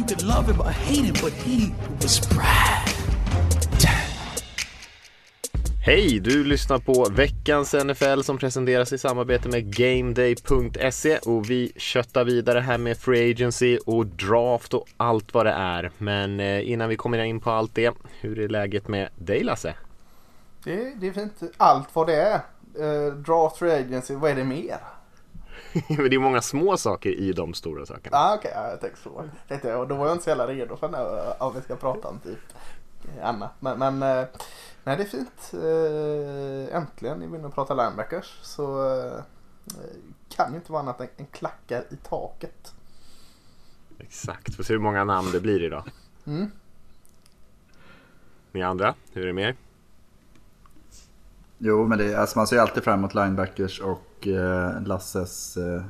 You could love him or hate him, but he was Brad. Hej! Du lyssnar på veckans NFL som presenteras i samarbete med GameDay.se och vi köttar vidare här med Free Agency och Draft och allt vad det är. Men eh, innan vi kommer in på allt det, hur är läget med dig Lasse? Det, det är fint. Allt vad det är. Uh, draft Free Agency, vad är det mer? det är många små saker i de stora sakerna. Ah, Okej, okay, jag tänkte så. Tänkte jag, då var jag inte så jävla redo för när, om vi ska prata om typ annat. Men, men uh, nej, det är fint. Uh, äntligen är vi inne och pratar linebackers. Så kan ju inte vara annat än, klackar i taket. Exakt, får se hur många namn det blir idag. Mm. Ni andra, hur är det med er? Jo, men det, alltså man ser alltid fram emot linebackers och eh, Lasses... Eh,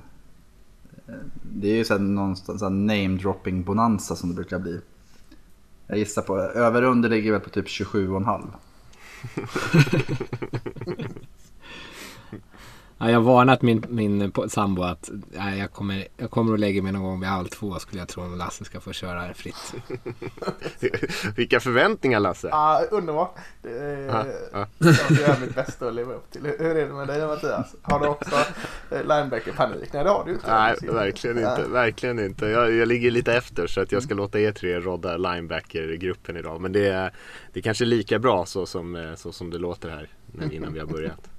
det är ju så någonstans name-dropping bonanza som det brukar bli. Jag gissar på, över under ligger väl på typ 27,5. Ja, jag har varnat min, min sambo att nej, jag, kommer, jag kommer att lägga mig någon gång vid halv två skulle jag tro om Lasse ska få köra fritt. Vilka förväntningar Lasse! Ja, underbart! Det är, ah, ah. Jag gör mitt bästa att leva upp till. Hur är det med dig Mattias? Har du också linebacker-panik? Nej det har du inte. Nej, verkligen inte. Verkligen inte. Jag, jag ligger lite efter så att jag ska låta er tre rodda linebacker-gruppen idag. Men det är, det är kanske lika bra så som, eh, så som det låter här innan vi har börjat.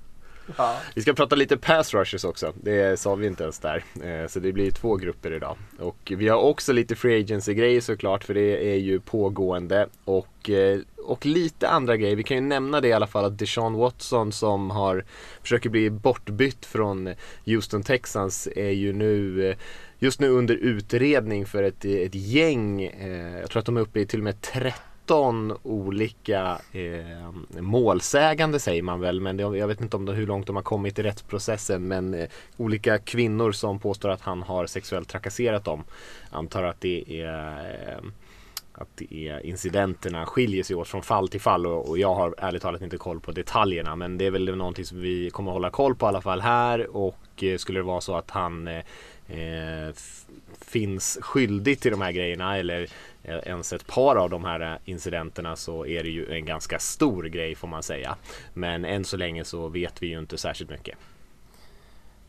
Ja. Vi ska prata lite pass rushers också. Det sa vi inte ens där. Eh, så det blir två grupper idag. Och vi har också lite free agency grejer såklart för det är ju pågående. Och, eh, och lite andra grejer. Vi kan ju nämna det i alla fall att Deshaun Watson som har försöker bli bortbytt från Houston Texans är ju nu eh, just nu under utredning för ett, ett gäng. Jag tror att de är uppe i till och med 30 13 olika eh, målsägande säger man väl men det, jag vet inte om det, hur långt de har kommit i rättsprocessen men eh, olika kvinnor som påstår att han har sexuellt trakasserat dem. Antar att det är eh, att det är incidenterna skiljer sig åt från fall till fall och, och, jag har ärligt talat inte koll på detaljerna men det är väl någonting som vi kommer hålla koll på i alla fall här och eh, skulle det vara så att han eh, eh finns skyldig till de här grejerna eller ens ett par av de här incidenterna så är det ju en ganska stor grej får man säga. Men än så länge så vet vi ju inte särskilt mycket.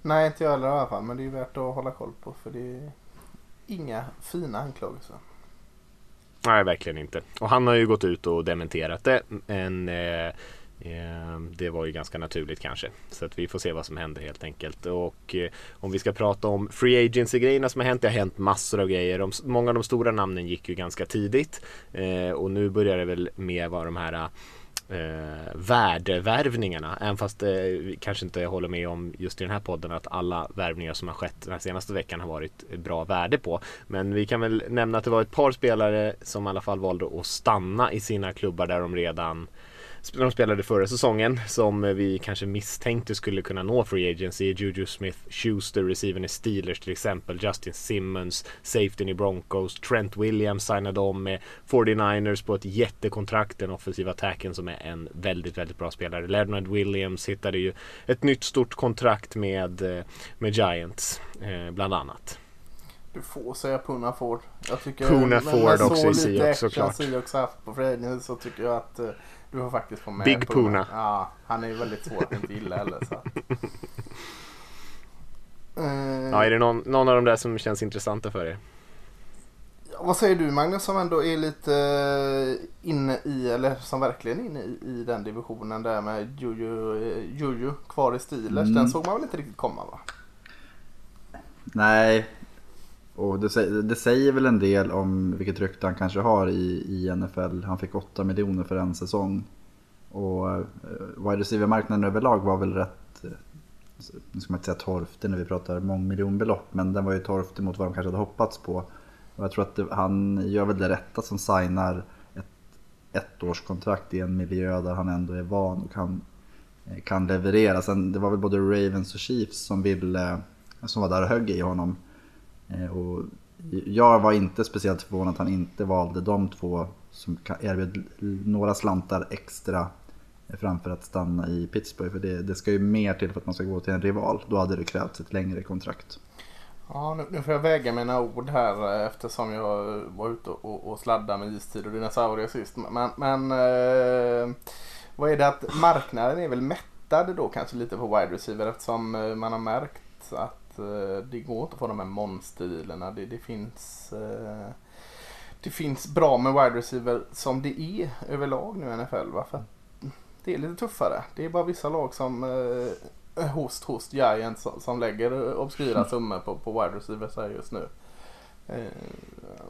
Nej, inte jag heller i alla fall. Men det är värt att hålla koll på för det är inga fina anklagelser. Nej, verkligen inte. Och han har ju gått ut och dementerat det. Men eh, Ehm, det var ju ganska naturligt kanske. Så att vi får se vad som händer helt enkelt. Och eh, om vi ska prata om free agency grejerna som har hänt. Det har hänt massor av grejer. många av de stora namnen gick ju ganska tidigt. Ehm, och nu börjar det väl med vad de här eh, värdevärvningarna. Även fast eh, vi kanske inte håller med om just i den här podden att alla värvningar som har skett den här senaste veckan har varit bra värde på. Men vi kan väl nämna att det var ett par spelare som i alla fall valde att stanna i sina klubbar där de redan de spelade förra säsongen som vi kanske misstänkte skulle kunna nå Free Agency. Juju Smith-Schuster, receiven i Steelers till exempel. Justin Simmons, safety i Broncos. Trent Williams signade om med 49ers på ett jättekontrakt. Den offensiva attacken som är en väldigt, väldigt bra spelare. Leonard Williams hittade ju ett nytt stort kontrakt med, eh, med Giants eh, bland annat. Du får säga Puna Ford. Jag tycker, Puna Ford också i Seahawks såklart. Seahawks haft på Free så tycker jag att eh, du har faktiskt fått med Big Puna. Puna. Ja, han är ju väldigt svår att inte gilla heller. Så. uh, ja, är det någon, någon av de där som känns intressanta för er? Ja, vad säger du Magnus som ändå är lite eh, inne i, eller som verkligen är inne i, i den divisionen där med Juju, eh, Juju kvar i Steelers. Mm. Den såg man väl inte riktigt komma va? Nej, och det, det, säger väl en del om vilket rykte han kanske har i, i NFL. Han fick 8 miljoner för en säsong. Och uh, wide receiver-marknaden överlag var väl rätt, eh, nu ska man inte säga torftig när vi pratar mångmiljonbelopp, men den var ju torftig mot vad de kanske hade hoppats på. Och jag tror att det, han gör väl det rätta som signar ett ettårskontrakt i en miljö där han ändå är van och kan, eh, kan leverera. Sen det var väl både Ravens och Chiefs som ville, som var där och högg i honom. Eh, och jag var inte speciellt förvånad att han inte valde de två som erbjöd några slantar extra framför att stanna i Pittsburgh. För det, det ska ju mer till för att man ska gå till en rival. Då hade det krävts ett längre kontrakt. Ja, nu, nu får jag väga mina ord här eh, eftersom jag var ute och, och sladdade med istid och dinosaurier sist. Men, men eh, vad är det att marknaden är väl mättad då kanske lite på wide receiver eftersom eh, man har märkt att eh, det går inte att få de här monstilerna. Det, det finns eh, det finns bra med wide receiver som det är överlag nu i NFL. Va? För det är lite tuffare. Det är bara vissa lag som eh, host, host Giants som, som lägger obskyra summor på, på wide receivers här just nu. Eh,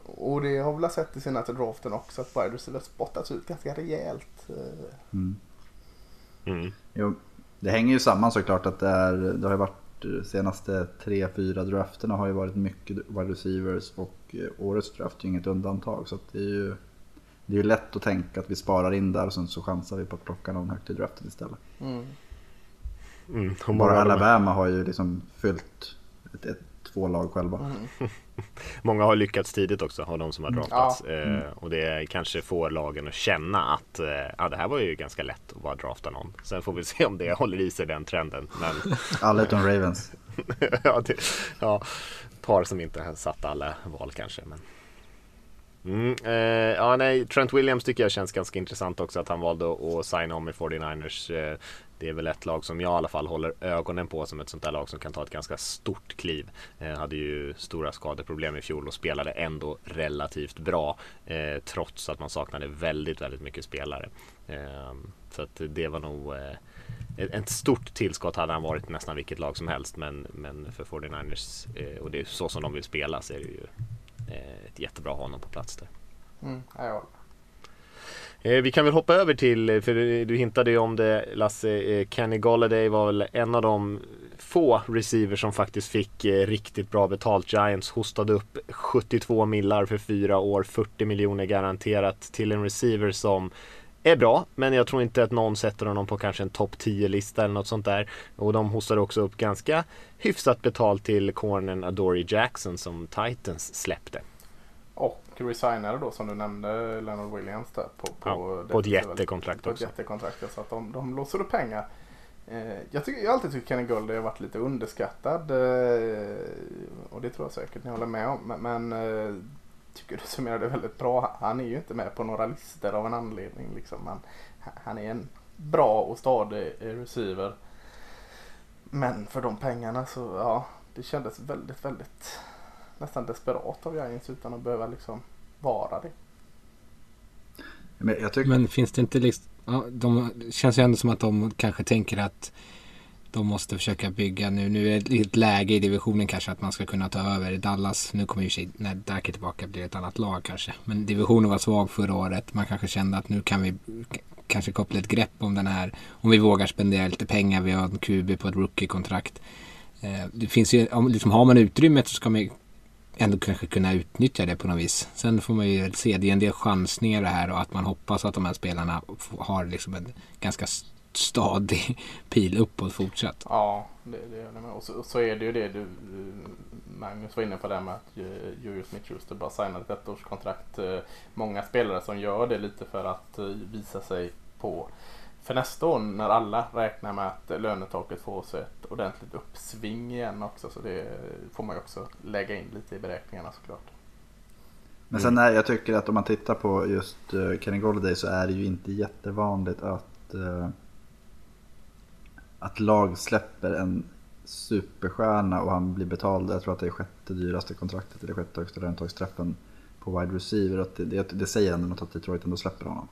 och det har vi väl sett i senaste draften också att wide receivers spottats ut ganska rejält. Eh. Mm. Mm. Jo, det hänger ju samman såklart att det, är, det har varit senaste tre, fyra drafterna har ju varit mycket wide receivers och eh, årets draft är inget undantag. Så det är ju det är lätt att tänka att vi sparar in där och sen så chansar vi på att plocka någon högt i draften istället. Mm. Mm, Bara Alabama har ju liksom fyllt ett, ett, två lag själva. Mm. Många har lyckats tidigt också av de som har mm. draftats. Ja. Eh, och det kanske får lagen att känna att eh, ja, det här var ju ganska lätt att bara drafta någon. Sen får vi se om det håller i sig den trenden. Men... Alla utom Ravens. ja, det, ja, par som inte har satt alla val kanske. Men... Mm, eh, ja, nej, Trent Williams tycker jag känns ganska intressant också att han valde att signa om i 49ers. Eh, det är väl ett lag som jag i alla fall håller ögonen på som ett sånt där lag som kan ta ett ganska stort kliv. Eh, hade ju stora skadeproblem i fjol och spelade ändå relativt bra eh, trots att man saknade väldigt, väldigt mycket spelare. Eh, så att det var nog eh, ett stort tillskott hade han varit nästan vilket lag som helst men, men för 49ers eh, och det är så som de vill spela så är det ju ett jättebra att ha honom på plats där. Mm, ja. Eh, vi kan väl hoppa över till, för du hintade ju om det Lasse, eh, Kenny Golladay var väl en av de få receivers som faktiskt fick riktigt bra betalt. Giants hostade upp 72 millar för fyra år, 40 miljoner garanterat till en receiver som är bra, men jag tror inte att någon sätter honom på kanske en topp 10-lista eller något sånt där. Och de hostade också upp ganska hyfsat betalt till cornern Adoree Jackson som Titans släppte. Och resignade då som du nämnde Leonard Williams där på, på, ja, på ett jättekontrakt på också. På ett jättekontrakt så att de, de låser upp pengar. Eh, jag, tycker, jag har alltid tyckt Kenny Gold har varit lite underskattad. Eh, och det tror jag säkert ni håller med om. Men, men eh, tycker du summerar det väldigt bra. Han är ju inte med på några listor av en anledning. Liksom. Han, han är en bra och stadig receiver. Men för de pengarna så ja, det kändes väldigt, väldigt nästan desperat av Giants utan att behöva liksom vara det. Men, tycker... Men finns det inte liksom, ja, de känns ju ändå som att de kanske tänker att de måste försöka bygga nu. Nu är det ett läge i divisionen kanske att man ska kunna ta över Dallas. Nu kommer ju sig, när Dark är tillbaka blir det ett annat lag kanske. Men divisionen var svag förra året. Man kanske kände att nu kan vi kanske koppla ett grepp om den här. Om vi vågar spendera lite pengar. Vi har en QB på ett rookie-kontrakt. Eh, det finns ju, om, liksom, har man utrymmet så ska man ändå kanske kunna utnyttja det på något vis. Sen får man ju se, det är en del chansningar det här och att man hoppas att de här spelarna har liksom en ganska stadig pil uppåt fortsatt. Ja, det, det med. Och så, så, är det ju det du, Magnus var inne på det med att Julius Smith-Schuster bara signade ett ettårskontrakt. Eh, många spelare som gör det lite för att eh, visa sig på för nästa år när alla räknar med att lönetaket får sig ett ordentligt uppsving igen också. Så det får man ju också lägga in lite i beräkningarna såklart. Men sen är, jag tycker att om man tittar på just uh, Kenny Golladay så är det ju inte jättevanligt att uh, att lag släpper en superstjärna och han blir betald, jag tror att det är sjätte dyraste kontraktet eller sjätte högsta lönetagsträffen på wide receiver. Att det, det, det säger ändå något att Detroit ändå släpper honom.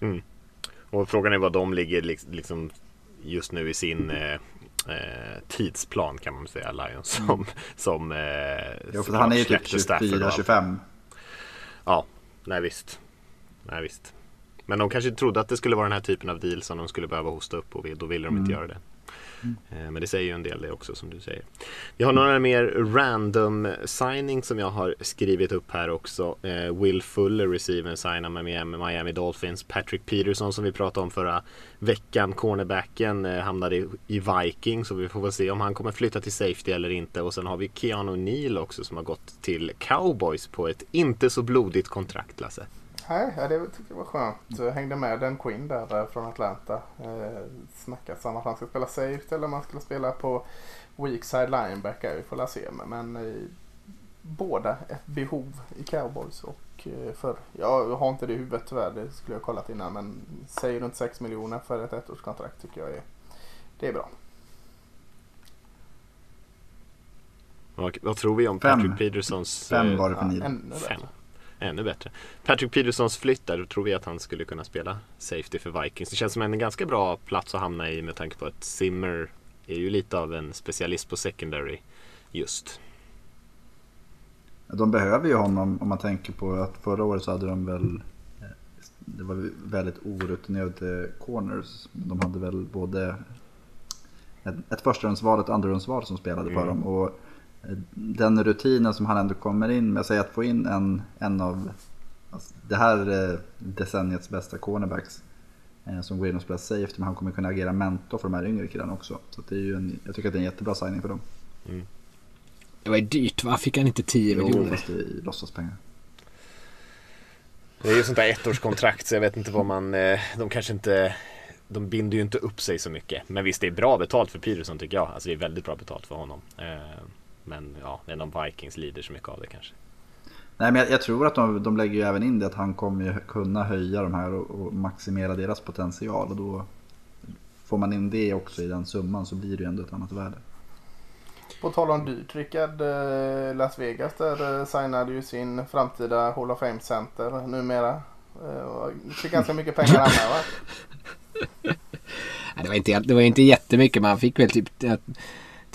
Mm. Och frågan är vad de ligger liksom just nu i sin eh, eh tidsplan kan man säga, Lions. Mm. Som, mm. som eh, jo, för han är ju typ 24-25. Ja, nej visst. Nej visst. Men de kanske trodde att det skulle vara den här typen av deal som de skulle behöva hosta upp och då ville de mm. inte göra det. Eh, Men det säger ju en del det också som du säger. Vi har några mer random signing som jag har skrivit upp här också. Eh, Will Fuller, receiver, signar med Miami, Dolphins. Patrick Peterson som vi pratade om förra veckan, cornerbacken, eh, hamnade i, i Vikings. Så vi får väl se om han kommer flytta till safety eller inte. Och sen har vi Keanu Neal också som har gått till Cowboys på ett inte så blodigt kontrakt, Lasse. Nej, ja, det tycker jag var skönt. Jag hängde med den Quinn där eh, från Atlanta. Eh, snackat om att han ska spela safety eller om han skulle spela på weak side linebacker. Vi får la se. Men, eh, båda ett behov i Cowboys. Och eh, för, jag har inte det i huvudet tyvärr. Det skulle jag ha kollat innan. Men säg runt 6 miljoner för ett ettårskontrakt tycker jag är, det är bra. Vad, tror vi om Fem. Patrick Petersons... Fem eh, var det för Ja, Neal. Ännu bättre. Patrick Petersons flytt där, tror vi att han skulle kunna spela safety för Vikings. Det känns som en ganska bra plats att hamna i med tanke på att Zimmer är ju lite av en specialist på secondary just. De behöver ju honom om man tänker på att förra året så hade de väl det var väldigt orutinerade corners. De hade väl både ett, ett förstahundsval och ett andrahundsval som spelade för Mm. dem. Och den rutinen som han ändå kommer in med, säg att få in en, en av alltså, det här eh, decenniets bästa cornerbacks eh, som går in och spelar safety, men han kommer kunna agera mentor för de här yngre killarna också. Så att det är ju en, jag tycker att det är en jättebra signing för dem. Det var ju dyrt va? Fick han inte 10 Jo, miljoner? fast det är låtsaspengar. Det är ju sånt där ettårskontrakt så jag vet inte vad man, eh, de kanske inte de binder ju inte upp sig så mycket. Men visst, det är bra betalt för Peterson tycker jag. Alltså det är väldigt bra betalt för honom. Men ja, det är de Vikings lider så mycket av det kanske. Nej, men jag, jag tror att de, de lägger ju även in det att han kommer ju kunna höja de här och, och maximera deras potential. Och då får man in det också i den summan så blir det ju ändå ett annat värde. På tal om dyrt Rickard, eh, Las Vegas där eh, signade ju sin framtida Hall of Fame center numera. Eh, Fick ganska mycket pengar han med va? Nej, det, var inte, det var inte jättemycket men han fick väl typ,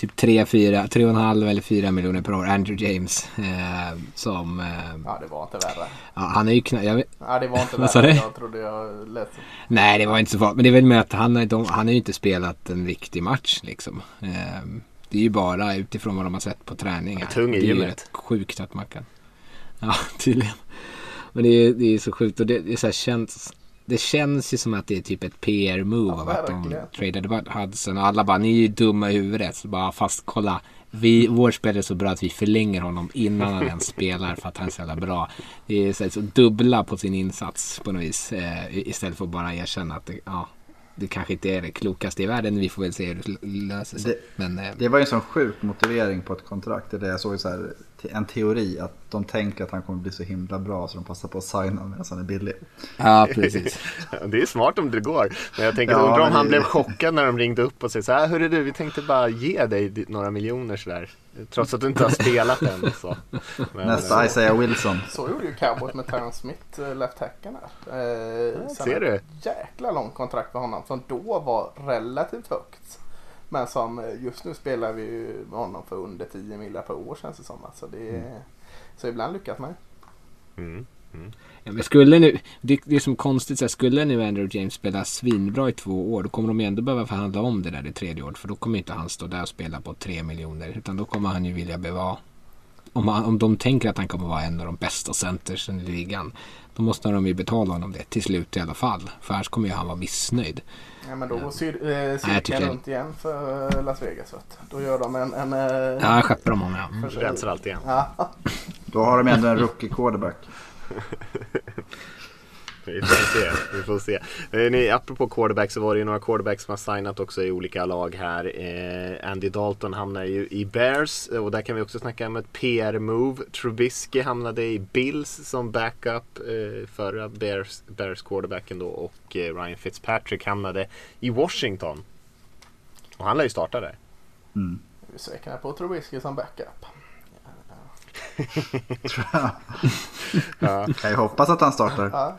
typ 3, 4, 3,5 eller 4 miljoner per år. Andrew James. Eh, som, eh, Ja det var inte värre. ja, han är ju knä, jag Ja det var inte värre. Jag trodde jag lät Nej det var inte så farligt. Men det är väl med att han, de, han har ju inte spelat en riktig match liksom. Eh, det är ju bara utifrån vad de har sett på träningar. Är tung i det är ju rätt sjukt att man kan. Ja tydligen. Men det är, det är så sjukt och det, det, är så här, känns, det känns ju som att det är typ ett PR-move Ja, av att de tradade bort Hudson och alla bara ni är ju dumma i huvudet. Så bara fast kolla. Vi, vår spelare är så bra att vi förlänger honom innan han ens spelar för att han är så jävla bra. Det är så, så dubbla på sin insats på något vis. Eh, istället för att bara erkänna att det, ja, det kanske inte är det klokaste i världen. Vi får väl se hur det löser sig. Det- Men eh, Det var ju en sån sjuk motivering på ett kontrakt. Det är det jag såg så här, en teori att de tänker att han kommer bli så himla bra så de passar på att signa medan han är billig. ja, precis. Det är smart om det går. Men jag tänker, Ja, undrar om men han det- blev chockad när de ringde upp och sa så här, hörru du, vi tänkte bara ge dig di- några miljoner sådär. Trots att du inte har spelat än. Så. Men, Nästa eh, Isaiah Wilson. Så gjorde ju Cowboys med Terrence Smith, eh, left hacken här. Eh, Ja, ser du? jäkla långt kontrakt för honom som då var relativt högt. Men som eh, just nu spelar vi ju med honom för under 10 miljoner per år känns det som. Alltså det är, Så ibland lyckas man ju. Mm. Ja, men skulle nu, det, det är som konstigt, så här, skulle nu Andrew James spela svinbra i två år då kommer de ju ändå behöva förhandla om det där i tredje året. För då kommer inte han stå där och spela på tre miljoner. Utan då kommer han ju vilja bevara. Om, han, om de tänker att han kommer vara en av de bästa centersen i ligan. Då måste de ju betala honom det till slut i alla fall. För annars kommer ju han vara missnöjd. Ja, men då går eh, jag cirkeln tycker- runt igen för eh, Las Vegas. Vet. Då gör de en... en eh, Ja, skeppar de honom ja. Rensar allt igen. Ja, Då har de ändå en rookie quarterback. Vi får se. Vi får se. Eh, ni, apropå quarterback så var det ju några quarterbacks som har signat också i olika lag här. Eh, Andy Dalton hamnar ju i Bears och där kan vi också snacka om ett PR-move. Trubisky hamnade i Bills som backup eh, förra Bears, Bears quarterbacken då och eh, Ryan Fitzpatrick hamnade i Washington. Och han lär ju starta där. Mm. vi är säkra på Trubisky som backup. Ja. Kan ju hoppas att han startar. Ja,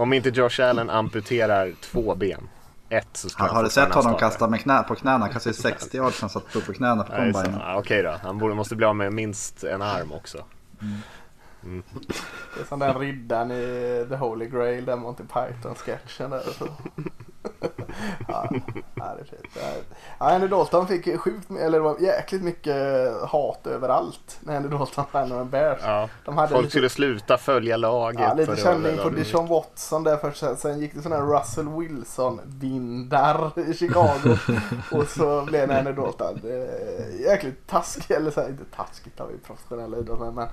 Om inte Josh Allen amputerar två ben. Ett så ska han har du sett honom kasta med knä, på knäna? Han kastade ju 60 yards när han satt upp på knäna på combine. ja, Okej då, han borde, måste bli av med minst en arm också. det är som den riddaren i The Holy Grail, den Monty Python-sketchen där. Så. ja, det är fint. Ja, Andy Dalton fick sjukt, eller det var jäkligt mycket hat överallt när Andy Dalton tränade med Bears. Ja. De hade Folk lite- skulle sluta följa laget. Ja, lite var känning på Deshaun Watson där först. Sen- gick det sån här Russell Wilson-vindar i Chicago. och så blev det Andy Dalton. Är Jäkligt taskigt, eller så här, inte taskigt vi professionella idrottsmän men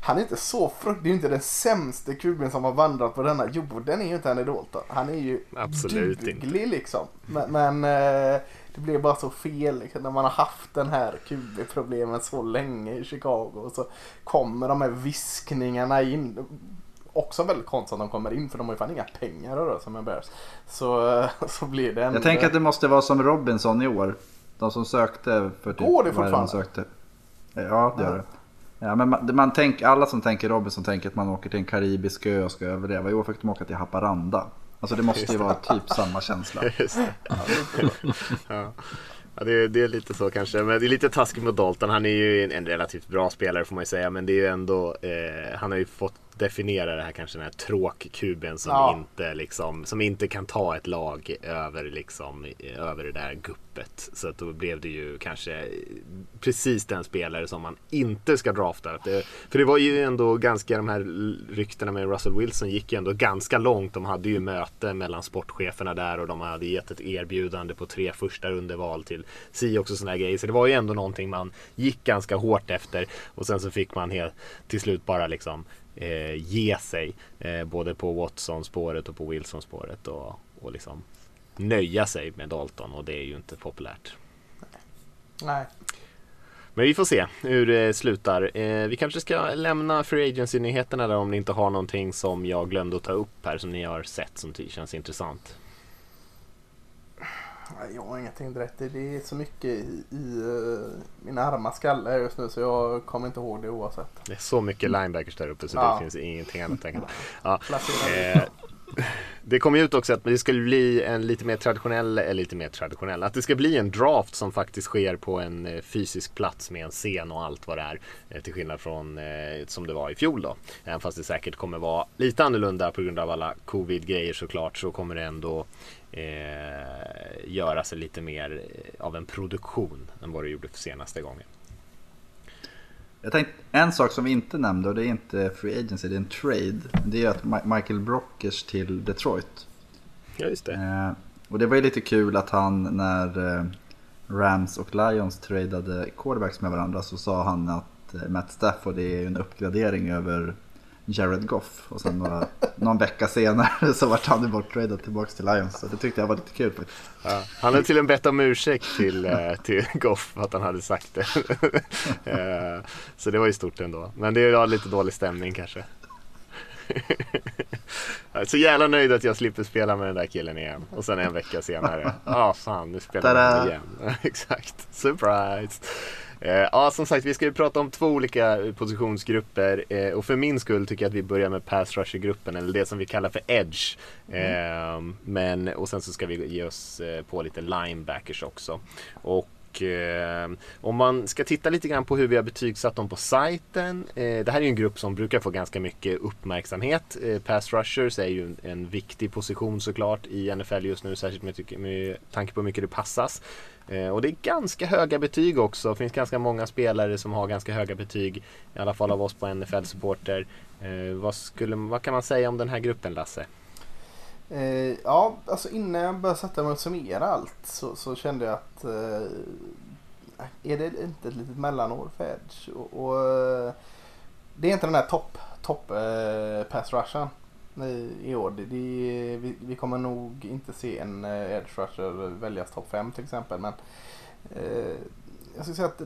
han är inte så frukt, det är ju inte den sämste kuben som har vandrat på denna jorden är ju inte Andy Dalton. Han är ju Absolut inte. duglig liksom. Men, men eh, det blev bara så fel liksom, när man har haft den här QB-problemen så länge i Chicago. Och så kommer de här viskningarna in. Också väldigt konstigt att de kommer in för de har ju fan inga pengar att röra sig med Bears. Så, eh, så blir det ändå... Jag tänker att det måste vara som Robinson i år. De som sökte för typ... Går det är de fortfarande? sökte? Ja, det gör det. Ja, men man, man tänk, alla som tänker Robinson tänker att man åker till en karibisk ö och ska överleva. År fick de åka till Haparanda. Alltså det måste ju vara typ samma känsla. Just det. ja. Ja, det, är, det är lite så kanske. Men det är lite taskigt mot Dalton. Han är ju en, en relativt bra spelare får man ju säga. Men det är ju ändå, eh, han har ju fått definiera det här kanske den här tråkkuben som, Ja. inte, liksom, som inte kan ta ett lag över, liksom, över det där guppet. Så att då blev det ju kanske precis den spelare som man inte ska drafta. Det, för det var ju ändå ganska, de här ryktena med Russell Wilson gick ju ändå ganska långt. De hade ju möte mellan sportcheferna där och de hade gett ett erbjudande på tre första rundeval till si också sådana grejer. Så det var ju ändå någonting man gick ganska hårt efter och sen så fick man helt, till slut bara liksom eh, ge sig eh, både på Watson-spåret och på Wilson-spåret och, och liksom nöja sig med Dalton och det är ju inte populärt. Nej. Men vi får se hur det slutar. Eh, vi kanske ska lämna Free Agency-nyheterna där om ni inte har någonting som jag glömde att ta upp här som ni har sett som känns intressant. Jag har ingenting direkt. Det är så mycket i, i uh, min arma skalle just nu så jag kommer inte ihåg det oavsett. Det är så mycket linebackers där uppe så Ja. det finns ingenting annat att tänka på. Ja. Det kom ju ut också att det skulle bli en lite mer traditionell, eller lite mer traditionell, att det ska bli en draft som faktiskt sker på en eh, fysisk plats med en scen och allt vad det är. Eh, till skillnad från som det var i fjol då. Även fast det säkert kommer vara lite annorlunda på grund av alla covid-grejer såklart så kommer det ändå eh, göra sig lite mer av en produktion än vad det gjorde för senaste gången. Jag tänkte, en sak som vi inte nämnde och det är inte Free Agency, det är en trade. Det är att Michael Brockers till Detroit. Ja just det. Eh, och det var ju lite kul att han när eh, Rams och Lions tradade quarterbacks med varandra så sa han att eh, Matt Stafford är en uppgradering över Jared Goff. Och sen några, någon vecka senare så vart han borttradad tillbaka till Lions. Så det tyckte jag var lite kul faktiskt. Ja, han hade till en bett om ursäkt till, eh, till Goff för att han hade sagt det. Eh, Så det var ju stort ändå. Men det var lite dålig stämning kanske. Jag är så jävla nöjd att jag slipper spela med den där killen igen. Och sen en vecka senare. Ja, fan nu spelar vi igen. Exakt. Surprise! Eh, Ja, som sagt, vi ska ju prata om två olika positionsgrupper eh, och för min skull tycker jag att vi börjar med pass rusher-gruppen eller det som vi kallar för edge. Eh, men, och sen så ska vi ge oss på lite linebackers också. Och om man ska titta lite grann på hur vi har betygsatt dem på sajten. Det här är en grupp som brukar få ganska mycket uppmärksamhet. Pass rushers är ju en, viktig position såklart i NFL just nu, särskilt med tanke på hur mycket det passas. Eh, och det är ganska höga betyg också. Det finns ganska många spelare som har ganska höga betyg. I alla fall av oss på NFL Supporter. Eh, vad, skulle, vad kan man säga om den här gruppen Lasse? Eh, ja, alltså innan jag började sätta mig och summera allt så, så kände jag att eh, är det inte ett litet mellanår för Edge? Och, och, eh, det är inte den där topp top, eh, pass rushen i, år. Det, det, vi, vi kommer nog inte se en eh, Edge rusher väljas topp 5 till exempel. Men eh, jag skulle säga att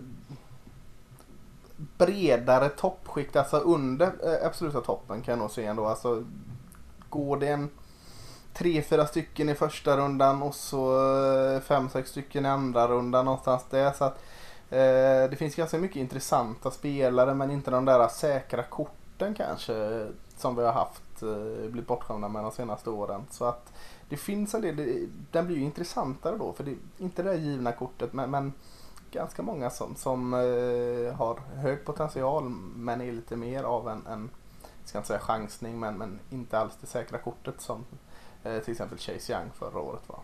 bredare toppskikt, alltså under eh, absoluta toppen kan jag nog se ändå. Alltså, går det en tre, fyra stycken i första rundan och så eh, fem, sex stycken i andra rundan någonstans där. Så att, eh, det finns ganska mycket intressanta spelare men inte de där säkra korten kanske som vi har haft Eh, blivit bortskämda med de senaste åren. Så att det finns en del, den blir ju intressantare då för det är inte det där givna kortet men, men ganska många som, som eh, har hög potential men är lite mer av en, en ska inte säga chansning men, men inte alls det säkra kortet som eh, till exempel Chase Young förra året var.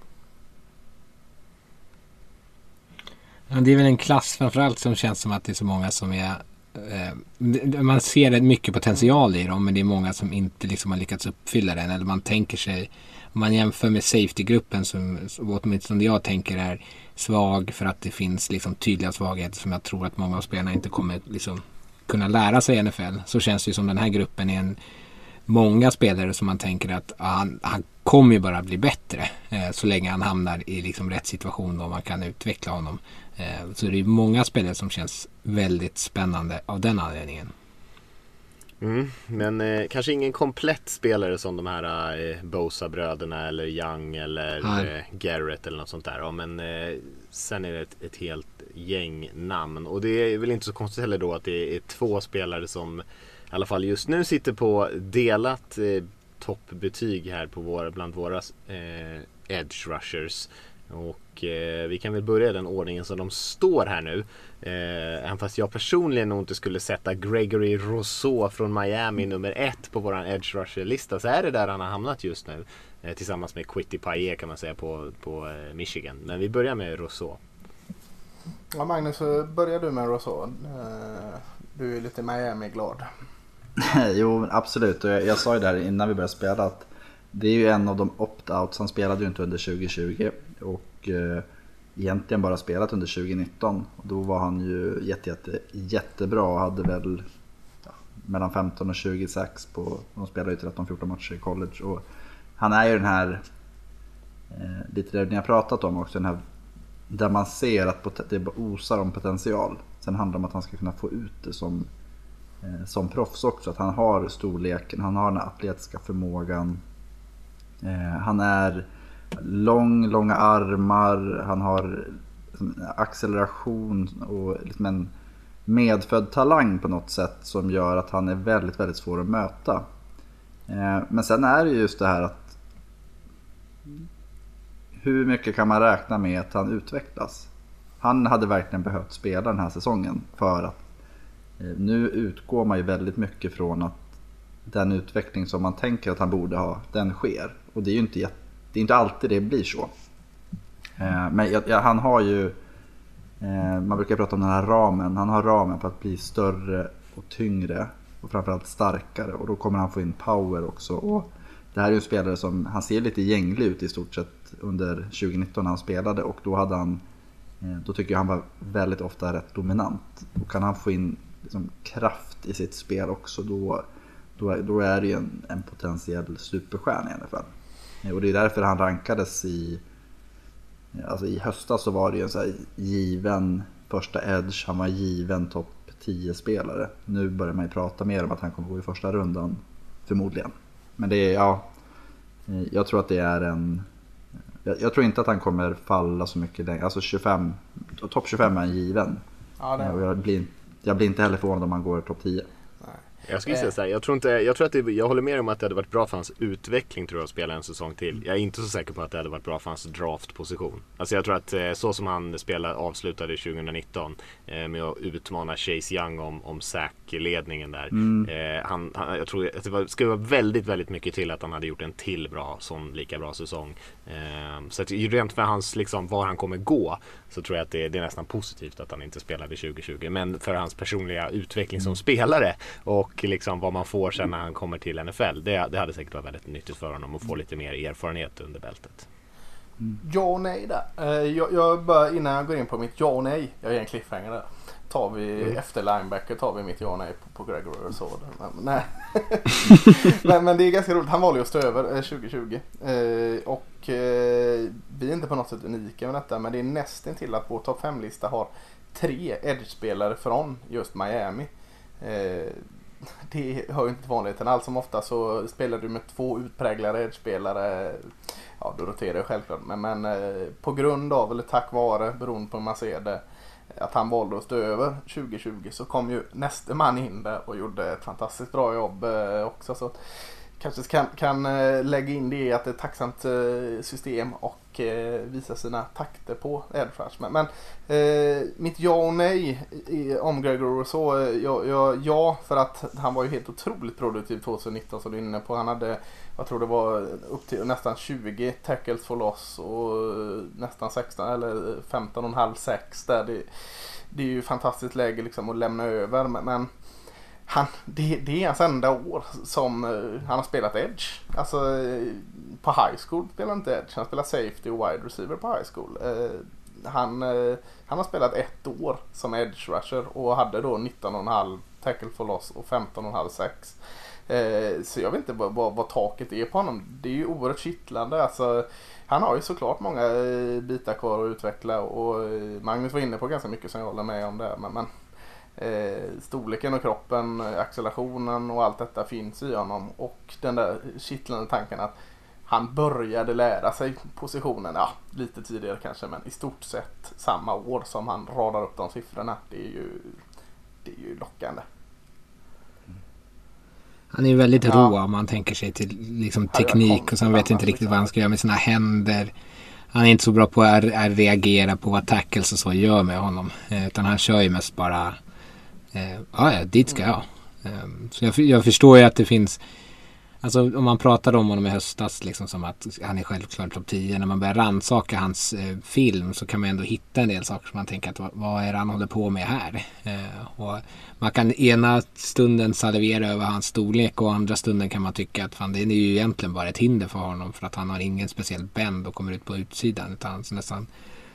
Ja, det är väl en klass framförallt som känns som att det är så många som är Eh, man ser rätt mycket potential i dem men det är många som inte liksom har lyckats uppfylla den. Eller man tänker sig, om man jämför med safety-gruppen som åtminstone jag tänker är svag för att det finns liksom tydliga svagheter som jag tror att många av spelarna inte kommer liksom kunna lära sig i NFL. Så känns det ju som den här gruppen är en många spelare som man tänker att ah, han, han kommer ju bara bli bättre eh, så länge han hamnar i liksom rätt situation och man kan utveckla honom. Eh, så det är många spelare som känns väldigt spännande av den anledningen. Mm, men eh, kanske ingen komplett spelare som de här eh, Bosa-bröderna eller Young eller eh, Garrett eller något sånt där. Ja, men eh, sen är det ett, ett, helt gäng namn och det är väl inte så konstigt heller då att det är två spelare som i alla fall just nu sitter på delat eh, toppbetyg här på våra, bland våra eh, edge rushers. Och eh, vi kan väl börja i den ordningen som de står här nu. Eh, även fast jag personligen nog inte skulle sätta Gregory Rousseau från Miami nummer ett på våran edge rusher-lista så är det där han har hamnat just nu. Eh, tillsammans med Quitty Paye kan man säga på, på eh, Michigan. Men vi börjar med Rousseau. Ja, Magnus, börjar du med Rousseau. Eh, du är lite Miami-glad. jo, absolut. Jag, jag sa ju där innan vi började spela att det är ju en av de opt-outs. Han spelade ju inte under 2020 och eh, egentligen bara spelat under 2019. Och då var han ju jätte, jätte, jättebra och hade väl ja, mellan 15 och 26 på, de spelade ju 13-14 matcher i college. Och han är ju den här, eh, lite det ni har pratat om också, den här där man ser att det osar om potential. Sen handlar det om att han ska kunna få ut det som Eh, som proffs också. Att han har storleken, han har den atletiska förmågan. Eh, han är lång, långa armar, han har acceleration och liksom en medfödd talang på något sätt som gör att han är väldigt, väldigt svår att möta. Eh, men sen är det just det här att hur mycket kan man räkna med att han utvecklas? Han hade verkligen behövt spela den här säsongen för att eh, nu utgår man ju väldigt mycket från att den utveckling som man tänker att han borde ha, den sker. Och det är ju inte, det är inte alltid det blir så. Eh, men men jag, han har ju, eh, man brukar prata om den här ramen, han har ramen för att bli större och tyngre och framförallt starkare och då kommer han få in power också. Och det här är ju en spelare som, han ser lite gänglig ut i stort sett under 2019 när han spelade och då hade han, eh, då tycker jag han var väldigt ofta rätt dominant. Och kan han få in liksom kraft i sitt spel också då, då, då är det ju en, en potentiell superstjärna i alla fall. Och det är därför han rankades i, alltså i höstas så var det ju en så given första edge, han var given topp 10 spelare. Nu börjar man ju prata mer om att han kommer gå i första rundan förmodligen. Men det är, ja, jag tror att det är en, jag, jag tror inte att han kommer falla så mycket längre, alltså 25, topp 25 är en given. Ja, det är. Och jag blir jag blir inte heller förvånad om han går topp 10. Jag skulle säga så här, jag tror inte, jag tror att det, jag håller med om att det hade varit bra för hans utveckling tror jag att spela en säsong till. Jag är inte så säker på att det hade varit bra för hans draftposition. Alltså jag tror att eh, så som han spelade, avslutade 2019 eh, med att utmana Chase Young om, om ledningen där. Mm. Eh, han, han, jag tror att det var, skulle vara väldigt, väldigt mycket till att han hade gjort en till bra, sån lika bra säsong. Så att rent för hans, liksom, var han kommer gå så tror jag att det, det, är nästan positivt att han inte spelade 2020. Men för hans personliga utveckling som spelare och liksom vad man får sen när han kommer till NFL. Det, det hade säkert varit väldigt nyttigt för honom att få lite mer erfarenhet under bältet. Ja och nej där. Eh, jag, jag bara, innan jag går in på mitt ja och nej. Jag är en cliffhanger där. Tar vi mm. efter linebacker tar vi mitt ja nej på, på Gregory och så. Men, nej. men, men, det är ganska roligt. Han valde ju att stå över 2020. Eh, och eh, vi är inte på något sätt unika med detta. Men det är nästan till att vår topp 5-lista har tre edge-spelare från just Miami. Eh, det hör ju inte till vanligheten. Allt som ofta så spelar du med två utpräglade edge-spelare. Ja, då roterar självklart. Men, men eh, på grund av, eller tack vare, beroende på hur man ser det, att han valde att stå över 2020 så kom ju nästa man in där och gjorde ett fantastiskt bra jobb eh, också. Så kanske kan, kan eh, lägga in det i att det är ett tacksamt eh, system och och visa sina takter på edge. Men, men eh, mitt ja och nej om om och så ja, ja, ja, för att han var ju helt otroligt produktiv 2019 som du är inne på. Han hade, jag tror det var upp till nästan 20 tackles for loss och eh, nästan 16 eller eh, 15,5 6 där. Det, det är ju fantastiskt läge liksom att lämna över men, men han, det, det, är hans enda år som eh, han har spelat Edge. Alltså eh, på high school spelar han inte Edge. Han spelar Safety och Wide Receiver på high school. Eh, han, han har spelat ett år som Edge Rusher och hade då 19,5 tackle for loss och 15,5 sex. så jag vet inte vad, vad, vad, taket är på honom. Det är ju oerhört kittlande. Alltså, han har ju såklart många bitar kvar att utveckla och Magnus var inne på ganska mycket som jag håller med om där. Men, men eh, storleken och kroppen, accelerationen och allt detta finns i honom. Och den där kittlande tanken att han började lära sig positionen, ja lite tidigare kanske men i stort sett samma år som han radar upp de siffrorna. Det är ju, det är ju lockande. Han är ju väldigt ja. rå om man tänker sig till liksom, teknik och sen vet inte riktigt vad han ska göra med sina händer. Han är inte så bra på att reagera på vad tackles och så gör med honom. Eh, utan han kör ju mest bara Eh, ah, ja, dit ska jag. Eh, så jag, jag, förstår ju att det finns Alltså om man pratade om honom i höstas liksom som att han är självklart topp 10. När man börjar rannsaka hans eh, film så kan man ändå hitta en del saker som man tänker att vad, vad är det han håller på med här? Eh, och man kan ena stunden salivera över hans storlek och andra stunden kan man tycka att fan, det är ju egentligen bara ett hinder för honom för att han har ingen speciell bänd och kommer ut på utsidan utan han ser nästan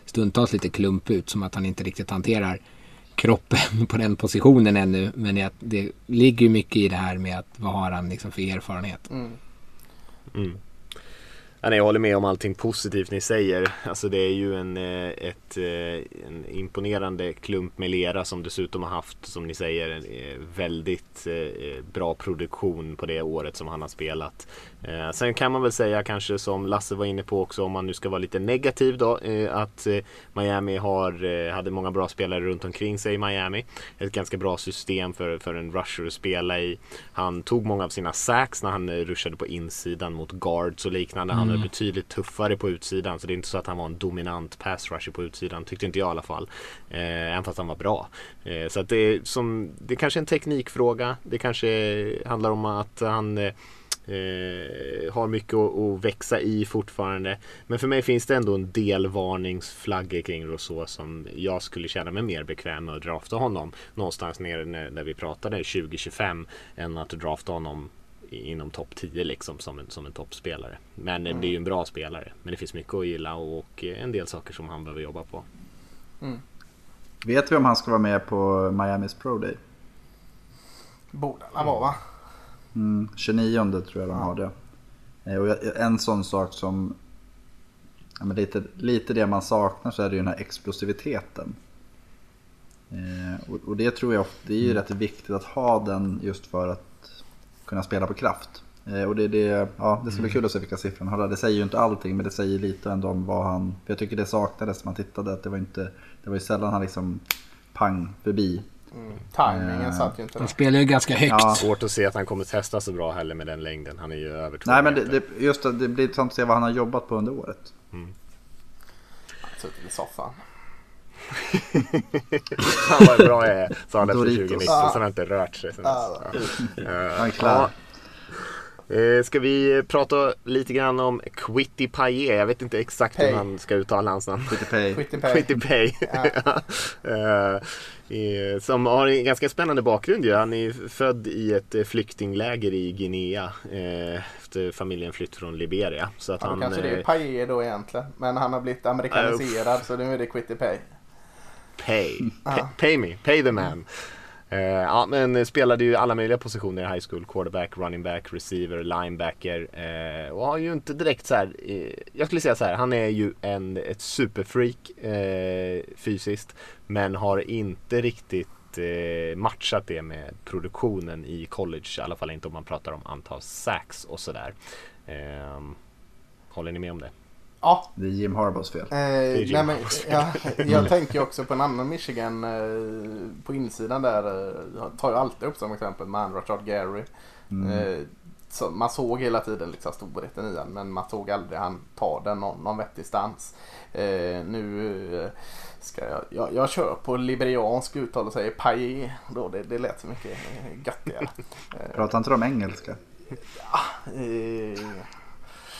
stundtals lite klump ut som att han inte riktigt hanterar kroppen på den positionen ännu. Men det ligger ju mycket i det här med att vad har han liksom för erfarenhet. Mm. Mm. Ja, nej, jag håller med om allting positivt ni säger. Alltså det är ju en, eh, ett, eh, en imponerande klump med lera som dessutom har haft, som ni säger, väldigt eh, bra produktion på det året som han har spelat. Sen kan man väl säga kanske som Lasse var inne på också om man nu ska vara lite negativ då att Miami har, hade många bra spelare runt omkring sig i Miami. Ett ganska bra system för, för en rusher att spela i. Han tog många av sina sacks när han rushade på insidan mot guards och liknande. Han mm. betydligt tuffare på utsidan. Så det är inte så att han var en dominant pass rusher på utsidan. Tyckte inte jag i alla fall. Eh, även fast han var bra. Eh, så att det, är som, det är kanske en teknikfråga. Det kanske handlar om att han eh, har mycket att, att, växa i fortfarande. Men för mig finns det ändå en del varningsflaggor kring Rousseau som jag skulle känna mig mer bekväm med att drafta honom någonstans nere när, när vi pratade 2025 än att drafta honom inom topp 10 liksom som en, som en toppspelare. Men mm. det är ju en bra spelare. Men det finns mycket att gilla och en del saker som han behöver jobba på. Mm. Vet vi om han ska vara med på Miamis Pro Day? Borde han vara va? Mm, 29 tror jag de har det. Eh, och en sån sak som ja, men lite, lite det man saknar så är det ju den här explosiviteten. Eh, och, och, det tror jag det är ju mm. rätt viktigt att ha den just för att kunna spela på kraft. Eh, och det, det, ja, det ska bli mm. kul att se vilka siffror han har. Det säger ju inte allting men det säger lite ändå om vad han... För jag tycker det saknades när man tittade. Att det var, inte, det var ju sällan han liksom pang förbi. Mm. Timingen uh, satt ju inte Han spelar ju ganska högt. Ja. Svårt att se att han kommer testa så bra heller med den längden. Han är ju över två Nej men det, det, just det, det blir intressant att se vad han har jobbat på under året. Mm. Han suttit i soffan. han var bra jag är, sa han efter 2019. Sen har han inte rört sig sen dess. Ja. Han är klar. Eh, ska vi prata lite grann om Quitty Paye? Jag vet inte exakt Pay. hur man ska uttala hans namn. Quitty Pay. Quitty Pay. Ja. uh, som har en ganska spännande bakgrund ju. Han är född i ett eh, flyktingläger i Guinea. Efter familjen flytt från Liberia. Så att ja, han, kanske det är Paye då egentligen. Men han har blivit amerikaniserad uh, så nu är det Quitty Pay. Pay. Pay, pay me. Pay the man. Uh, Eh, ja, men spelade ju alla möjliga positioner i high school. Quarterback, running back, receiver, linebacker. Eh, och har ju inte direkt så här, eh, jag skulle säga så här, han är ju en, ett superfreak fysiskt. Men har inte riktigt matchat det med produktionen i college. I alla fall inte om man pratar om antal sacks och sådär. Ehm, håller ni med om det? Ja. Det är Jim Harbaughs fel. Eh, Jim nej, men, ja, jag tänker också på en annan Michigan eh, på insidan där. Eh, tar ju alltid upp som exempel med Rashard Gary. Mm. Eh, så man såg hela tiden liksom storheten i han men man såg aldrig han ta den någon, någon vettig stans. Eh, nu eh, ska jag, jag, jag kör på liberiansk uttal och säger paille. Då det, det lät så mycket göttigare. Pratar inte de engelska? eh,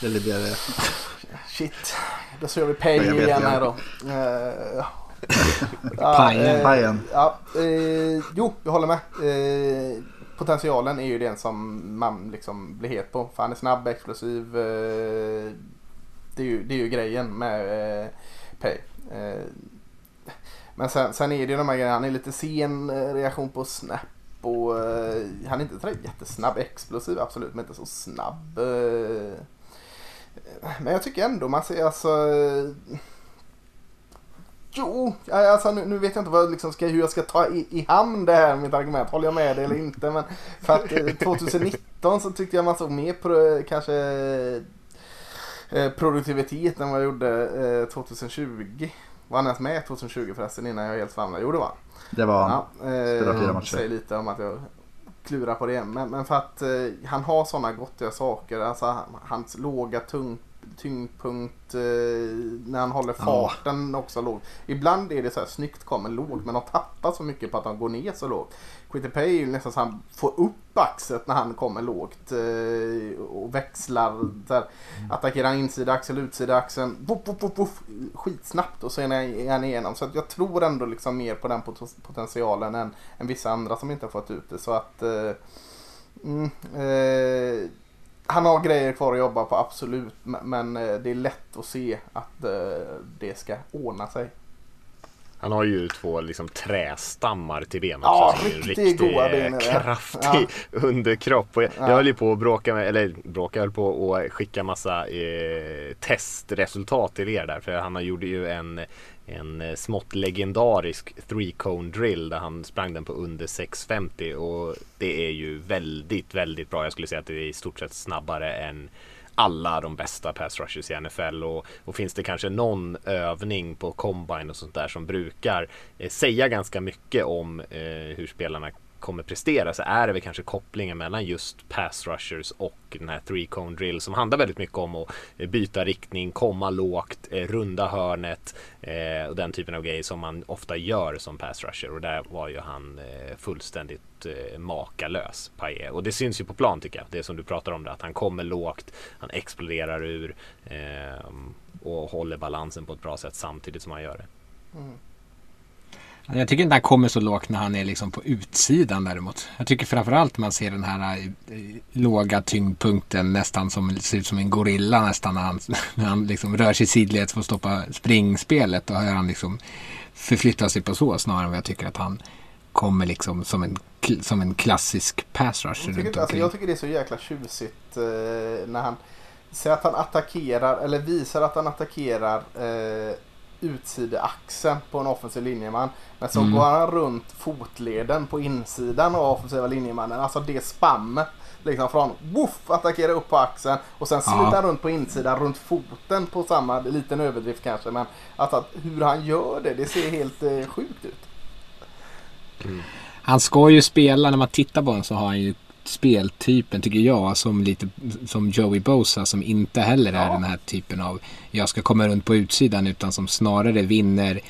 Eller blir det... shit, då kör vi vet, igen jag- här då. Ja, Pajen. eh, Pajen. Ja, eh, jo, jag håller med. Eh, potentialen är ju den som man liksom blir het på. För han är snabb, explosiv. Eh, det, är ju, det är ju grejen med eh, Pay. Eh, men sen, sen är det ju de här grejerna. Han är lite sen eh, reaktion på snap. Och, han är inte jättesnabb. Explosiv absolut, men inte så snabb. Eh, men jag tycker ändå man ser alltså... eh, Jo, alltså nu, nu vet jag inte vad, liksom ska, hur jag ska ta i, i hamn det här mitt argument. Håller jag med det eller inte? Men för att eh, 2019 så tyckte jag man såg mer pro, kanske eh, produktivitet än vad jag gjorde eh, 2020. Var han ens med 2020 förresten innan jag helt svamlade? Jo det var han. Det var han. Ja, Spelar fyra eh, matcher. säger lite om att jag klura på det. Men, men för att eh, han har sådana gottiga saker. Alltså han- hans låga tung, tyngdpunkt eh, när han håller Ja. farten också låg. Ibland är det så här snyggt kommer lågt men de tappar så mycket på att de går ner så lågt. Quittepay är ju nästan så att han får upp axet när han kommer lågt eh, och växlar. Så här, attackerar han insida axel, utsida axeln. Voff, voff, voff, voff, skitsnabbt och sen är han igenom. Så att jag tror ändå liksom mer på den pot- potentialen än, än vissa andra som inte har fått ut det. Så att eh, mm, eh, han har grejer kvar att jobba på absolut. men- eh, det är lätt att se att eh, det ska ordna sig. Han har ju två liksom trästammar till ben också. Ja, så det är en riktigt goda ben kraftig underkropp. Och jag, jag höll ju på att bråka med, eller bråka höll på att skicka massa eh, testresultat till er där. För han gjorde ju en, en eh, smått legendarisk three cone drill där han sprang den på under 6.50 och det är ju väldigt, väldigt bra. Jag skulle säga att det är i stort sett snabbare än alla de bästa pass rushers i NFL och, och finns det kanske någon övning på combine och sånt där som brukar eh, säga ganska mycket om eh, hur spelarna kommer prestera så är det väl kanske kopplingen mellan just pass rushers och den här three cone drill som handlar väldigt mycket om att eh, byta riktning, komma lågt, eh, runda hörnet eh, och den typen av grejer som man ofta gör som pass rusher och där var ju han eh, fullständigt eh, makalös Paille. och det syns ju på plan tycker jag det som du pratar om det att han kommer lågt han exploderar ur eh, och håller balansen på ett bra sätt samtidigt som han gör det. Mm. Jag tycker inte han kommer så lågt när han är liksom på utsidan däremot. Jag tycker framförallt man ser den här eh, låga tyngdpunkten nästan som ser ut som en gorilla nästan när han, när han liksom rör sig sidleds för att stoppa springspelet. Då hör han liksom förflytta sig på så snarare än vad jag tycker att han kommer liksom som en, som en klassisk pass rusher Jag runt tycker, alltså, jag tycker det är så jäkla tjusigt eh, när han säger att han attackerar eller visar att han attackerar eh, utsideaxeln på en offensiv linjeman. Men så Mm. går han runt fotleden på insidan av offensiva linjemannen. Alltså det spammet. Liksom från woof, attackera upp på axeln och sen Ja. sluta runt på insidan runt foten på samma, liten överdrift kanske. Men alltså att hur han gör det, det ser helt eh, sjukt ut. Han ska ju spela, när man tittar på honom så har han ju speltypen tycker jag som lite som Joey Bosa som inte heller är Ja. den här typen av jag ska komma runt på utsidan utan som snarare vinner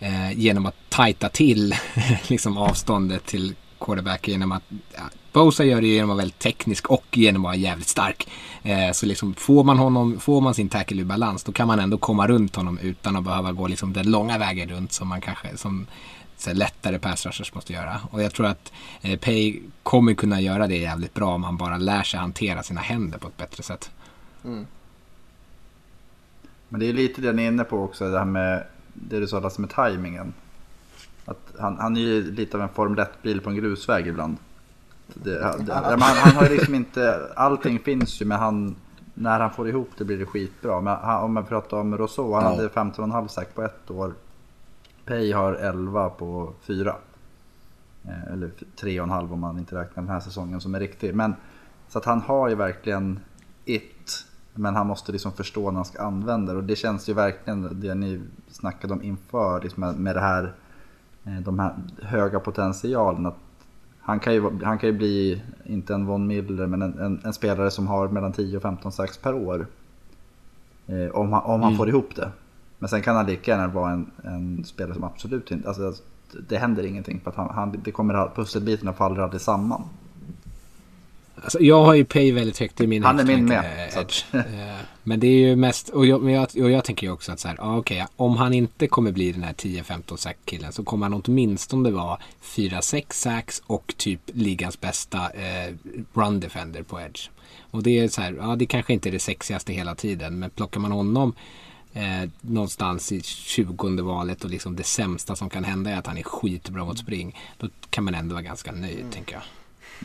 eh, genom att tajta till liksom avståndet till quarterback genom att ja, Bosa gör det genom att vara väldigt teknisk och genom att vara jävligt stark. Eh, så liksom får man honom, får man sin tackle ur balans då kan man ändå komma runt honom utan att behöva gå liksom den långa vägen runt som man kanske som så här lättare pass rushers måste göra. Och jag tror att eh, Pay kommer kunna göra det jävligt bra om han bara lär sig hantera sina händer på ett bättre sätt. Mm. Men det är lite det ni är inne på också, det här med det du sa Lasse med tajmingen. Att han, han är ju lite av en Formel 1-bil på en grusväg ibland. Det, det, han, han har liksom inte, allting finns ju men han, när han får ihop det blir det skitbra. Men han, om man pratar om Rousseau, han Ja. hade 15,5 sack på ett år. Pay har 11 på fyra. Eh, Eller 3,5 om man inte räknar den här säsongen som är riktig. Men, så att han har ju verkligen it. Men han måste liksom förstå när han ska använda det. Och det känns ju verkligen det ni snackade om inför. Liksom med, med det här, eh, de här höga potentialen. Att han kan, ju, han kan ju bli, inte en Von Miller, men en, en, en spelare som har mellan 10 och 15 sax per år. Eh, om han, om han Mm. får ihop det. Men sen kan han lika gärna vara en, en spelare som absolut inte, alltså det händer ingenting för att han, han, det kommer, pusselbitarna faller aldrig samman. Alltså, jag har ju Pay väldigt högt i min Han är min med. Eh, Men det är ju mest, och jag, jag, och jag tänker ju också att så här, ja, okej, om han inte kommer bli den här 10-15 sack killen så kommer han åtminstone vara 4-6 sacks och typ ligans bästa eh, run defender på Edge. Och det är så här, ja det kanske inte är det sexigaste hela tiden men plockar man honom eh, någonstans i 20 valet och liksom det sämsta som kan hända är att han är skitbra mot spring. Då kan man ändå vara ganska nöjd tänker jag.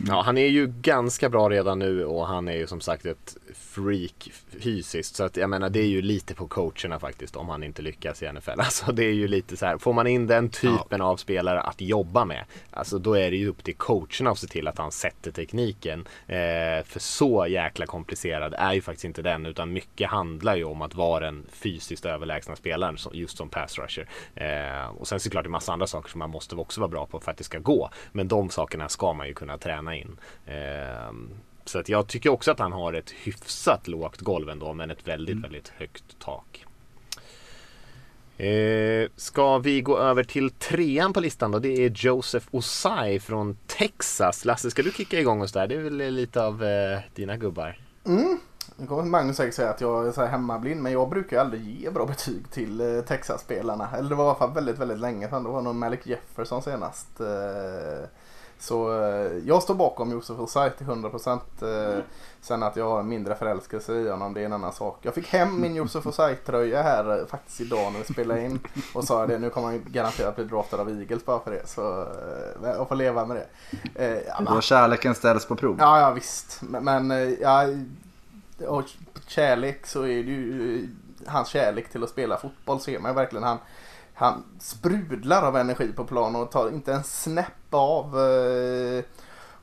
Ja, han är ju ganska bra redan nu och han är ju som sagt ett freak fysiskt. Så att jag menar det är ju lite på coacherna faktiskt om han inte lyckas i NFL. Alltså det är ju lite så här, får man in den typen av spelare att jobba med. Alltså då är det ju upp till coacherna att se till att han sätter tekniken. Eh, för så jäkla komplicerad är ju faktiskt inte den utan mycket handlar ju om att vara den fysiskt överlägsna spelaren just som pass rusher. Eh, och sen såklart det är massa andra saker som man måste också vara bra på för att det ska gå. Men de sakerna ska man ju kunna träna in. Eh, så att jag tycker också att han har ett hyfsat lågt golv ändå men ett väldigt, väldigt högt tak. Eh, ska vi gå över till trean på listan då? Det är Joseph Osai från Texas. Lasse, ska du kicka igång oss där? Det är väl lite av eh, dina gubbar? Nu kommer Magnus säkert säga att jag är så här hemmablind men jag brukar ju aldrig ge bra betyg till eh, Texas-spelarna. Eller det var i alla fall väldigt, väldigt länge sedan. Det var nog Malik Jefferson senast. Eh, Så eh, jag står bakom Josef Osai till 100%. Eh, Sen att jag har en mindre förälskelse i honom det är en annan sak. Jag fick hem min Josef Osai-tröja här eh, faktiskt idag när vi spelade in. Och sa det, nu kommer han garanterat bli draftad av Eagles bara för det. Så jag får leva med det. Eh, Då kärleken ställs på prov. Ja, ja visst. Men, men ja, och kärlek så är det ju hans kärlek till att spela fotboll ser man ju verkligen. Han, han sprudlar av energi på plan och tar inte en snäpp av. Eh,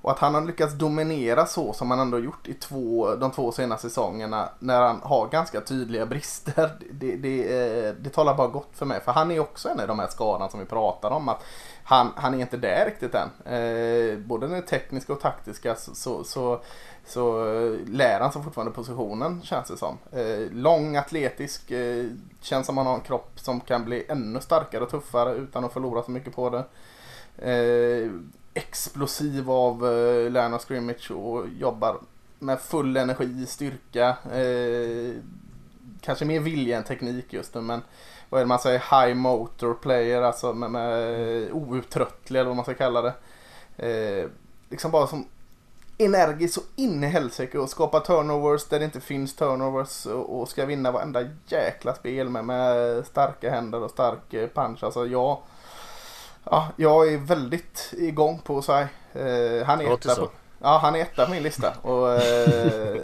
och att han har lyckats dominera så som han ändå gjort i två, de två senaste säsongerna när han har ganska tydliga brister. Det, det, eh, det talar bara gott för mig. För han är också en av de här skadorna som vi pratar om. att han, han är inte där riktigt än. Eh, både den tekniska och taktiska så, så, så, så eh, lär han sig fortfarande positionen känns det som. Eh, lång, atletisk, eh, känns som han har en kropp som kan bli ännu starkare och tuffare utan att förlora så mycket på det. Eh, explosiv av eh, line scrimmage och jobbar med full energi, styrka. Eh, kanske mer vilja än teknik just nu men vad är det man säger, high motor player, alltså med, med eh, outtröttlig eller vad man ska kalla det. Liksom bara som energisk och in i helsike och skapa turnovers där det inte finns turnovers och, ska vinna varenda jäkla spel med, med starka händer och stark eh, punch. Alltså jag, ja, jag är väldigt igång på Osai. Eh, han är etta så. på, ja, han är etta på min lista. Och,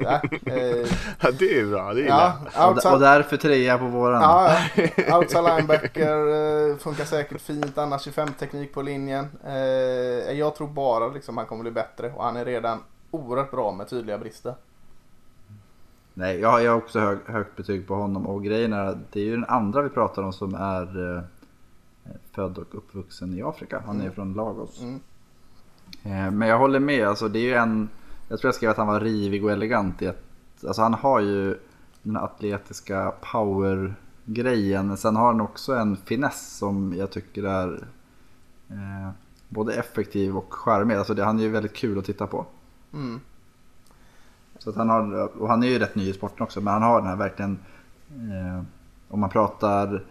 ja, eh, Ja, det är ju bra, det är ja, ja. Och, därför trea på våran. Ja, ja. outside linebacker eh, funkar säkert fint. Annars 25 teknik på linjen. Eh, jag tror bara liksom han kommer bli bättre och han är redan oerhört bra med tydliga brister. Nej, jag har, jag har också hög, högt betyg på honom och grejen är att det är ju den andra vi pratar om som är född och uppvuxen i Afrika. Han är från Lagos. Mm. Eh, men jag håller med, alltså det är ju en, jag tror jag skrev att han var rivig och elegant i ett, alltså han har ju den atletiska power-grejen. Men sen har han också en finess som jag tycker är eh, både effektiv och charmig. Alltså det, han är ju väldigt kul att titta på. Mm. Så han har, och han är ju rätt ny i sporten också, men han har den här verkligen, eh, om man pratar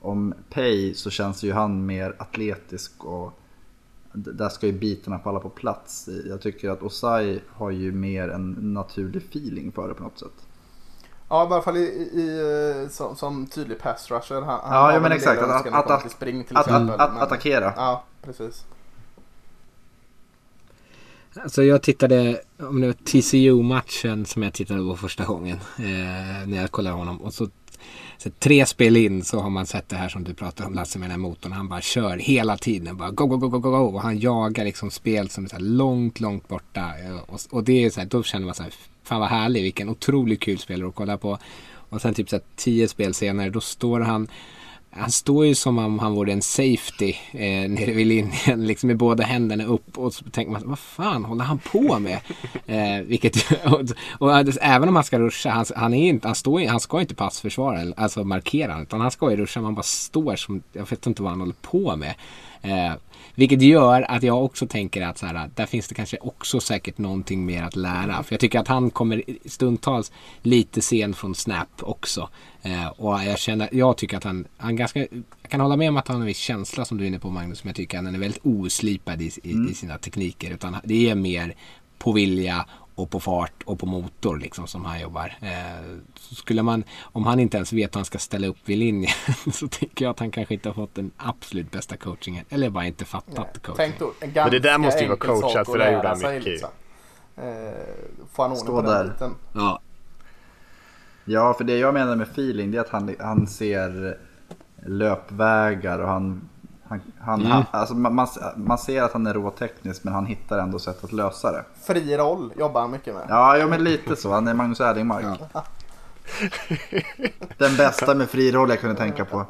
om Pay så känns ju han mer atletisk och där ska ju bitarna falla på plats. Jag tycker att Osai har ju mer en naturlig feeling för det på något sätt. Ja, i alla fall i, i, som, som tydlig pass rusher. Han, Ja, ja, men en exakt. Att, att, att, till spring till att, exempel. att, att men- attackera. Ja, precis. Alltså jag tittade, om det var TCU-matchen som jag tittade på första gången. Eh, när jag kollade honom. Och så, så tre spel in så har man sett det här som du pratar om Lasse med den här motorn. Han bara kör hela tiden. Bara go, go, go, go, go, go. Och han jagar liksom spel som är så här långt, långt borta. Eh, och, och det är så här, då känner man så här, fan vad härlig, vilken otroligt kul spelare att kolla på. Och sen typ så här, tio spel senare, då står han han står ju som om han vore en safety eh, nere vid linjen, liksom med båda händerna upp och så tänker man vad fan håller han på med? Eh, vilket, och, och, även om han ska ruscha, han, han, är inte, han, står, han ska inte passförsvara, alltså markera, utan han ska ju ruscha, man bara står som, jag vet inte vad han håller på med. Eh, vilket gör att jag också tänker att så här, där finns det kanske också säkert någonting mer att lära. För jag tycker att han kommer stundtals lite sen från snap också. Eh, och jag, känner, jag tycker att han, han ganska, jag kan hålla med om att han har en viss känsla som du är inne på Magnus. Men jag tycker att han är väldigt oslipad i, i, mm. i sina tekniker. Utan det är mer på vilja och på fart och på motor liksom som han jobbar. Eh, skulle man, om han inte ens vet hur han ska ställa upp vid linjen så tycker jag att han kanske inte har fått den absolut bästa coachingen. Eller bara inte fattat Nej. coachingen. Då, Men det där måste ju vara coachat för det gjorde han mycket. Liksom. Eh, får han ordning på den biten? Ja. ja, för det jag menar med feeling det är att han, han ser löpvägar och han han, han, mm. han, alltså man, man ser att han är råteknisk men han hittar ändå sätt att lösa det. Fri roll jobbar han mycket med. Ja, ja men lite så. Han är Magnus Erlingmark. Ja. Den bästa med fri roll jag kunde tänka på.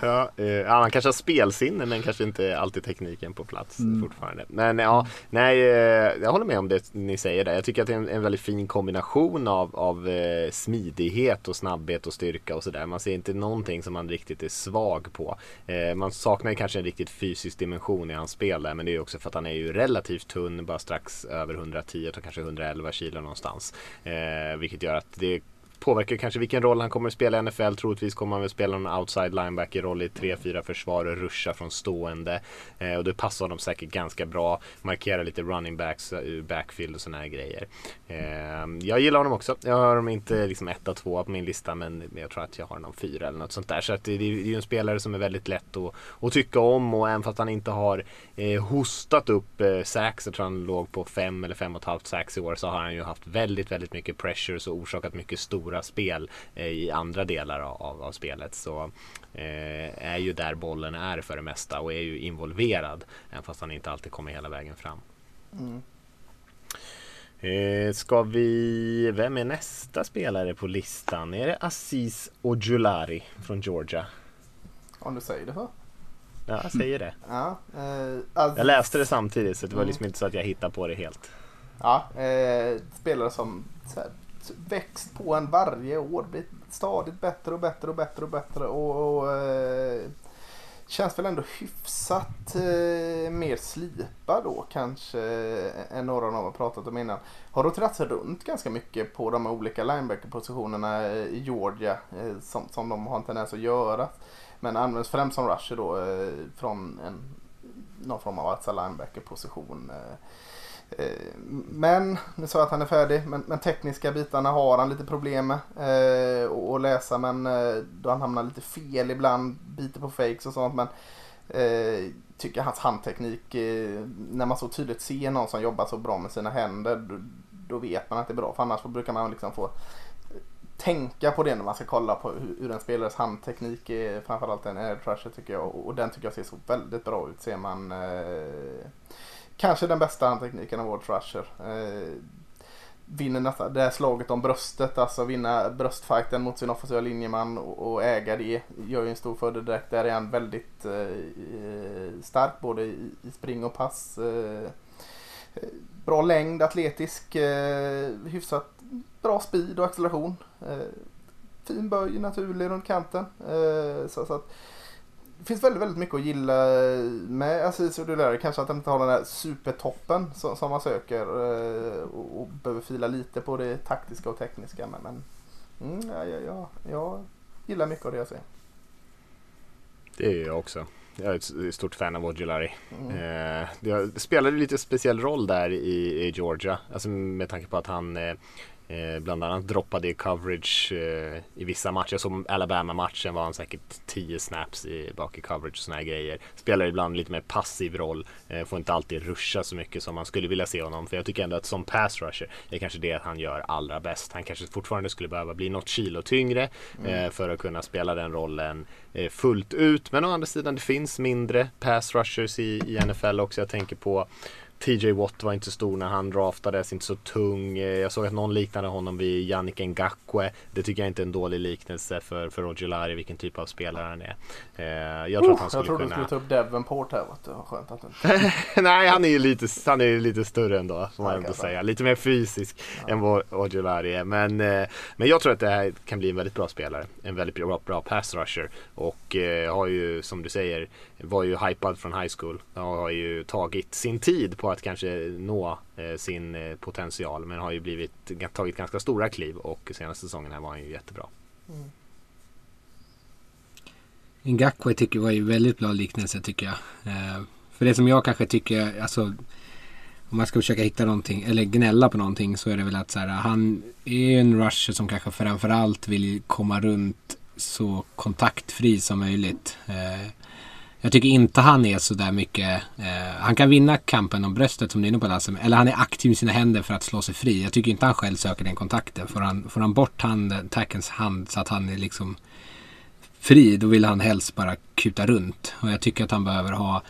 ja, eh, ja, kanske har spelsinne men kanske inte alltid tekniken på plats mm. fortfarande. Men ja, nej, eh, jag håller med om det ni säger där. Jag tycker att det är en, en väldigt fin kombination av, av eh, smidighet och snabbhet och styrka och sådär. Man ser inte någonting som han riktigt är svag på. Eh, man saknar kanske en riktigt fysisk dimension i hans spel där men det är också för att han är ju relativt tunn, bara strax över 110 och kanske 111 kilo någonstans. Vilket gör att det påverkar kanske vilken roll han kommer att spela i NFL. Troligtvis kommer han väl spela någon outside linebacker roll i 3-4 försvar och ruscha från stående. Eh, och det passar honom säkert ganska bra. Markera lite running backs ur backfield och sådana här grejer. Eh, jag gillar honom också. Jag har honom inte liksom 1-2 på min lista men jag tror att jag har honom 4 eller något sånt där. Så att det, det är ju en spelare som är väldigt lätt att, att tycka om och även fast han inte har eh, hostat upp eh, sax, jag tror han låg på 5 eller 5,5 sax i år, så har han ju haft väldigt, väldigt mycket pressures och orsakat mycket stora spel eh, i andra delar av, av spelet. Så eh, är ju där bollen är för det mesta och är ju involverad, även fast han inte alltid kommer hela vägen fram. Mm. Eh, ska vi... Vem är nästa spelare på listan? Är det Aziz Ojulari från Georgia? Om du säger det så. Ja, jag säger det. Ja, eh, alltså, jag läste det samtidigt så det var mm. liksom inte så att jag hittade på det helt. Ja, eh, spelare som här, växt på en varje år. Blivit stadigt bättre och bättre och bättre och bättre. Och, och eh, känns väl ändå hyfsat eh, mer slipad då kanske än några av dem har pratat om innan. Har roterat sig runt ganska mycket på de olika linebacker-positionerna i Georgia eh, som, som de har en tendens att göra. Men används främst som rusher då eh, från en, någon form av outside linebacker-position. Eh, Eh, men, nu sa jag att han är färdig, men, men tekniska bitarna har han lite problem med eh, att läsa. Men eh, då han hamnar lite fel ibland, biter på fakes och sånt. Men eh, tycker hans handteknik, eh, när man så tydligt ser någon som jobbar så bra med sina händer, då, då vet man att det är bra. För annars brukar man liksom få tänka på det när man ska kolla på hur, hur en spelares handteknik är. Framförallt en air trasher tycker jag. Och, den tycker jag ser så väldigt bra ut. Ser man eh, kanske den bästa handtekniken av vår rusher. Eh, vinner nästa, det här slaget om bröstet, alltså vinna bröstfighten mot sin offensiva linjeman och, och äga det gör ju en stor fördel direkt. Där är han väldigt eh, stark både i, i, spring och pass. Eh, eh bra längd, atletisk, eh, hyfsat bra speed och acceleration. Eh, fin böj, naturlig runt kanten. Eh, så, så att, det finns väldigt, väldigt mycket att gilla med Aziz Odulari. Kanske att han inte har den där supertoppen som, som man söker eh, och, och, behöver fila lite på det taktiska och tekniska. Men, men mm, ja, ja, ja, jag gillar mycket av det jag ser. Det är jag också. Jag är ett stort fan av Odulari. Mm. Eh, jag spelade lite speciell roll där i, i Georgia. Alltså med tanke på att han eh, Eh, bland annat droppade i coverage eh, i vissa matcher. Som Alabama-matchen var han säkert 10 snaps i, bak i coverage och såna här grejer. Spelar ibland lite mer passiv roll. Eh, får inte alltid ruscha så mycket som man skulle vilja se honom. För jag tycker ändå att som pass rusher är kanske det han gör allra bäst. Han kanske fortfarande skulle behöva bli något kilo tyngre mm. För att kunna spela den rollen fullt ut. Men å andra sidan det finns mindre pass rushers i, i NFL också. Jag tänker på TJ Watt var inte så stor när han draftades, inte så tung. Eh, jag såg att någon liknade honom vid Yannick Ngakwe. Det tycker jag inte är en dålig liknelse för, för Roger Lari, vilken typ av spelare han är. Eh, jag tror oh, att han skulle jag trodde kunna... du skulle ta upp Devonport här. Du. Skönt att inte... Nej, han är ju lite, han är lite större ändå, får man Ja, ändå säga. Lite mer fysisk än vad Ojolari är. Men, eh, men jag tror att det här kan bli en väldigt bra spelare. En väldigt bra, bra pass rusher. Och har ju, som du säger, var ju hypad från high school. Och har ju tagit sin tid på att kanske nå eh, sin eh, potential. Men har ju blivit, tagit ganska stora kliv och senaste säsongen här var han ju jättebra. Ngakwe tycker var ju väldigt bra liknelse tycker jag. Eh, för det som jag kanske tycker, alltså om man ska försöka hitta någonting eller gnälla på någonting så är det väl att så här, han är ju en rusher som kanske framförallt vill komma runt så kontaktfri som möjligt. Eh, jag tycker inte han är så där mycket. Eh, han kan vinna kampen om bröstet som du är inne på Lasse. Eller han är aktiv med sina händer för att slå sig fri. Jag tycker inte han själv söker den kontakten. Får han, får han bort handen, tackens hand så att han är liksom fri, då vill han helst bara kuta runt. Och jag tycker att han behöver ha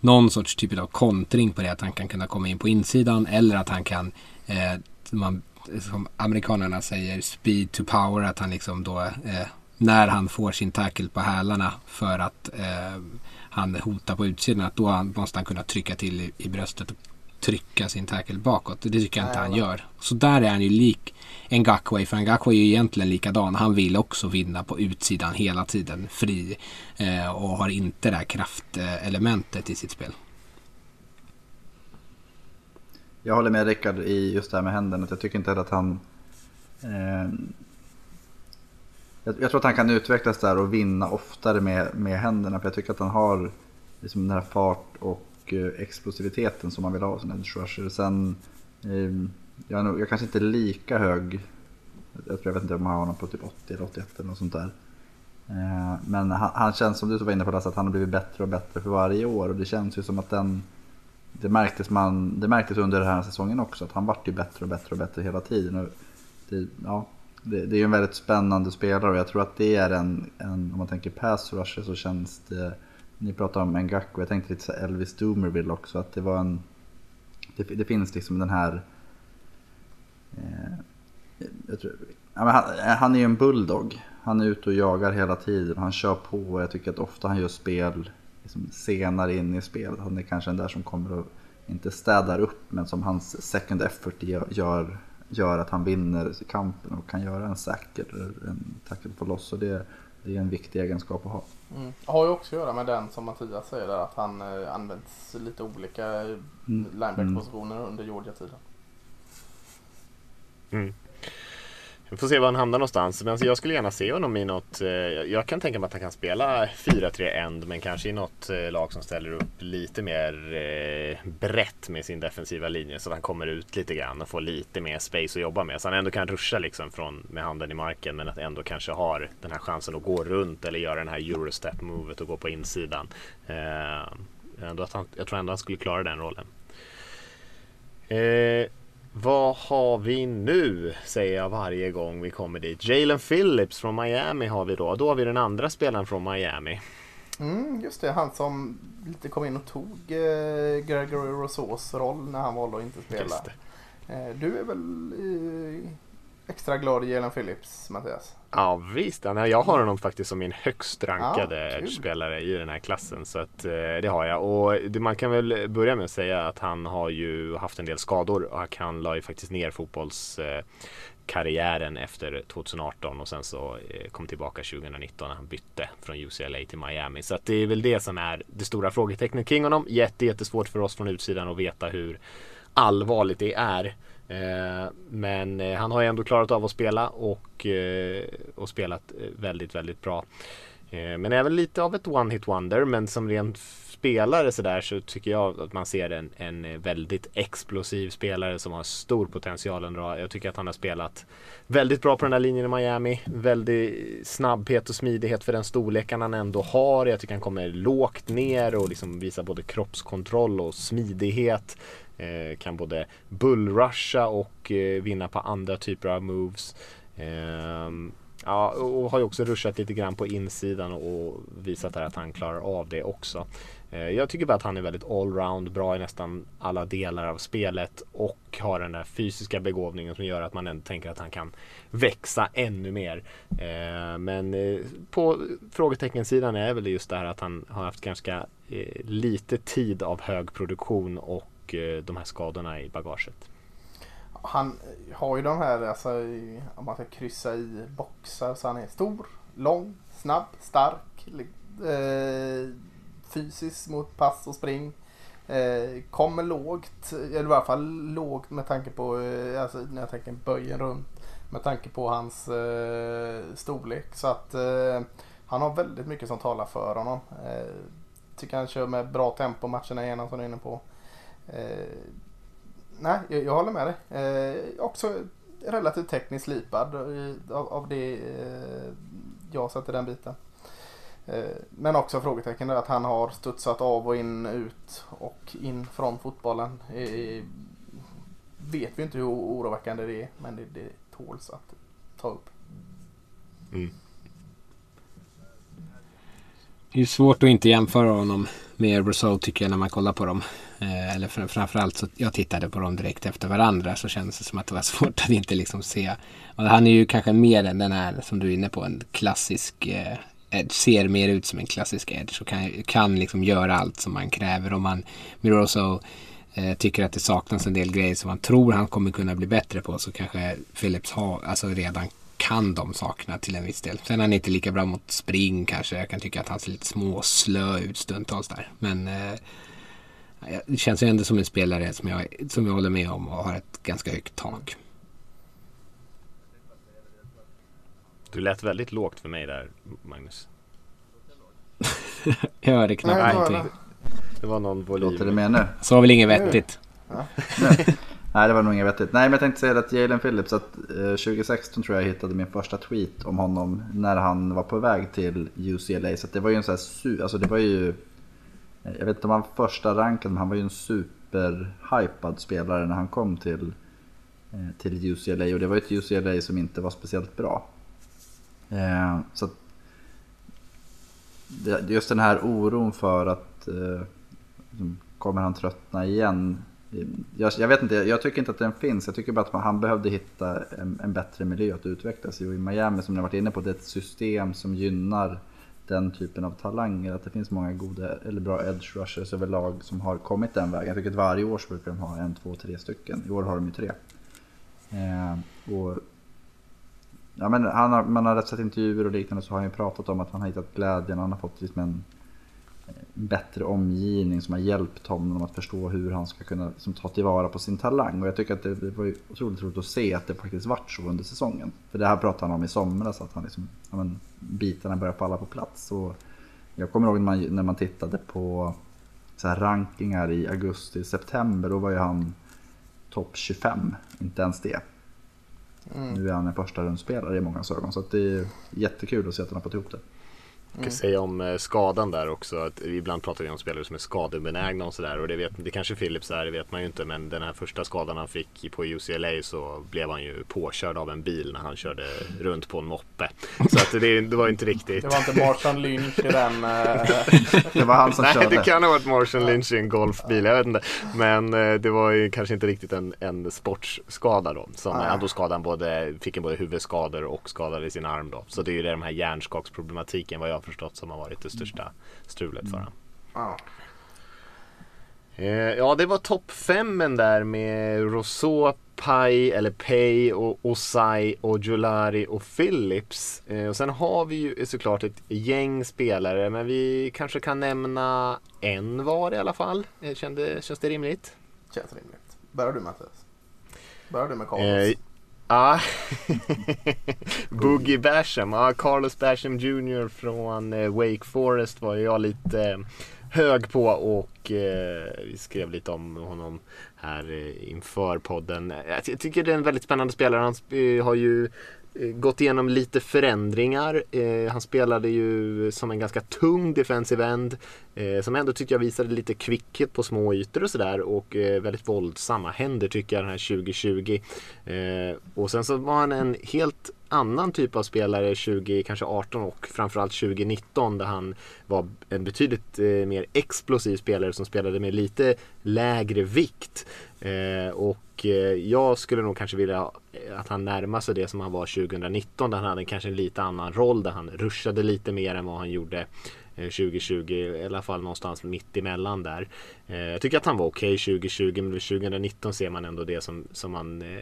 någon sorts typ av kontring på det. Att han kan kunna komma in på insidan eller att han kan, eh, man, som amerikanerna säger, speed to power. Att han liksom då, eh, när han får sin tackle på hälarna för att eh, han hotar på utsidan, att då måste han kunna trycka till i, i bröstet och trycka sin tackle bakåt. Det tycker jag inte han gör. Så där är han ju lik Ngakwe. För Ngakwe är ju egentligen likadan. Han vill också vinna på utsidan hela tiden. Fri. Eh, och har inte det här kraftelementet i sitt spel. Jag håller med Rickard i just det här med händerna. Jag tycker inte heller att han... Eh, jag, jag tror att han kan utvecklas där och vinna oftare med, med händerna. För jag tycker att han har liksom den här fart och eh, explosiviteten som man vill ha hos en rusher. Sen, eh, jag, är nog, jag kanske inte är lika hög. Jag, tror, jag vet inte om jag har honom på typ 80 eller 81 eller något sånt där. Eh, men han, han känns som du var inne på Lasse, att han har blivit bättre och bättre för varje år. Och det känns ju som att den det märktes, man, det märktes under den här säsongen också att han vart ju bättre och bättre och bättre hela tiden. Och det, ja, det, det är ju en väldigt spännande spelare och jag tror att det är en, en om man tänker pass rusher så känns det, ni pratar om Ngaku, jag tänkte lite så Elvis Doomerville också, att det var en, det, det finns liksom den här, eh, jag tror, ja, men han, han är ju en bulldog. Han är ute och jagar hela tiden han kör på och jag tycker att ofta han gör spel liksom senare in i spelet. Han är kanske den där som kommer och inte städar upp men som hans second effort gör, gör, gör att han vinner kampen och kan göra en sack eller en tackle på loss. Och det, det är en viktig egenskap att ha. Mm. Har ju också att göra med den som Mattias säger där, att han eh, används lite olika mm. linebacker-positioner under Georgia-tiden. Mm. Vi får se var han hamnar någonstans. Men alltså jag skulle gärna se honom i något. Eh, jag kan tänka mig att han kan spela 4-3 end. Men kanske i något eh, lag som ställer upp lite mer eh, brett med sin defensiva linje. Så att han kommer ut lite grann och får lite mer space att jobba med. Så han ändå kan ruscha liksom från, med handen i marken. Men att ändå kanske har den här chansen att gå runt eller göra den här Eurostep movet och gå på insidan. Eh, ändå att han, jag tror ändå han skulle klara den rollen. Eh, vad har vi nu? Säger jag varje gång vi kommer dit. Jalen Phillips från Miami har vi då. Då har vi den andra spelaren från Miami. Mm, just det, han som lite kom in och tog eh, Gregory Rousseaus roll när han valde att inte spela. Eh, du är väl extra glad Jalen Phillips, Mattias? Ja visst, jag har honom faktiskt som min högst rankade Ja, spelare i den här klassen. Så att, eh, det har jag. Och man kan väl börja med att säga att han har ju haft en del skador och han la ju faktiskt ner fotbollskarriären karriären efter 2018 och sen så eh, kom tillbaka 2019 när han bytte från UCLA till Miami. Så att det är väl det som är det stora frågetecknet kring honom. Jätte, jättesvårt för oss från utsidan att veta hur allvarligt det är. Eh, men eh, han har ju ändå klarat av att spela och, eh, och spelat väldigt, väldigt bra. Men även lite av ett one-hit wonder. Men som rent spelare sådär så tycker jag att man ser en, en väldigt explosiv spelare som har stor potential ändå. Jag tycker att han har spelat väldigt bra på den här linjen i Miami. Väldigt snabbhet och smidighet för den storleken han ändå har. Jag tycker han kommer lågt ner och liksom visar både kroppskontroll och smidighet. Eh, kan både bullrusha och eh, vinna på andra typer av moves. Ehm, ja, och har ju också ruschat lite grann på insidan och visat där att han klarar av det också. Eh, jag tycker bara att han är väldigt allround, bra i nästan alla delar av spelet och har den där fysiska begåvningen som gör att man ändå tänker att han kan växa ännu mer. Eh, men eh, på frågeteckensidan är väl just det här att han har haft ganska eh, lite tid av hög produktion och Eh, de här skadorna i bagaget. Han har ju de här, alltså, om man ska kryssa i boxar, så han är stor, lång, snabb, stark. Eh, fysisk mot pass och spring. Eh, kommer lågt, eller i alla fall lågt med tanke på, eh, alltså när jag tänker böjen runt. Med tanke på hans eh, storlek. Så att eh, han har väldigt mycket som talar för honom. Eh, tycker han kör med bra tempo matcherna igenom som du är inne på. Eh, nej, jag, jag, håller med dig. Eh, också relativt tekniskt slipad eh, av, av det eh, jag sätter den biten. Eh, men också frågetecken är att han har studsat av och in, ut och in från fotbollen. Eh, vet vi inte hur oroväckande det är men det, det tåls att ta upp. Mm. Det är svårt att inte jämföra honom med Rousseau tycker jag när man kollar på dem. Eh, eller framförallt så jag tittade på dem direkt efter varandra så kändes det som att det var svårt att inte liksom se. Och han är ju kanske mer än den här som du är inne på en klassisk eh, Edge ser mer ut som en klassisk Edge och kan, kan liksom göra allt som man kräver. Om man Miroso eh, tycker att det saknas en del grejer som man tror han kommer kunna bli bättre på så kanske Philips har, alltså redan kan de sakerna till en viss del. Sen är han inte lika bra mot spring kanske. Jag kan tycka att han ser lite småslö ut stundtals där. Men eh, det känns ju ändå som en spelare som jag, som jag håller med om och har ett ganska högt tak. Du lät väldigt lågt för mig där, Magnus. jag hörde knappt någonting. Det var någon volym. Låter det med nu? Så väl inget vettigt. Ja. Nej, det var nog inget vettigt. Nej, men jag tänkte säga att Jalen Phillips, att eh, 2016 tror jag jag hittade min första tweet om honom när han var på väg till UCLA. Så det var ju en sån här, alltså det var ju, eh, jag vet inte om han var första rankad, men han var ju en superhypad spelare när han kom till, eh, till UCLA. Och det var ju ett UCLA som inte var speciellt bra. Eh, så just den här oron för att eh, liksom, kommer han tröttna igen? Jag, jag, vet inte, jag tycker inte att den finns. Jag tycker bara att han behövde hitta en, en bättre miljö att utvecklas i. Och i Miami som ni har varit inne på, det är ett system som gynnar den typen av talanger. Att det finns många goda eller bra edge rushers överlag som har kommit den vägen. Jag tycker att varje år så brukar de ha en, två, tre stycken. I år har de ju tre. Eh, och Ja, men han har, man har sett intervjuer och liknande så har han ju pratat om att han har hittat glädjen. Han har fått liksom en bättre omgivning som har hjälpt honom att förstå hur han ska kunna liksom, ta tillvara på sin talang. Och jag tycker att det, det var otroligt roligt att se att det faktiskt vart så under säsongen. För det här pratade han om i somras, att han liksom, ja, men, bitarna börjar falla på plats. Och jag kommer ihåg när man, när man tittade på så här rankingar i augusti, september, då var ju han topp 25, inte ens det. Mm. Nu är han en första rundspelare i många ögon så det är jättekul att se att han har fått ihop det. Jag kan säga om eh, skadan där också. Att ibland pratar vi om spelare som är skadebenägna och sådär. Och det, vet, det kanske Philips är, det vet man ju inte. Men den här första skadan han fick på UCLA så blev han ju påkörd av en bil när han körde runt på en moppe. Så att det, det var inte riktigt. Det var inte Marshall Lynch i den. Uh... det var han som Nej, körde. det kan ha varit Marshall Lynch i en golfbil. Jag vet inte. Men uh, det var ju kanske inte riktigt en, en sportskada då. Som ah. han då skadade både, fick en både huvudskador och skadade sin arm då. Så det är ju det, de här hjärnskaksproblematiken vad jag har förstått som har varit det största strulet för honom. Mm. Eh, ja, det var topp femmen där med Rousseau, Pai, eller Pay och Osai och Julari och Phillips. Eh, och sen har vi ju såklart ett gäng spelare, men vi kanske kan nämna en var i alla fall. Eh, kände, känns det rimligt? Känns rimligt. Börjar du Mattias? Börjar du med Carlos? Ja, Boogie Basham. Ja, Carlos Basham Jr från eh, Wake Forest var jag lite eh, hög på och eh, vi skrev lite om honom här eh, inför podden. Jag tycker det är en väldigt spännande spelare. Han har ju Eh, gått igenom lite förändringar. Eh, han spelade ju som en ganska tung defensive end eh, som ändå tyckte jag visade lite kvickhet på små ytor och sådär och eh, väldigt våldsamma händer tycker jag den här 2020. Eh, och sen så var han en helt annan typ av spelare 20, kanske 18 och framförallt 2019 där han var en betydligt eh, mer explosiv spelare som spelade med lite lägre vikt. Eh, och eh, jag skulle nog kanske vilja eh, att han närmar sig det som han var 2019 där han hade kanske en lite annan roll där han ruschade lite mer än vad han gjorde eh, 2020, i alla fall någonstans mitt emellan där. Eh, jag tycker att han var okej okay 2020 men 2019 ser man ändå det som, som, man, eh,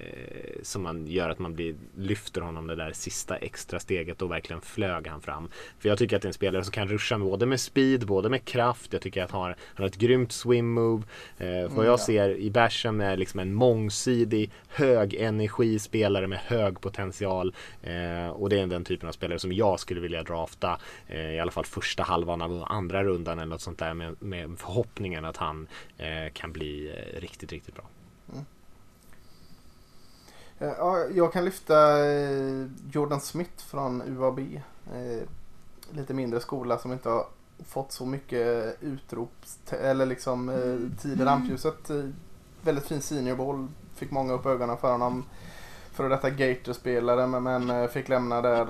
som man gör att man blir, lyfter honom det där sista extra steget och verkligen flög han fram. För jag tycker att det är en spelare som kan ruscha både med speed, både med kraft. Jag tycker att han har, han har ett grymt swim move. Eh, vad jag mm, ser i Basham är liksom en mångsidig, hög energispelare med hög potential. Eh, och det är den typen av spelare som jag skulle vilja drafta eh, i alla fall första halvan av andra rundan eller något sånt där med, med förhoppningen att han eh, kan bli eh, riktigt, riktigt bra. Mm. Eh, ja, jag kan lyfta Jordan Smith från UAB. Lite mindre skola som inte har fått så mycket utrop eller liksom tid i rampljuset. Väldigt fin seniorboll. Fick många upp ögonen för honom. Före detta Gator-spelare men fick lämna där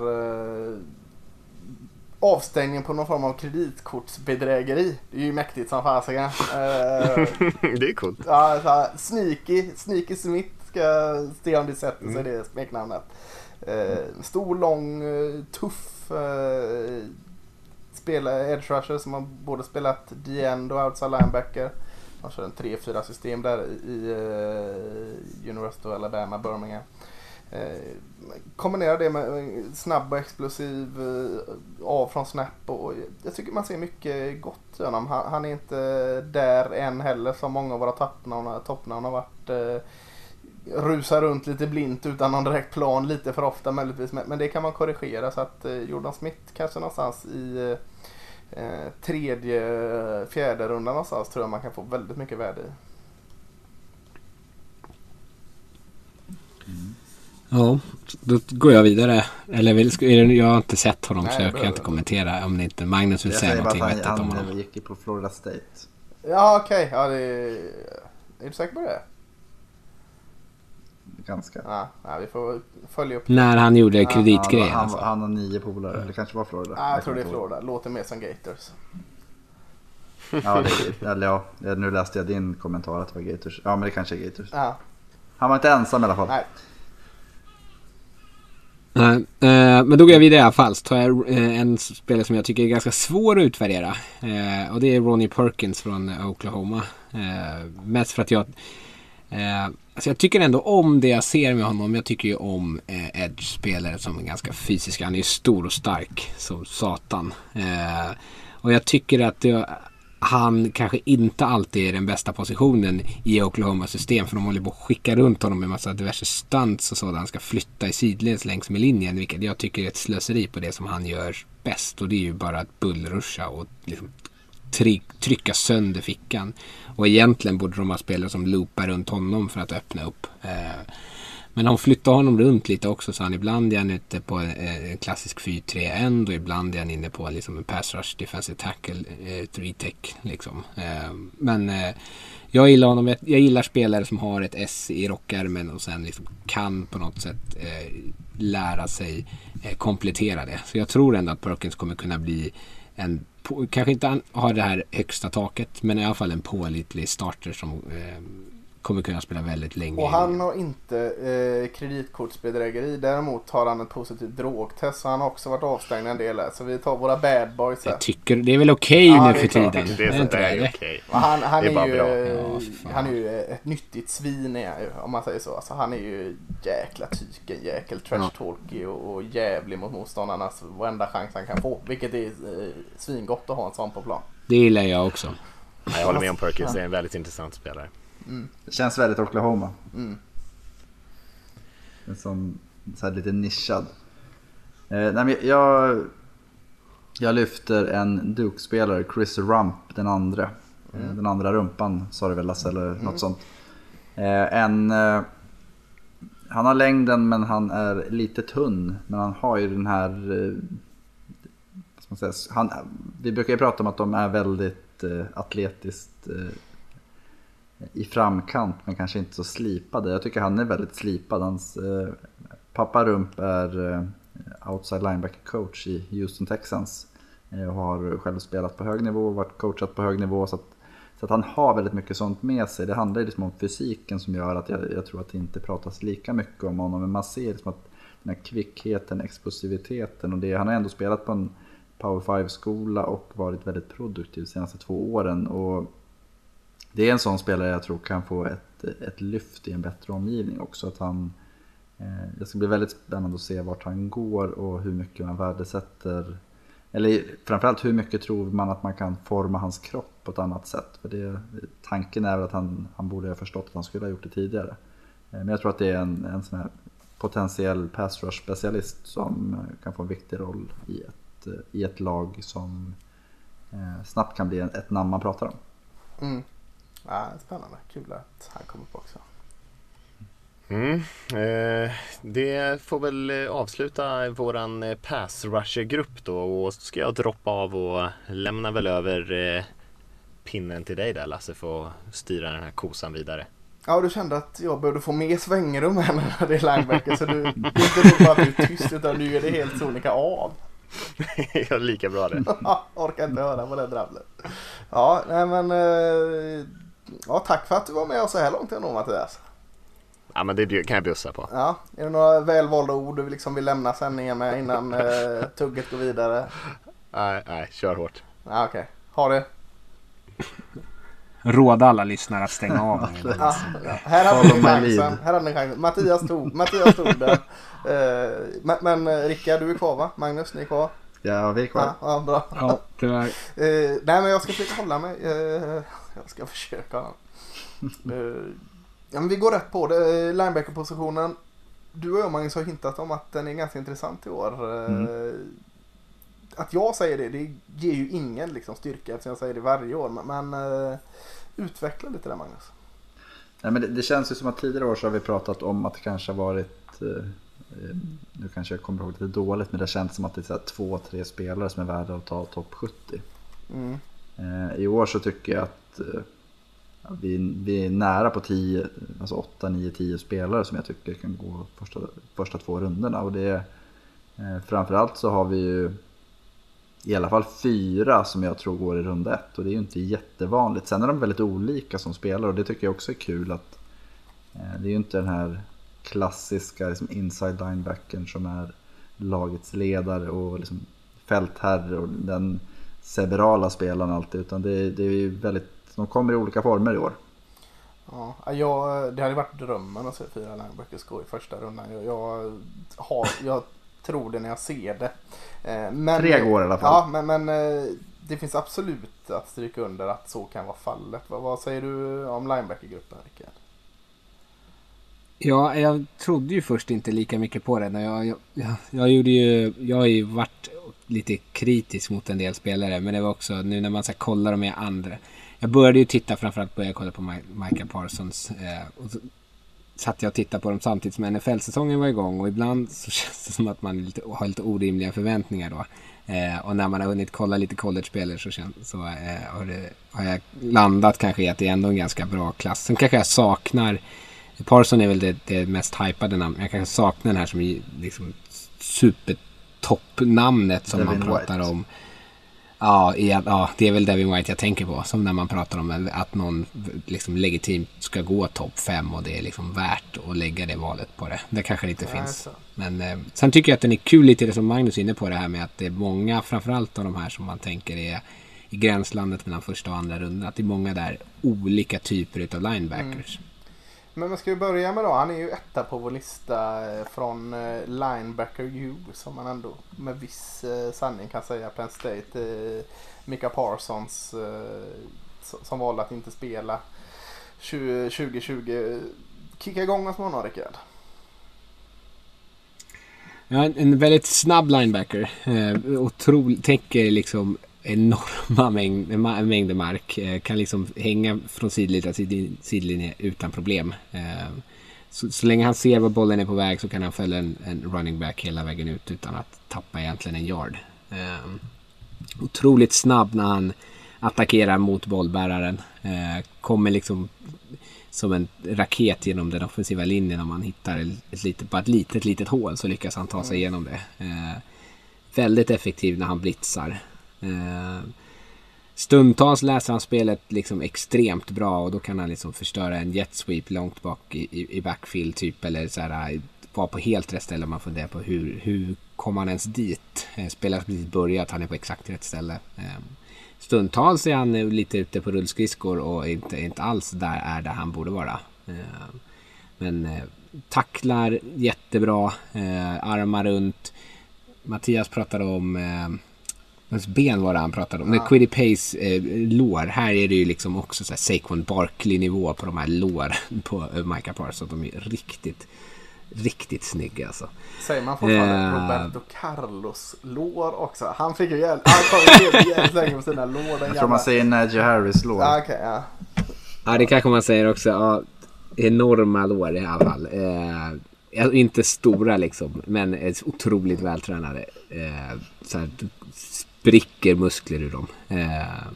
avstängning på någon form av kreditkortsbedrägeri. Det är ju mäktigt som fasiken. Uh, det är coolt. Ja, så här, sneaky, sneaky Smith ska se om det sätter sig mm. det smeknamnet. Uh, stor, lång, uh, tuff uh, spelare, edge rusher som har både spelat D-end och outside linebacker. Han kör en 3-4 system där i uh, University of Alabama, Birmingham. Eh, Kombinera det med snabb och explosiv eh, av från snap och jag tycker man ser mycket gott i honom. Han, han, är inte där än heller som många av våra toppnamn har varit. Eh, rusar runt lite blint utan någon direkt plan lite för ofta möjligtvis. Men, men det kan man korrigera så att eh, Jordan Smith kanske någonstans i eh, eh tredje, fjärde rundan någonstans tror jag man kan få väldigt mycket värde i. Mm. Ja, då går jag vidare. Eller vill, jag har inte sett honom Nej, så jag kan inte kommentera om det inte Magnus vill jag säga någonting vettigt om honom. Han gick ju på Florida State. Ja okej, okay. ja, det är... är du säker på det? Ganska. Ja, ja, vi får följa upp. När han gjorde kreditgrejen han, alltså. han har nio polare, det kanske var Florida. Ja, jag tror det är Florida, låter mer som Gators. ja, det är, eller ja, nu läste jag din kommentar att det var Gators. Ja men det kanske är Gators. Ja. Han var inte ensam i alla fall. Nej. Nej, eh, men då går jag vidare i alla fall. Så tar jag eh, en spelare som jag tycker är ganska svår att utvärdera. Eh, och det är Ronnie Perkins från eh, Oklahoma. Eh, mest för att jag... Eh, alltså jag tycker ändå om det jag ser med honom. Jag tycker ju om Edge-spelare som är ganska fysiska. Han är ju stor och stark som satan. och jag tycker att det, han kanske inte alltid är den bästa positionen i Oklahomas system. För de håller på att skicka runt honom med massa diverse stunts och sådant. Han ska flytta i sidleds längs med linjen. Vilket jag tycker är ett slöseri på det som han gör bäst. Och det är ju bara att bullruscha och liksom trycka sönder fickan. Och egentligen borde de ha spelare som loopar runt honom för att öppna upp. Eh, men de flyttar honom runt lite också så han ibland är han ute på eh, en, klassisk 4-3-end och ibland är han inne på liksom en pass rush defensive tackle, eh, 3-tech liksom. Eh, men eh, jag gillar honom, jag gillar spelare som har ett S i rockärmen och sen liksom kan på något sätt lära sig komplettera det. Så jag tror ändå att Perkins kommer kunna bli en kanske inte har det här högsta taket men i alla fall en pålitlig starter som eh, kommer kunna spela väldigt länge. Och han har inte eh, kreditkortsbedrägeri. Däremot har han ett positivt drogtest. Så han har också varit avstängd en del här. Så vi tar våra bad boys här. Jag tycker det är väl okej okay ja, nu för tiden. Det är, inte det? Är okay. han, han, är, är ju, ja, han är ju ett nyttigt svin är, om man säger så. Alltså, han är ju jäkla tyken, jäkel trash talky och, och jävlig mot motståndarnas varenda chans han kan få. Vilket är eh, svingott att ha en sån på plan. Det gillar jag också. Jag håller med om Perkins, det är en väldigt intressant spelare. Mm. Det känns väldigt Oklahoma. Mm. En sån så här lite nischad. Eh, nej, men jag, jag lyfter en Duke-spelare, Chris Rump, den andra. Eh, mm. Den andra rumpan sa du väl Lasse, eller mm. något sånt. Eh, en, eh, han har längden men han är lite tunn. Men han har ju den här... eh, man säga, han, vi brukar ju prata om att de är väldigt eh, atletiskt eh, i framkant men kanske inte så slipade. Jag tycker han är väldigt slipad. Hans eh, pappa Rump är eh, outside linebacker coach i Houston Texans. Eh, och har själv spelat på hög nivå och varit coachat på hög nivå. Så att, så att han har väldigt mycket sånt med sig. Det handlar ju liksom om fysiken som gör att jag, jag tror att det inte pratas lika mycket om honom. Men man ser liksom att den här kvickheten, explosiviteten och det. Han har ändå spelat på en Power 5-skola och varit väldigt produktiv de senaste två åren. Och det är en sån spelare jag tror kan få ett, ett lyft i en bättre omgivning också. Att han, eh, det ska bli väldigt spännande att se vart han går och hur mycket man värdesätter eller framförallt hur mycket tror man att man kan forma hans kropp på ett annat sätt? För det, tanken är väl att han, han borde ha förstått att han skulle ha gjort det tidigare. Eh, Men jag tror att det är en, en sån här potentiell pass rush specialist som eh, kan få en viktig roll i ett, eh, i ett lag som eh, snabbt kan bli ett namn man pratar om. Mm. Ja, spännande. Kul att han kommer på också. Mm. Eh, det får väl eh, avsluta våran eh, pass rusher-grupp då och så ska jag droppa av och lämna väl över eh, pinnen till dig där Lasse för att styra den här kosan vidare. Ja, du kände att jag behövde få mer svängrum här när det är linebacker. så du, det är inte bara att du är tyst utan du är det helt sonika av. Jag är lika bra det. Orkar inte höra på det drabblet. Ja, nej men. eh, Ja, tack för att du var med oss så här långt ändå Mattias. Ja men det kan jag bjussa på. Ja, är det några välvalda ord du liksom vill lämna sändningen med innan eh, tugget går vidare? Nej, nej, kör hårt. Ja, okej. Ha det. Råda alla lyssnare att stänga av. Ja. Här hade ni chansen. lead. Här hade ni chansen. Mattias tog, Mattias tog den. Eh, men men eh, Rickard, du är kvar va? Magnus, ni är kvar? Ja, vi är kvar. Ja, ja bra. Ja, tyvärr. Eh, nej men jag ska försöka hålla mig. Jag ska försöka. Eh, ja, men vi går rätt på det. Linebacker-positionen. Du och jag Magnus har hintat om att den är ganska intressant i år. Eh, Att jag säger det, det ger ju ingen liksom, styrka eftersom jag säger det varje år. Men, eh, utveckla lite där Magnus. Nej, men det, det känns ju som att tidigare år så har vi pratat om att det kanske har varit, nu kanske jag kommer ihåg lite dåligt, men det känns som att det är så två, tre spelare som är värda att ta topp 70. Mm. I år så tycker jag att Eh, ja, vi, vi är nära på 10, alltså 8, 9, 10 spelare som jag tycker kan gå första, första två rundorna. Och det, eh, framförallt så har vi ju i alla fall fyra som jag tror går i runda ett och det är ju inte jättevanligt. Sen är de väldigt olika som spelare och det tycker jag också är kul att eh, det är ju inte den här klassiska liksom, inside linebacken som är lagets ledare och liksom fältherre och den seberala spelaren alltid utan det, det är ju väldigt, de kommer i olika former i år. Ja, jag, det hade varit drömmen att se fyra linebackers gå i första rundan. Jag, jag, har, jag tror det när jag ser det. Eh, Men, Tre går i alla fall. Ja, men, men eh, det finns absolut att stryka under att så kan vara fallet. Vad, vad säger du om linebackergruppen Rickard? Ja, jag trodde ju först inte lika mycket på det. När jag, jag, jag, jag, gjorde ju, jag har ju varit lite kritisk mot en del spelare. Men det var också nu när man ska kolla dem med andra. Jag började ju titta framförallt började jag kolla på Mi- Micah Parsons. Eh, och så satt jag och tittade på dem samtidigt som NFL-säsongen var igång. Och ibland så känns det som att man lite, har lite orimliga förväntningar då. Eh, och när man har hunnit kolla lite college-spelare så, kän- så eh, har, det, har jag landat kanske i att det är ändå en ganska bra klass. Sen kanske jag saknar Parson är väl det, det mest hypade namnet. Jag kanske saknar den här som är liksom supertoppnamnet som Devin man pratar White. om. Ja, ja, det är väl Devin White jag tänker på. Som när man pratar om att någon liksom legitimt ska gå topp 5 och det är liksom värt att lägga det valet på det. Det kanske det inte Nej, finns. Men eh, sen tycker jag att den är kul lite det som Magnus är inne på det här med att det är många, framförallt av de här som man tänker är i gränslandet mellan första och andra rundan. Att det är många där olika typer utav linebackers. Men vad ska vi börja med då? Han är ju etta på vår lista eh, från eh, Linebacker U som man ändå med viss eh, sanning kan säga Penn State. Mika Parsons som- valde att inte spela 2020. Kicka igång oss med honom Rickard. Ja, en- väldigt snabb linebacker. Eh, täcker liksom enorma mängd, mängder mark. Eh, kan liksom hänga från sidlinje till sidlinje utan problem. Eh, så, så länge han ser var bollen är på väg så kan han följa en, en running back hela vägen ut utan att tappa egentligen en yard. Eh, otroligt snabb när han attackerar mot bollbäraren. Kommer liksom som en raket genom den offensiva linjen om man hittar ett litet, bara ett litet, litet hål så lyckas han ta sig igenom det. Eh, väldigt effektiv när han blitzar. Eh, stundtals läser han spelet liksom extremt bra och då kan han liksom förstöra en jet sweep långt bak i, i, i backfield typ eller så här eh, vara på helt rätt ställe om man funderar på hur, hur kom han ens dit? Eh, spelet precis börjat, han är på exakt rätt ställe. Eh, stundtals är han eh, lite ute på rullskridskor och inte, inte alls där är där han borde vara. Eh, men eh, tacklar jättebra, eh, armar runt. Mattias pratade om eh, Hans ben var det han pratade om. Ja. Quiddy Pace eh, lår. Här är det ju liksom också så här Saquon Barkley nivå på de här lår på eh, Micah Parsons. De är riktigt, riktigt snygga alltså. Säger man fortfarande eh, Roberto Carlos lår också? Han fick ju jävligt, han kom ju jävligt länge på sina lår. Jag tror man säger Najee Harris lår. Ah, okay, ja. ja, det kanske man säger också. Ja, enorma lår i alla fall. Eh, inte stora liksom, men otroligt vältränade. Eh, så här, spricker muskler ur dem. Eh,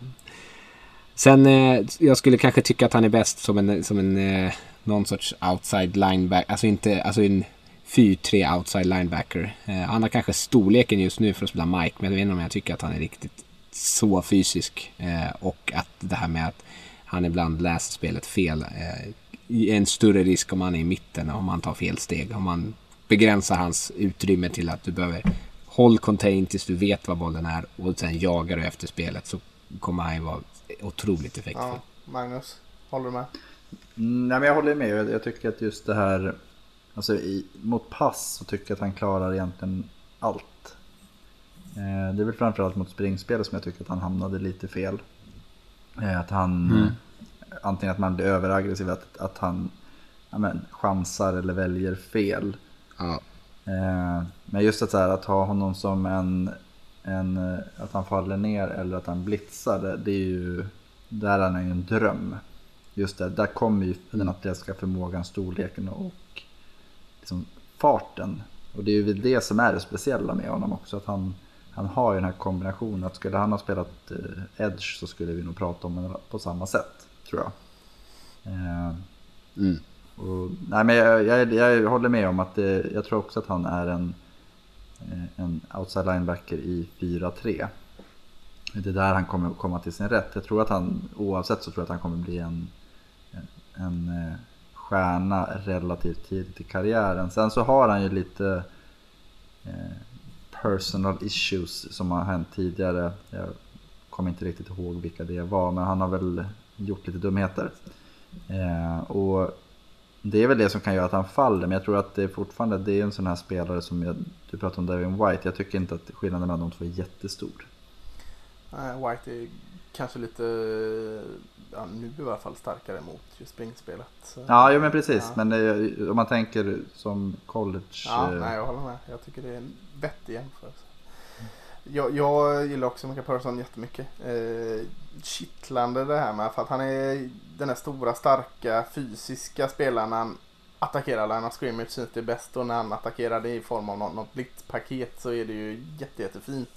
sen, eh, jag skulle kanske tycka att han är bäst som en, som en eh, någon sorts outside linebacker, alltså inte, alltså en 4-3 outside linebacker. Eh, han har kanske storleken just nu för att spela Mike, men jag vet inte om jag tycker att han är riktigt så fysisk. Eh, och att det här med att han ibland läser spelet fel eh, är en större risk om han är i mitten, om han tar fel steg. Om man begränsar hans utrymme till att du behöver håll contain tills du vet var bollen är och sen jagar du efter spelet så kommer han ju vara otroligt effektfull. Ja, Magnus, håller du med? Nej, men jag håller med. Jag, jag tycker att just det här alltså, i, mot pass så tycker jag att han klarar egentligen allt. Eh, det är väl framförallt mot springspel som jag tycker att han hamnade lite fel. Eh, att han, mm. antingen att man blir överaggressiv, att, att han ja, men, chansar eller väljer fel. Ja. Eh, men just att, så här, att ha honom som en, en, att han faller ner eller att han blitzar, det, det är ju, där är han ju en dröm. Just det, där kommer ju den atletiska förmågan, storleken och liksom farten. Och det är ju det som är det speciella med honom också, att han, han har ju den här kombinationen. Att skulle han ha spelat eh, Edge så skulle vi nog prata om honom på samma sätt, tror jag. Eh, mm. Och, nej, men jag, jag, jag, håller med om att det, jag tror också att han är en, eh, Eh, en outside linebacker i 4-3. Det är där han kommer komma till sin rätt. Jag tror att han, oavsett så tror jag att han kommer bli en, en, en stjärna relativt tidigt i karriären. Sen så har han ju lite eh, personal issues som har hänt tidigare. Jag kommer inte riktigt ihåg vilka det var, men han har väl gjort lite dumheter. Och det är väl det som kan göra att han faller, men jag tror att det är fortfarande det är en sån här spelare som jag, du pratar om Devin White. Jag tycker inte att skillnaden mellan de två är jättestor. White är kanske lite, ja, nu i alla fall starkare mot just springspelet. Ja, jo, men precis. Ja. Men det, om man tänker som college. Ja, eh... nej, jag håller med. Jag tycker det är en vettig jämförelse. Jag, jag gillar också Micah Persson jättemycket. Eh, kittlande det här med för att han är den här stora, starka, fysiska spelaren. Han attackerar line of scrimmage syns det bäst och när han attackerar det i form av något, något blitzpaket så är det ju jätte, jättefint.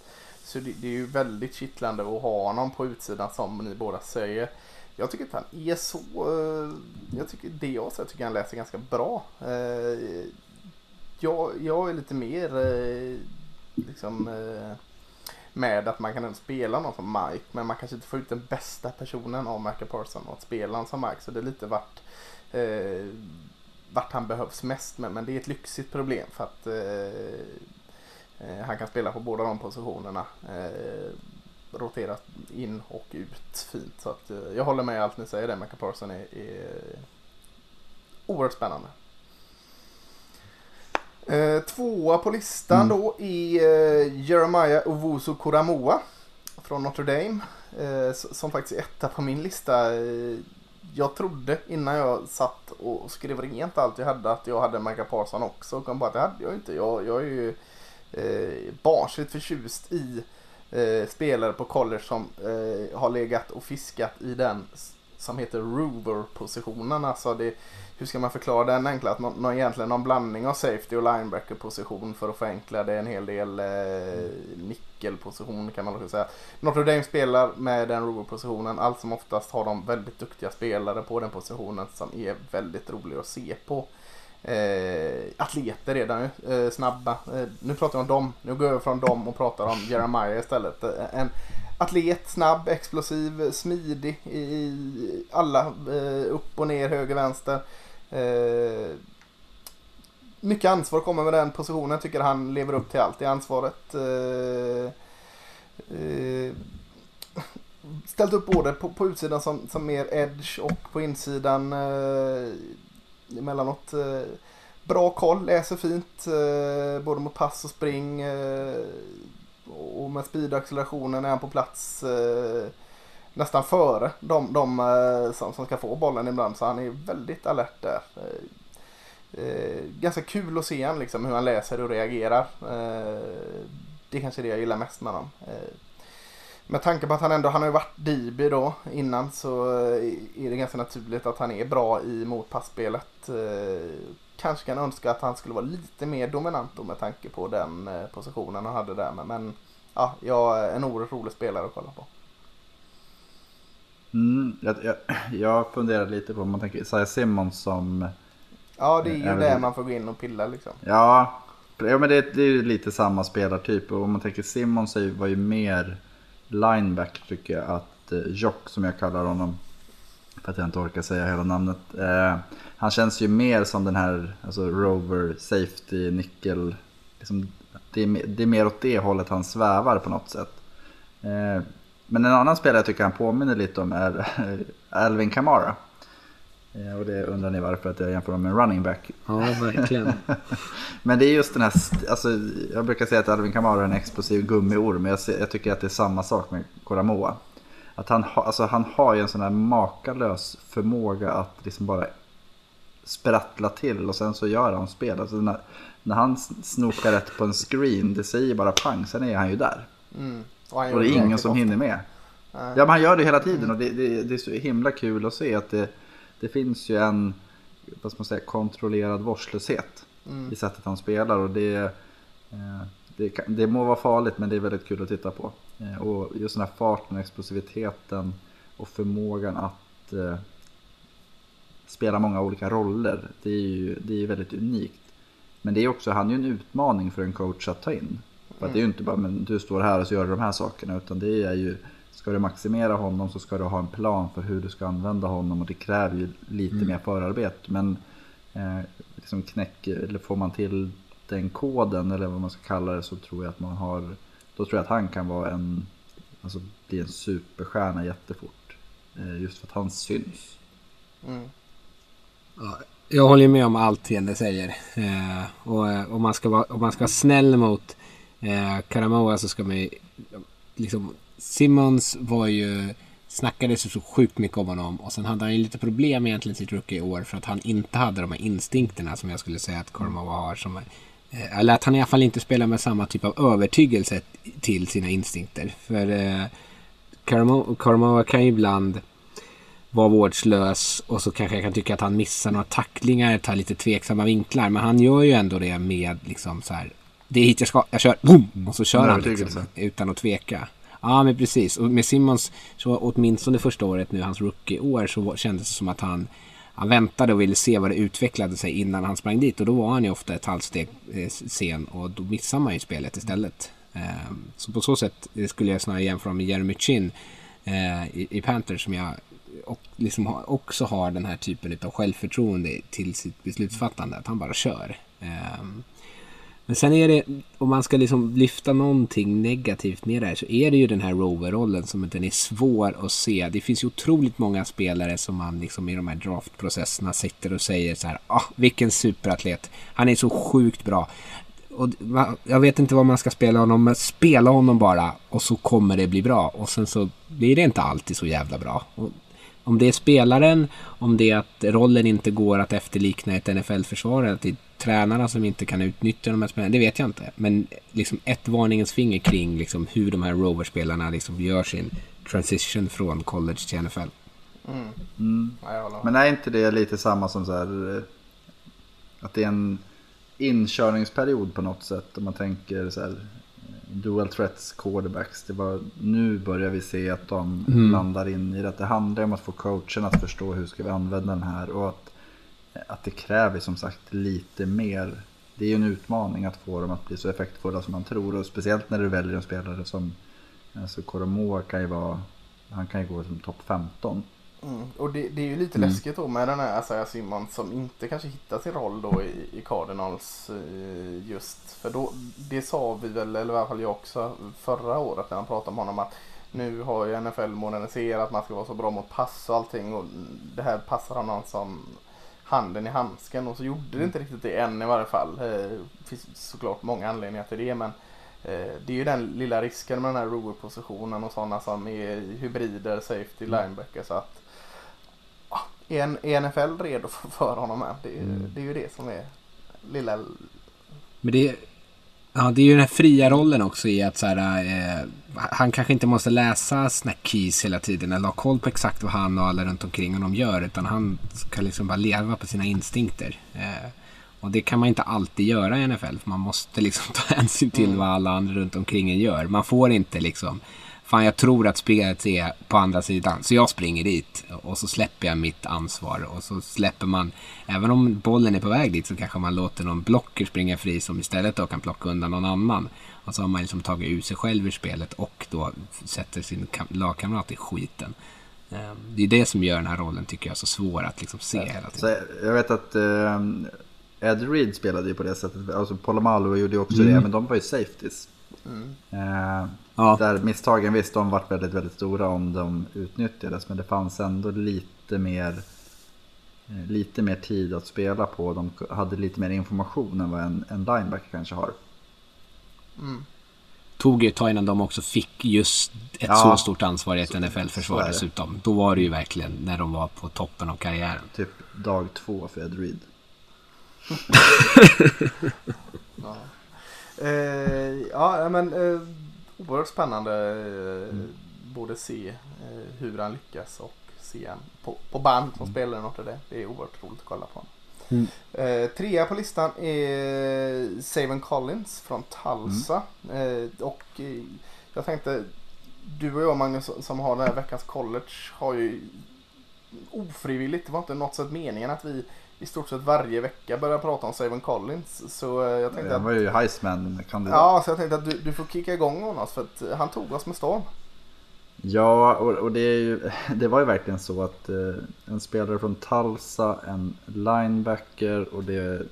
Så det, det, är ju väldigt kittlande att ha honom på utsidan som ni båda säger. Jag tycker att han är så... Eh, jag tycker det jag säger tycker han läser ganska bra. Eh, jag, jag är lite mer eh, liksom med att man kan spela någon som Mike men man kanske inte får ut den bästa personen av Michael Parson och att spela honom som Mike så det är lite vart, eh, vart han behövs mest men, men det är ett lyxigt problem för att eh, eh han kan spela på båda de positionerna. Eh, rotera in och ut fint så att eh, jag håller med allt ni säger där Michael Parson är, är oerhört spännande. Eh, tvåa på listan mm. då är eh, Jeremiah Owusu Koramoa från Notre Dame. Eh, som faktiskt är etta på min lista. Jag trodde innan jag satt och skrev rent allt jag hade att jag hade Micah Parson också. Och kom bara att det hade jag inte. Jag, jag är ju eh, barnsligt förtjust i spelare på college som har legat och fiskat i den som heter Rover-positionen. Alltså det, hur ska man förklara den enklast? Nå, nå, egentligen någon blandning av safety och linebacker-position för att förenkla det en hel del eh, nickelposition kan man också säga. Notre Dame spelar med den Rover-positionen. Allt som oftast har de väldigt duktiga spelare på den positionen som är väldigt roliga att se på. Eh, atleter redan nu, eh, snabba. Eh, nu pratar jag om dem, nu går jag från dem och pratar om Jeremiah istället. Eh, en atlet, snabb, explosiv, smidig i alla, eh, upp och ner, höger, vänster. Eh, mycket ansvar kommer med den positionen, tycker han lever upp till allt det ansvaret. Eh, eh, ställt upp både på, på utsidan som, som mer edge och på insidan eh, emellanåt. Eh, bra koll, läser fint eh, både mot pass och spring. Och med speedaccelerationen är han på plats eh, nästan före de, de eh, som, som ska få bollen ibland. Så han är väldigt alert där. Eh, ganska kul att se han, liksom, hur han läser och reagerar. det är kanske det jag gillar mest med honom. Med tanke på att han ändå han har varit DB då innan så är det ganska naturligt att han är bra i motpassspelet. Kanske kan önska att han skulle vara lite mer dominant då med tanke på den eh, positionen han hade där. Men ja, jag är en oerhört rolig spelare att kolla på. Mm, jag, jag, jag funderar lite på om man tänker Isaiah Simmons som... Ja, det är ju det man får gå in och pilla liksom. Ja, ja men det, det är ju lite samma spelartyp. Och om man tänker Simmons var ju mer lineback tycker jag att eh, Jock som jag kallar honom, för att jag inte orkar säga hela namnet. Eh, han känns ju mer som den här alltså rover, safety, nickel. Liksom, det, är, det är mer åt det hållet han svävar på något sätt. Eh, men en annan spelare jag tycker han påminner lite om är Alvin Kamara. Eh, och det undrar ni varför att jag jämför dem med en running back. Ja, verkligen. men det är just den här, alltså, jag brukar säga att Alvin Kamara är en explosiv gummiorm, men jag, jag, tycker att det är samma sak med Koramoa. Att han, ha, alltså, han har ju en sån här makalös förmåga att liksom bara sprattla till och sen så gör han spel. Alltså, när, när han snokar rätt på en screen, det säger bara pang, sen är han ju där. Mm. Och, och, det är ingen som ofta. hinner med. Ja, men han gör det hela tiden och det, det, det är så himla kul att se att det det finns ju en vad ska man säga, kontrollerad vårdslöshet mm. i sättet han spelar. Och det, eh, det, det må vara farligt men det är väldigt kul att titta på. Eh, och just den här farten, explosiviteten och förmågan att eh, spela många olika roller. Det är ju det är väldigt unikt. Men det är också, han är ju en utmaning för en coach att ta in. För mm. det är ju inte bara men du står här och så gör du de här sakerna utan det är ju Ska du maximera honom så ska du ha en plan för hur du ska använda honom och det kräver ju lite mm. mer förarbete. Men eh, liksom knäck, eller får man till den koden eller vad man ska kalla det så tror jag att man har, då tror jag att han kan vara en, alltså bli en superstjärna jättefort. Eh, just för att han syns. Mm. Ja, jag håller med om allt Jenne säger. Eh, och eh, om man, ska vara, om man ska vara snäll mot eh, Karamoa så ska man ju liksom Simmons var ju snackades så sjukt mycket om honom och sen hade han ju lite problem egentligen sitt rookie år för att han inte hade de här instinkterna som jag skulle säga att Karamoa har. Som, eh, eller att han i alla fall inte spelar med samma typ av övertygelse till sina instinkter. För eh, Karamoa kan ju ibland vara vårdslös och så kanske jag kan tycka att han missar några tacklingar, tar lite tveksamma vinklar. Men han gör ju ändå det med liksom så här. Det är hit jag ska, jag kör, boom! Och så kör han liksom, utan att tveka. Ja, men precis. Och med Simmons, så åtminstone första året nu, hans rookie-år, så kändes det som att han, han väntade och ville se vad det utvecklade sig innan han sprang dit. Och då var han ju ofta ett halvsteg eh, sen och då missar man ju spelet istället. Eh, så på så sätt skulle jag snarare jämföra med Jeremy Chin eh, i, i Panthers som jag och liksom också har den här typen av självförtroende till sitt beslutsfattande. Att han bara kör. Ehm, men sen är det, om man ska liksom lyfta någonting negativt med det här så är det ju den här rover-rollen som den är svår att se. Det finns ju otroligt många spelare som man liksom i de här draftprocesserna sitter och säger så här, ah, vilken superatlet. Han är så sjukt bra. Och jag vet inte vad man ska spela honom, men spela honom bara och så kommer det bli bra. Och sen så blir det inte alltid så jävla bra. Och om det är spelaren, om det är att rollen inte går att efterlikna ett NFL-försvar, att det är tränarna som inte kan utnyttja de här spelarna, det vet jag inte. Men liksom ett varningens finger kring liksom hur de här Rover-spelarna liksom gör sin transition från college till NFL. Mm. Mm. Men är inte det lite samma som så här, eh, att det är en inkörningsperiod på något sätt? Om man tänker så här, dual threats quarterbacks. Det var, nu börjar vi se att de Mm. landar in i det. Det handlar om att få coachen att förstå hur ska vi använda den här. Och att, att det kräver som sagt lite mer. Det är ju en utmaning att få dem att bli så effektfulla som man tror. Och speciellt när du väljer en spelare som alltså Koromoa kan ju vara, han kan ju gå som topp 15. Mm. Och det, det är ju lite Mm. läskigt då med den här Isaiah Simmons som inte kanske hittar sin roll då i, i Cardinals eh, just. För då, det sa vi väl, eller i alla fall jag också, förra året när han pratade om honom att nu har ju NFL moderniserat, man ska vara så bra mot pass och allting och det här passar honom som handen i handsken och så gjorde det inte riktigt det än i varje fall. Eh, Det finns såklart många anledningar till det men eh, det är ju den lilla risken med den här rover-positionen och sådana som är hybrider, safety, linebacker så att är, NFL redo för, honom med? Det, är- Mm. det är ju det som är lilla Men det, ja, det är ju den här fria rollen också i att så här, eh, han kanske inte måste läsa snack keys hela tiden eller ha koll på exakt vad han och alla runt omkring honom gör utan han ska liksom bara leva på sina instinkter. Eh, och det kan man inte alltid göra i NFL för man måste liksom ta hänsyn till vad alla andra runt omkring en gör. Man får inte liksom Fan jag tror att spelet är på andra sidan så jag springer dit och så släpper jag mitt ansvar och så släpper man Även om bollen är på väg dit så kanske man låter någon blocker springa fri som istället då kan plocka undan någon annan. Och så har man liksom tagit ut sig själv ur spelet och då sätter sin kam- lagkamrat i skiten. Eh, Det är det som gör den här rollen tycker jag så svår att liksom se hela Så tiden. jag vet att eh, Ed Reed spelade ju på det sättet. Alltså Polamalu gjorde ju också Mm. det, men de var ju safeties. Eh, Ja. Där misstagen visst, de varit väldigt, väldigt stora om de utnyttjades. Men det fanns ändå lite mer, eh, lite mer tid att spela på. De hade lite mer information än vad en, en linebacker kanske har. Tog ju ett tag innan de också fick just ett Ja. så stort ansvar i ett NFL-försvar dessutom. Då var det ju verkligen när de var på toppen av karriären. Typ dag två för Ed Reed. Eh, ja, men eh, oerhört spännande eh, både se eh, hur han lyckas och se han på, på band som spelar något av det. Det är oerhört roligt att kolla på honom. Mm. Eh, trea på listan är Savon Collins från Tulsa. Eh, och eh, jag tänkte, du och jag Magnus som har den här veckans college har ju ofrivilligt, det var inte något sätt meningen att vi i stort sett varje vecka börjar prata om Savon Collins. Så eh, jag tänkte Han att var ju Heisman-kandidat. Ja, så jag tänkte att du, du får kicka igång honom för att han tog oss med storm. Ja, och, och det, är ju, det var ju verkligen så att eh, en spelare från Tulsa, en linebacker och det,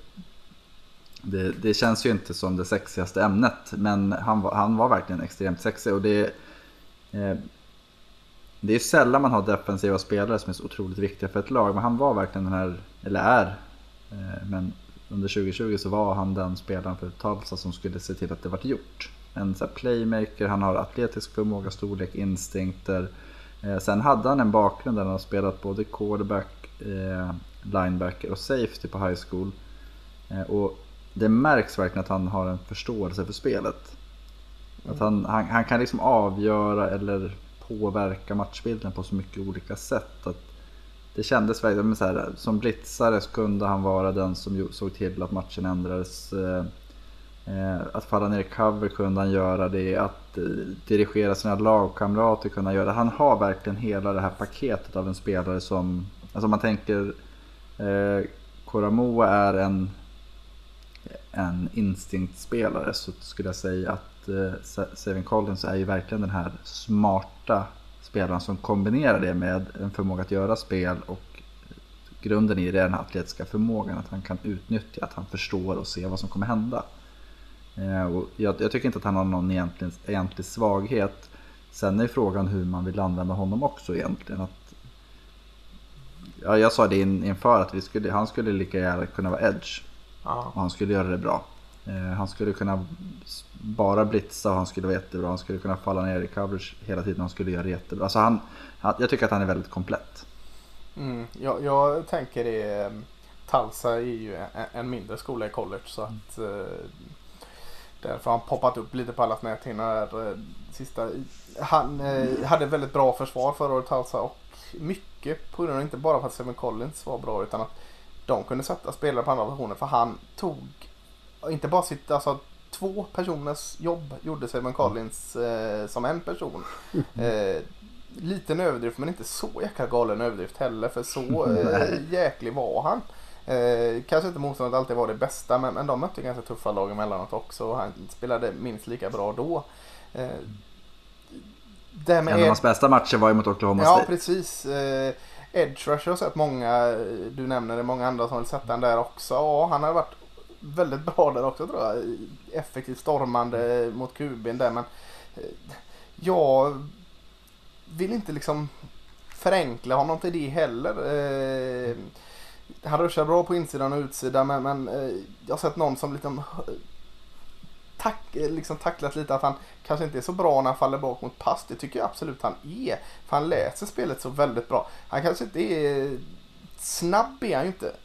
det, det känns ju inte som det sexigaste ämnet. Men han var, han var verkligen extremt sexig och det, eh, det är sällan man har defensiva spelare som är så otroligt viktiga för ett lag. Men han var verkligen den här, eller är, eh, men under 2020 så var han den spelaren för Tulsa som skulle se till att det vart gjort. En så playmaker, han har atletisk förmåga, storlek, instinkter. Eh, sen hade han en bakgrund där han har spelat både quarterback, eh, linebacker och safety på high school. Och det märks verkligen att han har en förståelse för spelet. Att han, han, han kan liksom avgöra eller påverka matchbilden på så mycket olika sätt. Att det kändes verkligen men så här, som blitzare kunde han vara den som såg till att matchen ändrades. Eh, eh, att falla ner i cover kunde han göra det, att eh, dirigera sina lagkamrater kunde han göra. Han har verkligen hela det här paketet av en spelare som, alltså om man tänker eh, Koramoa är en, en instinktspelare så skulle jag säga att eh, Savin Collins är ju verkligen den här smarta spelaren som kombinerar det med en förmåga att göra spel och grunden i det är den här atletiska förmågan att han kan utnyttja, att han förstår och ser vad som kommer hända. Eh, och jag, jag tycker inte att han har någon egentlig, egentlig svaghet. Sen är frågan hur man vill använda honom också egentligen. Att, ja, jag sa det in, inför att vi skulle, han skulle lika gärna kunna vara edge Ja. och han skulle göra det bra. Eh, han skulle kunna bara blitza och han skulle vara jättebra. Han skulle kunna falla ner i coverage hela tiden och han skulle göra det jättebra. Alltså han, han, jag tycker att han är väldigt komplett. Mm, jag, jag tänker det. eh, Tulsa är ju en, en mindre skola i college så att eh, Därför har han poppat upp lite på allas näthinnor Sista. Han eh, hade väldigt bra försvar förra året alltså. Och mycket på grund av inte bara för att Seven Collins var bra utan att de kunde sätta spelare på andra positioner. För han tog inte bara sitt, alltså två personers jobb gjorde Seven Collins eh, som en person. Eh, liten överdrift men inte så jäkla galen överdrift heller för så eh, jäklig var han. Eh, kanske inte motståndet alltid var det bästa men, men de mötte ganska tuffa lag emellanåt också och han spelade minst lika bra då. Eh, En av hans bästa matcher var ju mot Oklahoma Ja State. precis. Eh, Edge Rush har sett många, du nämner det, många andra som vill sätta den där också. Ja, han har varit väldigt bra där också tror jag. Effektivt stormande mot QB'n där men eh, jag vill inte liksom förenkla honom till det heller. Eh, han ruschar bra på insidan och utsidan men, men eh, jag har sett någon som liksom tack, liksom tacklat lite att han kanske inte är så bra när han faller bak mot pass. Det tycker jag absolut han är. För han läser spelet så väldigt bra. Han kanske inte är snabb är han ju inte.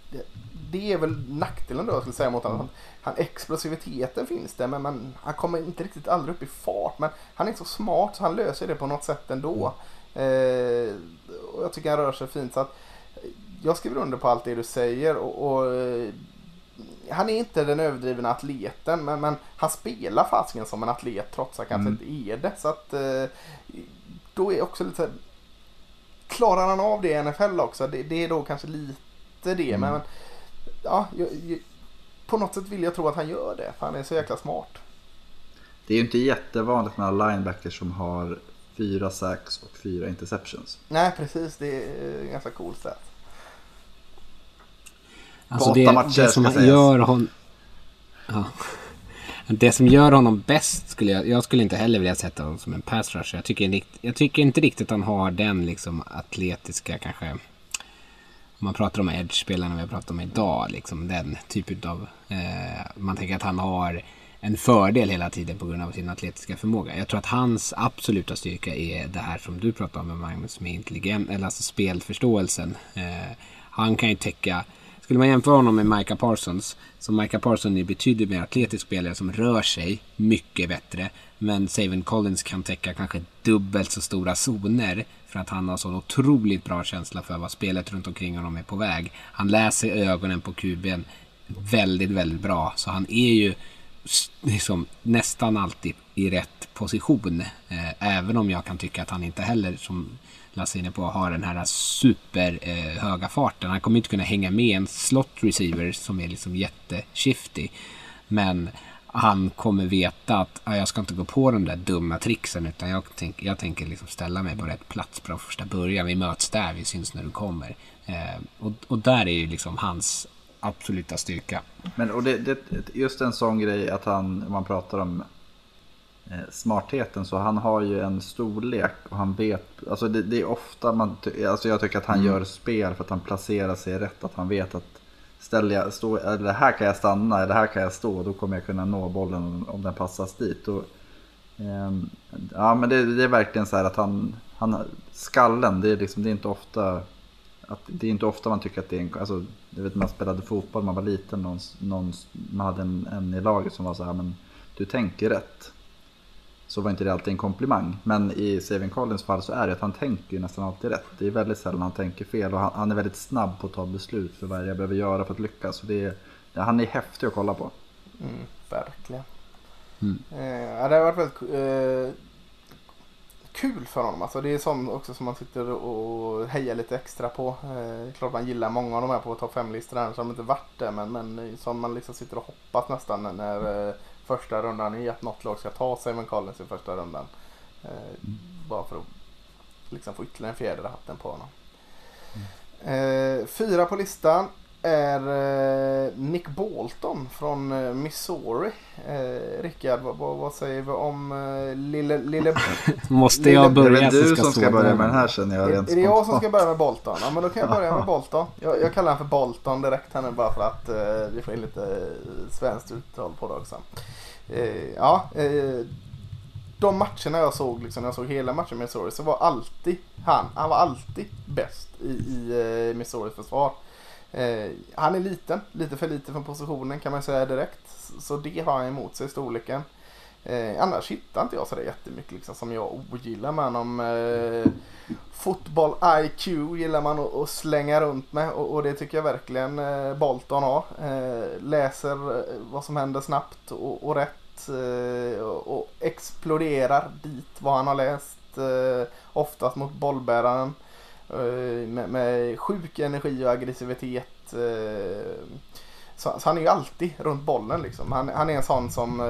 Det, är väl nackdelen då jag skulle säga mot honom. Han, han, explosiviteten finns där men, men han kommer inte riktigt aldrig upp i fart. Men han är så smart så han löser det på något sätt ändå. Eh, och jag tycker han rör sig fint. Så att, jag skriver under på allt det du säger och, och eh, han är inte den överdrivna atleten men, men han spelar fasiken som en atlet trots att han kanske inte är det. Så att eh, då är också lite Klarar han av det i NFL också? Det, det är då kanske lite det. Men, men ja, jag, jag, på något sätt vill jag tro att han gör det. För han är så jäkla smart. Det är ju inte jättevanligt med linebackers som har fyra sacks och fyra interceptions. Nej precis, det är eh, ganska coolt stat. Alltså det, matcher, det som gör honom... Ja. Det som gör honom bäst skulle jag... Jag skulle inte heller vilja sätta honom som en pass rusher. Jag tycker, jag tycker inte riktigt att han har den liksom atletiska kanske... Om man pratar om edge-spelarna vi har pratat om idag, liksom den typen av... Eh, man tänker att han har en fördel hela tiden på grund av sin atletiska förmåga. Jag tror att hans absoluta styrka är det här som du pratar om med Magnus med intelligens, eller alltså spelförståelsen. Eh, han kan ju täcka skulle man jämföra honom med Micah Parsons, så Micah Parsons är betydligt mer atletisk spelare som rör sig mycket bättre. Men Savin Collins kan täcka kanske dubbelt så stora zoner för att han har sån otroligt bra känsla för vad spelet runt omkring honom är på väg. Han läser ögonen på kuben väldigt, väldigt bra. Så han är ju liksom nästan alltid i rätt position. Eh, även om jag kan tycka att han inte heller, som Lasse inne på, har den här superhöga eh, farten. Han kommer inte kunna hänga med en slot receiver som är liksom jätteshifty. Men han kommer veta att ah, jag ska inte gå på de där dumma tricksen utan jag, tänk, jag tänker liksom ställa mig på rätt plats från första början. Vi möts där, vi syns när du kommer. Eh, och, och där är ju liksom hans absoluta styrka. Men och det, det, just en sån grej att han, om man pratar om smartheten, så han har ju en storlek och han vet, alltså det, det är ofta man, alltså jag tycker att han gör spel för att han placerar sig rätt, att han vet att ställer jag, stå, eller här kan jag stanna eller här kan jag stå, då kommer jag kunna nå bollen om, om den passas dit. Och, ehm, ja men det, det är verkligen så här att han, han skallen, det är liksom, det är inte ofta att det är inte ofta man tycker att det är en, alltså, jag vet när man spelade fotboll, man var liten, någon, någon, man hade en, en i laget som var så här, men du tänker rätt. Så var inte det alltid en komplimang. Men i Savin Collins fall så är det att han tänker ju nästan alltid rätt. Det är väldigt sällan han tänker fel och han, han är väldigt snabb på att ta beslut för vad jag behöver göra för att lyckas. Så det är, han är häftig att kolla på. Mm, verkligen. Mm. Eh, det har varit väldigt eh, kul för honom. Alltså, det är sånt också som man sitter och hejar lite extra på. Eh, klart man gillar många av de här på topp 5-listorna annars har de inte varit det. Men, men som man liksom sitter och hoppas nästan när eh, första rundan är att något lag ska ta Simon Collins i första rundan. Eh, bara för att liksom få ytterligare en fjäder i hatten på honom. Eh, fyra på listan är eh, Nick Bolton från eh, Missouri. Eh, Rickard, vad, vad, vad säger vi om eh, lille... lille Måste Lille- jag Det är börja väl så du ska som ska börja med den här känner jag är, rent är det jag som ska börja med Bolton? Ja men då kan jag börja med Bolton. Jag, jag kallar honom för Bolton direkt här nu bara för att eh, vi får in lite svenskt uttal på det också. Eh, ja, eh, de matcherna jag såg, liksom, när jag såg hela matchen med Missouri så var alltid han, han var alltid bäst i, i eh, Missouris försvar. Eh, han är liten, lite för liten för positionen kan man säga direkt. Så det har han emot sig, storleken. Eh, annars hittar inte jag sådär jättemycket liksom, som jag ogillar med honom. Eh, fotboll IQ gillar man att, att slänga runt med och, och, det tycker jag verkligen eh, Bolton har. Eh, läser eh, vad som händer snabbt och, och rätt eh, och, och, exploderar dit vad han har läst. Eh, oftast mot bollbäraren. Eh, med, med sjuk energi och aggressivitet. Så, så, han är ju alltid runt bollen liksom. Han, han är en sån som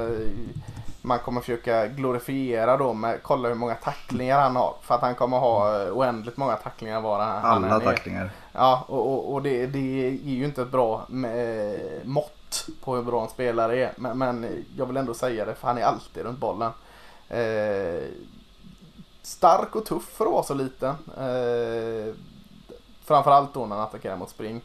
man kommer försöka glorifiera då med kolla hur många tacklingar han har. För att han kommer ha eh, oändligt många tacklingar var han Alla han tacklingar. Ja och, och, och det, det är ju inte ett bra eh, mått på hur bra en spelare är. Men, men, jag vill ändå säga det för han är alltid runt bollen. Eh, stark och tuff för att vara så liten. Eh, framförallt då när han attackerar mot spring.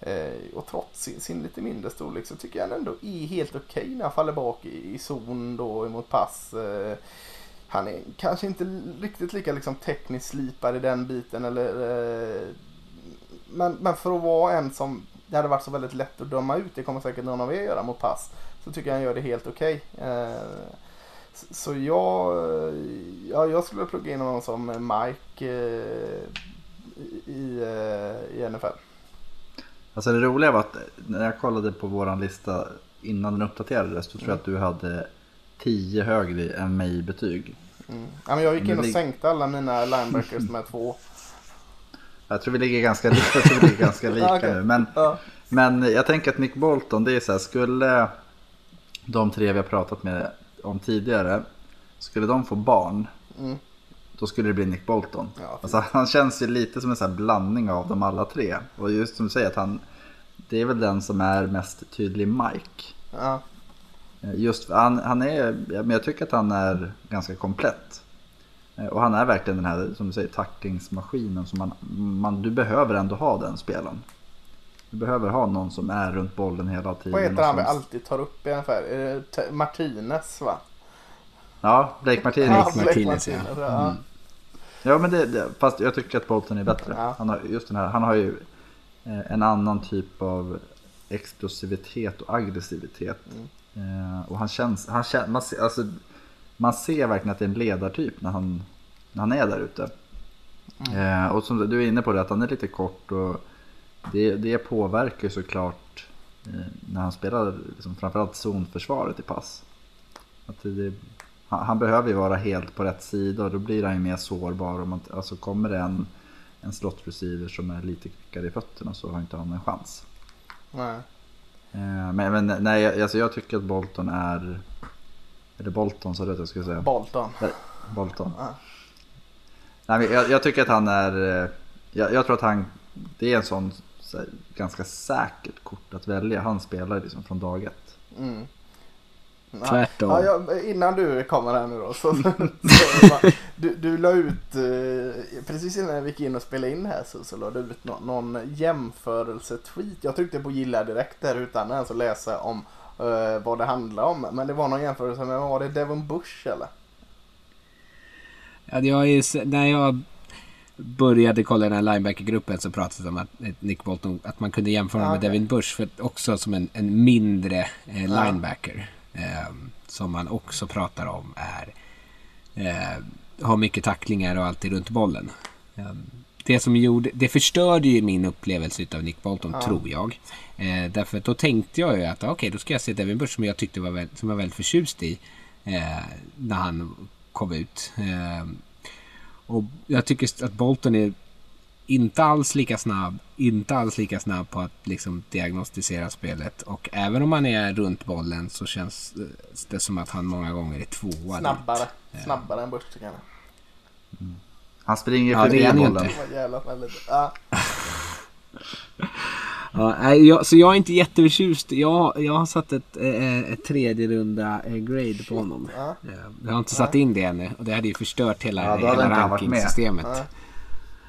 Eh, och trots sin, sin, lite mindre storlek så tycker jag han ändå är helt okej okay när han faller bak i, i zon då emot pass. Eh, han är kanske inte riktigt lika liksom, tekniskt slipad i den biten. Eller, eh, men, men för att vara en som det hade varit så väldigt lätt att döma ut, det kommer säkert någon av er göra mot pass. Så tycker jag han gör det helt okej. Okay. Så jag, ja, jag skulle plugga in honom som Mike eh, i, eh, i NFL. Alltså det roliga var att när jag kollade på våran lista innan den uppdaterades så tror jag att du hade 10 högre än mig i betyg. Mm. Ja, men jag gick in och sänkte alla mina linebackers med två. Jag tror vi ligger ganska, jag tror vi ligger ganska lika okay. nu. Men, ja. men jag tänker att Nick Bolton, det är så här, skulle de tre vi har pratat med om tidigare, skulle de få barn, mm. då skulle det bli Nick Bolton. Ja, alltså, han känns ju lite som en sån blandning av dem alla tre. Och just som du säger, att han, det är väl den som är mest tydlig Mike. Ja. Eh, just han, han är, men jag tycker att han är ganska komplett. Eh, och han är verkligen den här, som du säger, tacklingsmaskinen som man, man, du behöver ändå ha den spelen. Du behöver ha någon som är runt bollen hela tiden. Vad heter han vi alltid tar upp i ungefär? Martinez va? Ja, Blake Martinez. Ja, Blake Martinez, ja. ja. Mm. Ja, men det, det, fast jag tycker att Bolton är bättre. Ja. Han, har, just den här, han har ju eh, en annan typ av explosivitet och aggressivitet. Mm. Eh, och han känns, han känns man, ser, alltså, man ser verkligen att det är en ledartyp när han, när han är där ute. Mm. Eh, och som du är inne på det, att han är lite kort och det, det påverkar såklart eh, när han spelar liksom, framförallt zonförsvaret i pass. Att det, han, han, behöver ju vara helt på rätt sida och då blir han ju mer sårbar. Om man, alltså kommer det en, en slot receiver som är lite kvickare i fötterna så har inte han en chans. Nej. Eh, men, men nej, alltså jag tycker att Bolton är... Är det Bolton så det jag skulle säga? Bolton. Bolton. Ja. Nej, men jag, jag, tycker att han är... Eh, jag, jag, tror att han... Det är en sån så här, ganska säkert kort att välja. Han spelar liksom från dag ett. Mm. Tvärtom. Ja, ja, innan du kommer här nu då. Så, så bara, du, du la ut, eh, precis innan jag gick in och spelade in här så, så la du ut no, någon jämförelse-tweet. Jag tryckte på gilla direkt där utan ens att läsa om eh, vad det handlar om. Men det var någon jämförelse med, var det Devon Bush eller? Ja, jag är, när jag började kolla den här linebacker-gruppen så pratades det om att Nick Bolton, att man kunde jämföra okay. med Devin Bush för också som en, en mindre eh, linebacker. Eh, som man också pratar om är eh, har mycket tacklingar och alltid runt bollen. Eh, det som gjorde, det förstörde ju min upplevelse av Nick Bolton ja. tror jag. Eh, därför att då tänkte jag ju att okej okay, då ska jag se Devin Bush som jag tyckte var väldigt, som jag var väldigt förtjust i. Eh, när han kom ut. Eh, och jag tycker att Bolton är inte alls lika snabb, inte alls lika snabb på att liksom diagnostisera spelet. Och även om han är runt bollen så känns det som att han många gånger är tvåa. Snabbare, dit. snabbare än Bush tycker jag. Mm. Han springer ja, förbi bollen. Ja. ja, jag, så jag är inte jätteförtjust. Jag, jag har satt ett, eh, ett tredje runda eh, grade på honom. Ja. Jag har inte satt in det ännu och det hade ju förstört hela, ja, hela rankingsystemet. Ja.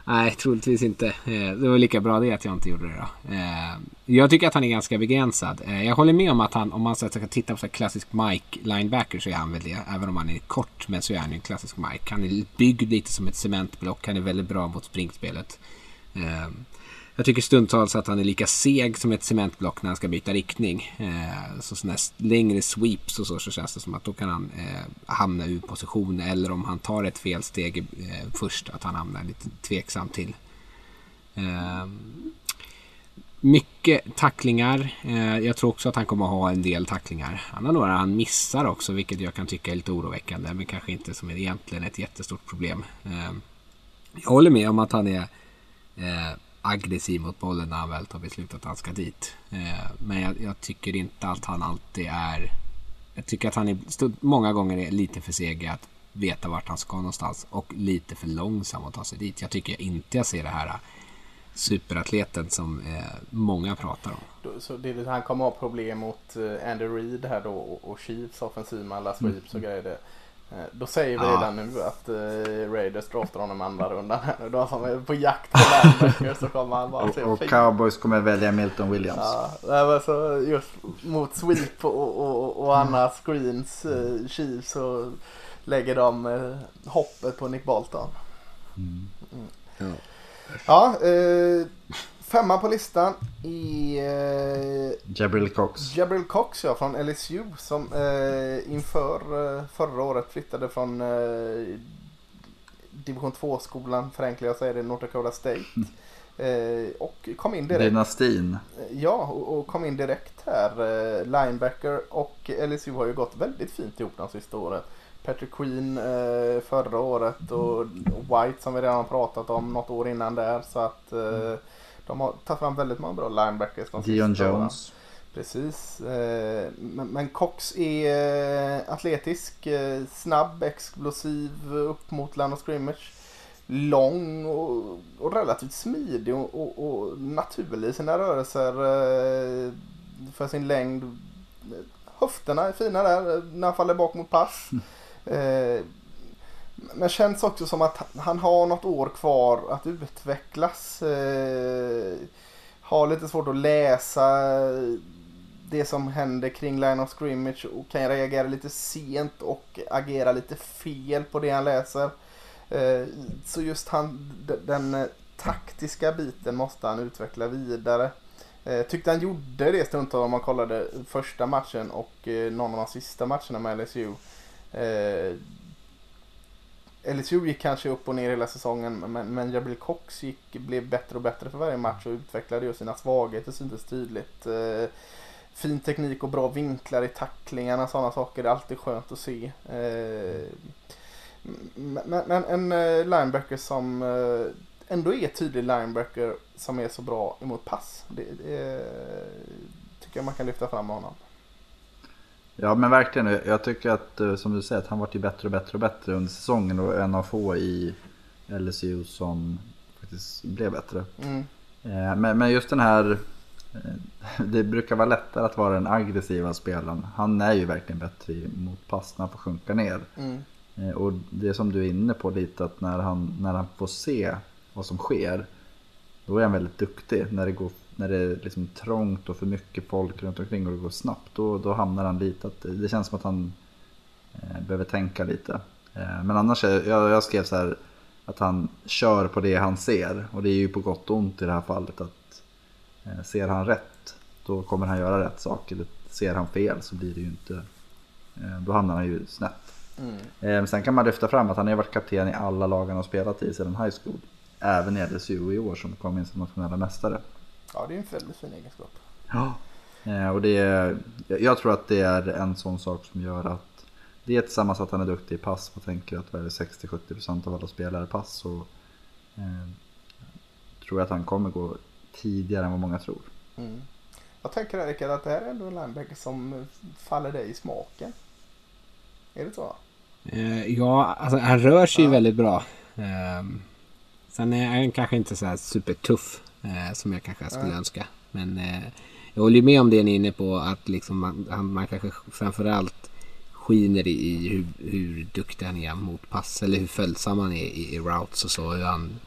Nej, troligtvis inte. Eh, det var lika bra det att jag inte gjorde det då. Eh, jag tycker att han är ganska begränsad. Eh, jag håller med om att han, om man ska titta på så klassisk Mike linebacker så är han väl det. Även om han är kort, men så är han ju en klassisk Mike. Han är byggd lite som ett cementblock. Han är väldigt bra mot springspelet jag tycker stundtals att han är lika seg som ett cementblock när han ska byta riktning. Eh, så sådana längre sweeps och så, så känns det som att då kan han eh, hamna ur position. Eller om han tar ett felsteg eh, först, att han hamnar lite tveksam till. Eh, mycket tacklingar. Eh, jag tror också att han kommer att ha en del tacklingar. Han har några han missar också, vilket jag kan tycka är lite oroväckande. Men kanske inte som är egentligen ett jättestort problem. Eh, jag håller med om att han är eh, aggressiv mot bollen när han väl tar beslutet att han ska dit. Eh, men jag, jag, tycker inte att han alltid är... Jag tycker att han är, många gånger är lite för seg att veta vart han ska någonstans och lite för långsam att ta sig dit. Jag tycker inte jag ser det här superatleten som eh, många pratar om. Så det, han kommer ha problem mot eh, Andy Reid här då och, Chiefs offensiv med alla sweeps och mm. grejer. Eh, då säger vi ja. redan nu att uh, Raiders draftar honom i andra rundan. Då som är på jakt på linebacker så kommer han bara se Och, och Cowboys kommer välja Milton Williams. Ja, så just mot sweep och, och, och andra screens, uh, Chiefs så lägger de uh, hoppet på Nick Bolton. Mm. Mm. Ja. Ja, eh, femma på listan i... Eh, Jabril Cox. Jabril Cox ja, från LSU som eh, inför eh, förra året flyttade från eh, division 2-skolan, förenklar jag säger det, North Dakota State. Eh, och kom in direkt. Dynastin. Ja, och, och, kom in direkt här. Eh, linebacker och LSU har ju gått väldigt fint ihop de sista åren. Patrick Queen eh, förra året och White som vi redan har pratat om något år innan där. Så att eh, de har tagit fram väldigt många bra linebackers. Dion Jones. Precis. Eh, men, men, Cox är eh, atletisk, eh, snabb, explosiv upp mot land och scrimmage. Lång och, och relativt smidig och, och, och, naturlig i sina rörelser för sin längd. Höfterna är fina där när han faller bak mot pass. Eh, men känns också som att han har något år kvar att utvecklas. Eh, har lite svårt att läsa eh, det som händer kring line of scrimmage och kan reagera lite sent och agera lite fel på det han läser. Eh, så just han, den eh, taktiska biten måste han utveckla vidare. Eh, tyckte han gjorde det stundtals om man kollade första matchen och någon av de sista matcherna med LSU. LSU gick kanske upp och ner hela säsongen men, men Jabril Cox gick, blev bättre och bättre för varje match och utvecklade ju sina svagheter syntes tydligt. Eh, fin teknik och bra vinklar i tacklingarna, sådana saker. Det är alltid skönt att se. Eh, men, men, en eh, linebacker som eh, ändå är tydlig linebacker som är så bra emot pass. Det, det eh, tycker jag man kan lyfta fram med honom. Ja men verkligen. Jag tycker att eh, som du säger att han varit ju bättre och bättre och bättre under säsongen och en av få i LSU som faktiskt blev bättre. Mm. Eh, men, men just den här, eh, det brukar vara lättare att vara den aggressiva spelaren. Han är ju verkligen bättre mot pass när han får sjunka ner. Mm. Och det som du är inne på lite att när han, när han får se vad som sker, då är han väldigt duktig. När det går när det är liksom trångt och för mycket folk runt omkring och det går snabbt, då, då hamnar han lite att det känns som att han eh, behöver tänka lite. Eh, men annars, jag, jag skrev så här att han kör på det han ser och det är ju på gott och ont i det här fallet att eh, ser han rätt då kommer han göra rätt saker. Ser han fel så blir det ju inte, eh, då hamnar han ju snett. Mm. Eh, sen kan man lyfta fram att han har varit kapten i alla lag han har spelat i sedan high school. Även i LSU i år som kom in som nationella mästare. Ja, det är en väldigt fin egenskap. Ja, eh, och det är, jag tror att det är en sån sak som gör att det är tillsammans att han är duktig i pass. Man tänker att 60-70% av alla spelare pass så eh, tror jag att han kommer gå tidigare än vad många tror. Mm. Jag tänker Erik att det här är ändå en linebacker som faller dig i smaken. Är det så? Eh, ja, alltså han rör sig ju väldigt bra. Eh, sen är han kanske inte så här supertuff Eh, som jag kanske skulle ja. önska. Men eh, jag håller med om det ni är inne på att liksom man, man kanske framförallt skiner i hur, hur duktig han är mot pass eller hur följsam han är i, i routes och så. Hur han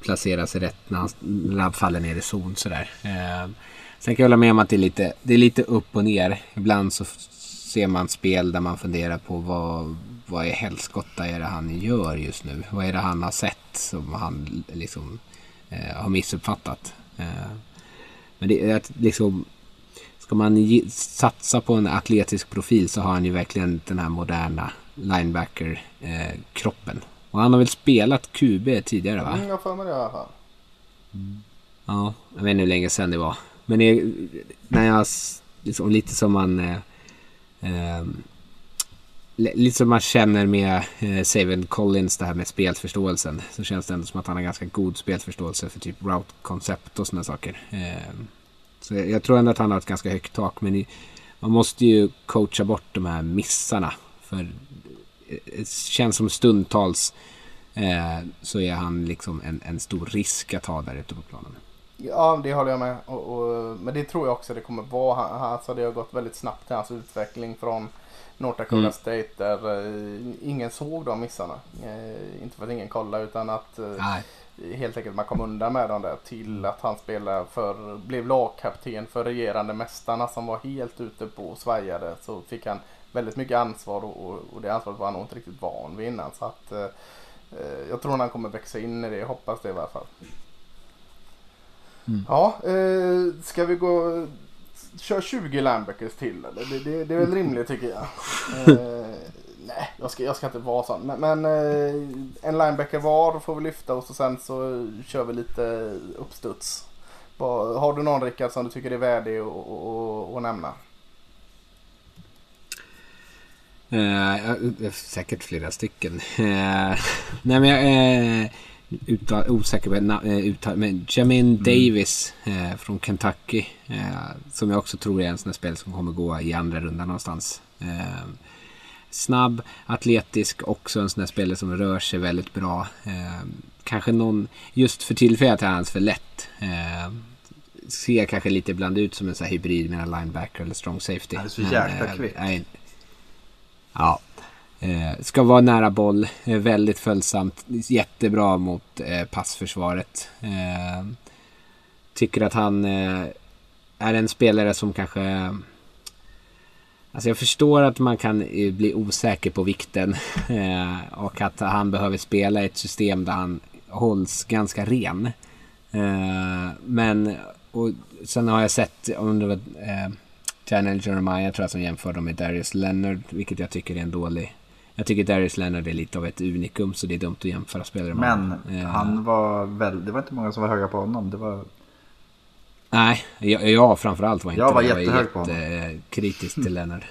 placerar sig rätt när han, när han faller ner i zon sådär. Eh, sen kan jag hålla med om att det är, lite, det är lite upp och ner. Ibland så ser man spel där man funderar på vad, vad är helskotta är det han gör just nu? Vad är det han har sett som han liksom eh, har missuppfattat. Eh, men det är att liksom Ska man satsa på en atletisk profil så har han ju verkligen den här moderna linebacker-kroppen. och han har väl spelat QB tidigare va? Mm, jag får med det i fall. Ja, jag vet inte hur länge sedan det var. Men det, när jag, liksom, lite som man... Eh, eh, lite som man känner med eh, Saven Collins, det här med spelförståelsen. Så känns det ändå som att han har ganska god spelförståelse för typ route-koncept och sådana saker. Eh, så jag, jag, tror ändå att han har ett ganska högt tak. Men i, man måste ju coacha bort de här missarna. För eh, det känns som stundtals eh, så är han liksom en, en stor risk att ha där ute på planen. Ja, det håller jag med. Och, och, men det tror jag också det kommer vara. Alltså, det har gått väldigt snabbt i hans utveckling från North Dakota mm. State där uh, ingen såg de missarna. Uh, inte för att ingen kollade utan att uh, helt enkelt man kom undan med dem där till att han spelade för, blev lagkapten för regerande mästarna som var helt ute på och svajade. Så fick han väldigt mycket ansvar och, och, det ansvaret var han nog inte riktigt van vid innan. Så att, jag tror han kommer växa in i det, jag hoppas det i alla fall. Mm. Ja, eh, ska vi gå kör 20 linebackers till eller? Det, det, det är väl rimligt tycker jag. Eh, nej, jag ska, jag ska inte vara sån. Men, men eh, en linebacker var får vi lyfta och så sen så kör vi lite uppstuds. Har du någon Rickard som du tycker är värdig att nämna? Uh, säkert flera stycken. Uh, nej men jag uttal, osäker på uttal, men Jamin mm. Davis uh, från Kentucky. som jag också tror är en sån här spel som kommer gå i andra rundan någonstans. snabb, atletisk, också en sån här spelare som rör sig väldigt bra. kanske någon, just för tillfället är han för lätt ser kanske lite ibland ut som en sån här hybrid mellan linebacker eller strong safety. Han är så jäkla kvick. Ja. Eh, ska vara nära boll, eh, väldigt följsamt, jättebra mot eh, passförsvaret. Eh, tycker att han eh, är en spelare som kanske... Alltså jag förstår att man kan eh, bli osäker på vikten eh, och att han behöver spela i ett system där han hålls ganska ren. Eh, men och sen har jag sett, om det var Channel eh, Jeremiah tror jag som jämför dem med Darius Leonard, vilket jag tycker är en dålig... Jag tycker Darius Leonard är lite av ett unikum, så det är dumt att jämföra spelare med Men uh, han var väl... Det var inte många som var höga på honom. Det var... Nej, jag, jag framförallt var inte Jag var jättehög på honom. kritisk till Leonard.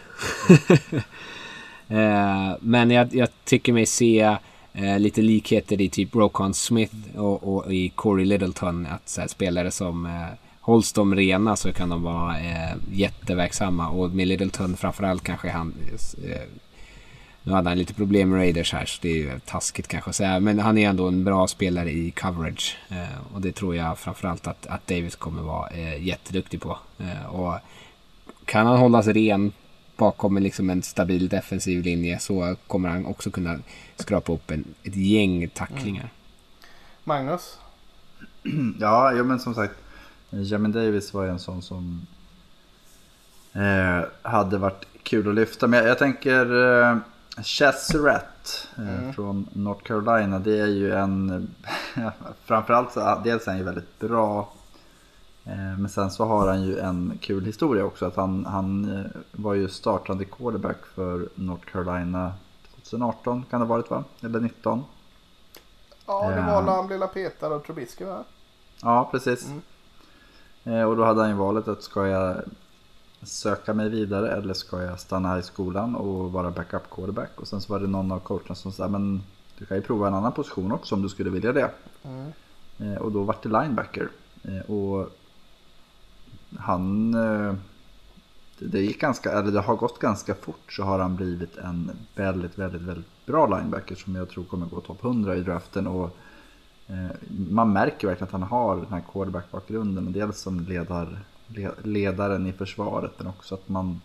uh, men jag, jag, tycker mig se uh, lite likheter i typ Rokon Smith och, och, i Corey Littleton. Att här, spelare som hålls de rena så kan de vara eh, jätteverksamma. Och med Littleton framförallt kanske han... Eh, nu hade han lite problem med Raiders här så det är ju taskigt kanske att säga. Men han är ändå en bra spelare i coverage. Eh, och det tror jag framförallt att, att Davis kommer vara eh, jätteduktig på. Eh, och kan han hållas ren bakom liksom en stabil defensiv linje så kommer han också kunna skrapa upp en, ett gäng tacklingar. Mm. Magnus? Ja, ja, men som sagt. Jamin Davis var en sån som eh, hade varit kul att lyfta. Men jag, jag tänker eh, Chess Rat eh, mm. från North Carolina. Det är ju en, framförallt så dels är han ju väldigt bra. Eh, men sen så har han ju en kul historia också. Att han, han eh, var ju startande quarterback för North Carolina 2018 kan det ha varit va? Eller 19? Ja, det var när han blev petad av Trubisky va? Ja, precis. Mm. Och då hade han ju valet att ska jag söka mig vidare eller ska jag stanna här i skolan och vara backup quarterback. Och sen så var det någon av coacherna som sa men du kan ju prova en annan position också om du skulle vilja det. Mm. Eh, och då vart det linebacker. Eh, och han, det gick ganska, eller det har gått ganska fort så har han blivit en väldigt, väldigt, väldigt bra linebacker som jag tror kommer gå topp 100 i draften. Och Eh, man märker verkligen att han har den här quarterback-bakgrunden. Dels som ledar, ledaren i försvaret men också att man,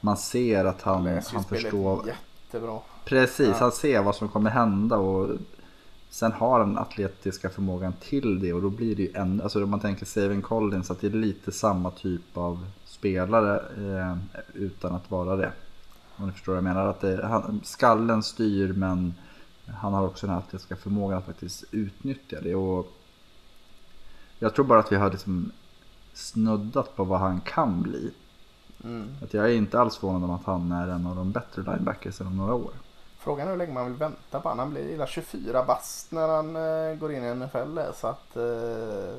man ser att han, han, han förstår. Jättebra. Precis, ja. han ser vad som kommer hända. och Sen har han atletiska förmågan till det och då blir det ju en, alltså om man tänker Savin Collins att det är lite samma typ av spelare eh, utan att vara det. Om ni förstår vad jag menar. Att det, han, skallen styr men han har också den här atletiska förmågan att faktiskt utnyttja det. Och Jag tror bara att vi har liksom snuddat på vad han kan bli. Mm. Att jag är inte alls förvånad om att han är en av de bättre linebackers om några år. Frågan är hur länge man vill vänta på honom. Han blir hela 24 bast när han eh, går in i NFL. där, Så att eh,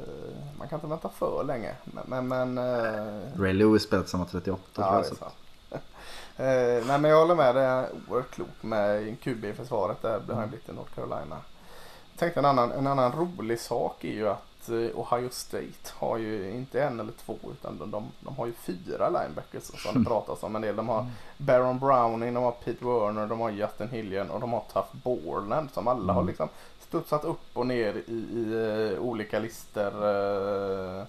man kan inte vänta för länge. Men, men, eh, Ray Lewis spelat samma 38 tror Ja, jag. det är Så. sant. eh, nej men jag håller med. Det är oerhört klokt med en QB i försvaret. Där har han blivit i North Carolina. Jag tänkte en annan, en annan rolig sak är ju att eh, Ohio State har ju inte en eller två utan de, de, de har ju fyra linebackers som det pratas om en del. De har Baron Browning, de har Pete Werner, de har Justin Hillian och de har Tough Borland som alla har liksom studsat upp och ner i, i eh, olika listor. eh,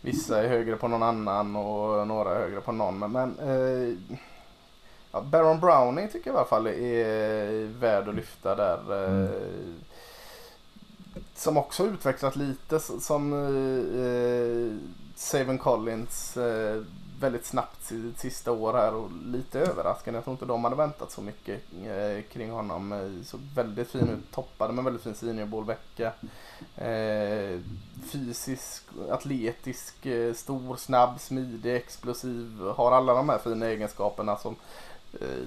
Vissa är högre på någon annan och några är högre på någon. Men, men eh, ja, Baron Browning tycker jag i alla fall är värd att lyfta där. Eh, som också utvecklat lite som eh, eh Saven Collins eh, väldigt snabbt sitt sista år här och lite överraskande. Jag tror inte de hade väntat så mycket eh, kring honom. Eh, väldigt fin ut, toppade med väldigt fin seniorbollvecka. Eh, fysisk, atletisk, eh, stor, snabb, smidig, explosiv. Har alla de här fina egenskaperna som, eh,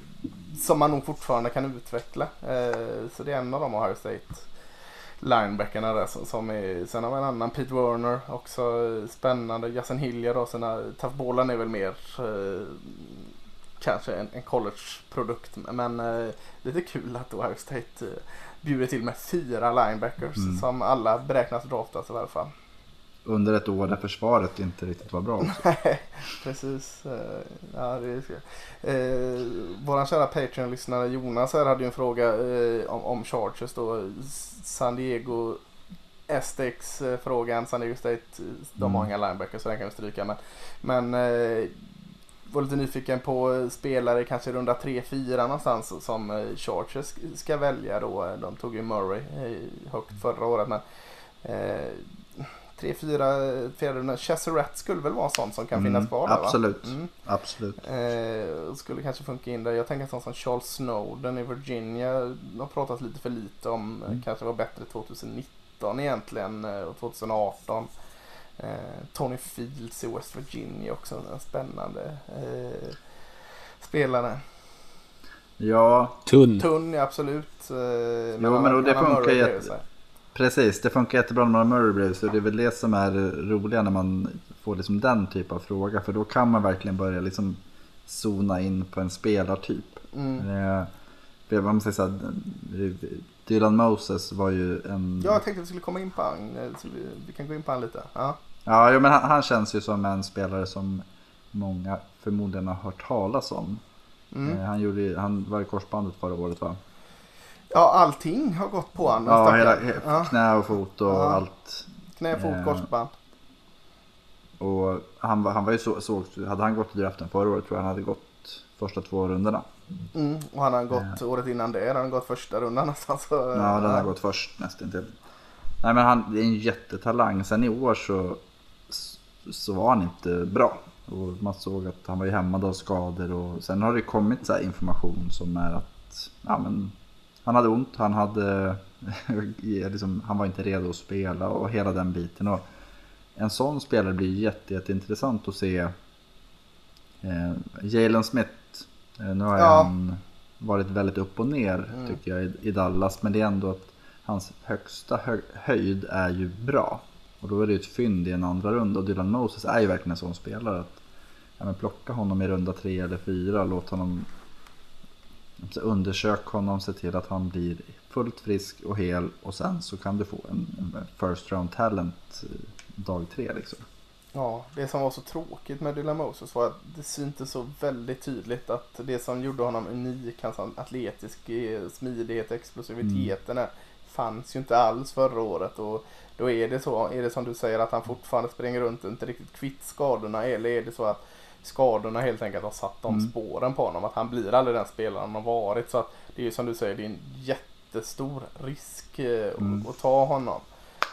som man nog fortfarande kan utveckla. Eh, så det är en av dem, Ohio State linebackarna där som, som är, sen har vi en annan Pete Werner också spännande. Justin Hillier då, sina Taffbollen är väl mer eh, kanske en, en college-produkt men eh, lite kul att Ohio State eh, bjuder till med fyra linebackers som alla beräknas draftas i alla fall. Under ett år där försvaret inte riktigt var bra också. Precis. eh, Ja, det är eh, Våran kära Patreon-lyssnare Jonas här hade ju en fråga eh, om, om Chargers då. San Diego STX-frågan. San Diego State, eh, de har inga linebackers så den kan vi stryka. Men, men eh, var lite nyfiken på eh, spelare kanske runda 3-4 någonstans som eh, Chargers ska välja då. De tog ju Murray eh, högt förra året. Men, eh, tre, fyra, fjärde rundan. Chesserat skulle väl vara en sån som kan Mm, finnas kvar där, va? absolut. Mm. Absolut. Eh, skulle kanske funka in där. Jag tänker en sån som Charles Snowden i Virginia. Har pratats lite för lite om. Mm. Kanske var bättre 2019 egentligen eh, och 2018. Eh, Tony Fields i West Virginia också. En spännande eh, spelare. Ja, Tunn. Tunn är absolut. Eh, men Jo, men och det funkar ju. Precis. Det funkar jättebra när man har Murray bredvid, så det är väl det som är roliga när man får liksom den typ av fråga. För då kan man verkligen börja liksom zona in på en spelartyp. Mm. Eh, för man säger så här, Dylan Moses var ju en... Ja, jag tänkte att vi skulle komma in på han. eh, vi, kan gå in på han lite. Ja. Ja, jo, men han, han känns ju som en spelare som många förmodligen har hört talas om. Mm. Eh, Han, gjorde, han var i korsbandet förra året va? Ja, allting har gått på han. Ja, hela, ja. knä och fot och Ja. allt. Knä, fot, Eh, korsband. Och han, var- han var ju så, så, hade han gått i draften förra året tror jag han hade gått första två rundorna. Mm, och han har gått året innan det. Han har gått första rundan nästan. Så, Ja, den har gått först nästan till. Nej men han det är en jättetalang. Sen i år så, så var han inte bra. Och man såg att han var ju hämmad av skador och sen har det kommit så här information som är att ja, men, han hade ont, han, hade, liksom, han var inte redo att spela och hela den biten. Och en sån spelare blir jätte, jätteintressant att se. Eh, Jalen Smith, eh, nu har Ja. han varit väldigt upp och ner tycker jag i, i Dallas. Men det är ändå att hans högsta hö, höjd är ju bra. Och då är det ju ett fynd i en andra runda. Och Dylan Moses är ju verkligen en sån spelare. att ja, men Plocka honom i runda tre eller fyra. Låt honom så undersök honom, se till att han blir fullt frisk och hel. Och sen så kan du få en, en first round talent eh, dag tre liksom. Ja, det som var så tråkigt med Dylan Moses var att det syntes så väldigt tydligt att det som gjorde honom unik, hans atletisk eh, smidighet, explosiviteten där, fanns ju inte alls förra året. Och då är det så, är det som du säger att han fortfarande springer runt och inte riktigt kvitt skadorna eller är det så att skadorna helt enkelt har satt de spåren på honom. Att han blir aldrig den spelaren han har varit. Så att det är ju som du säger, det är en jättestor risk eh, att- att ta honom.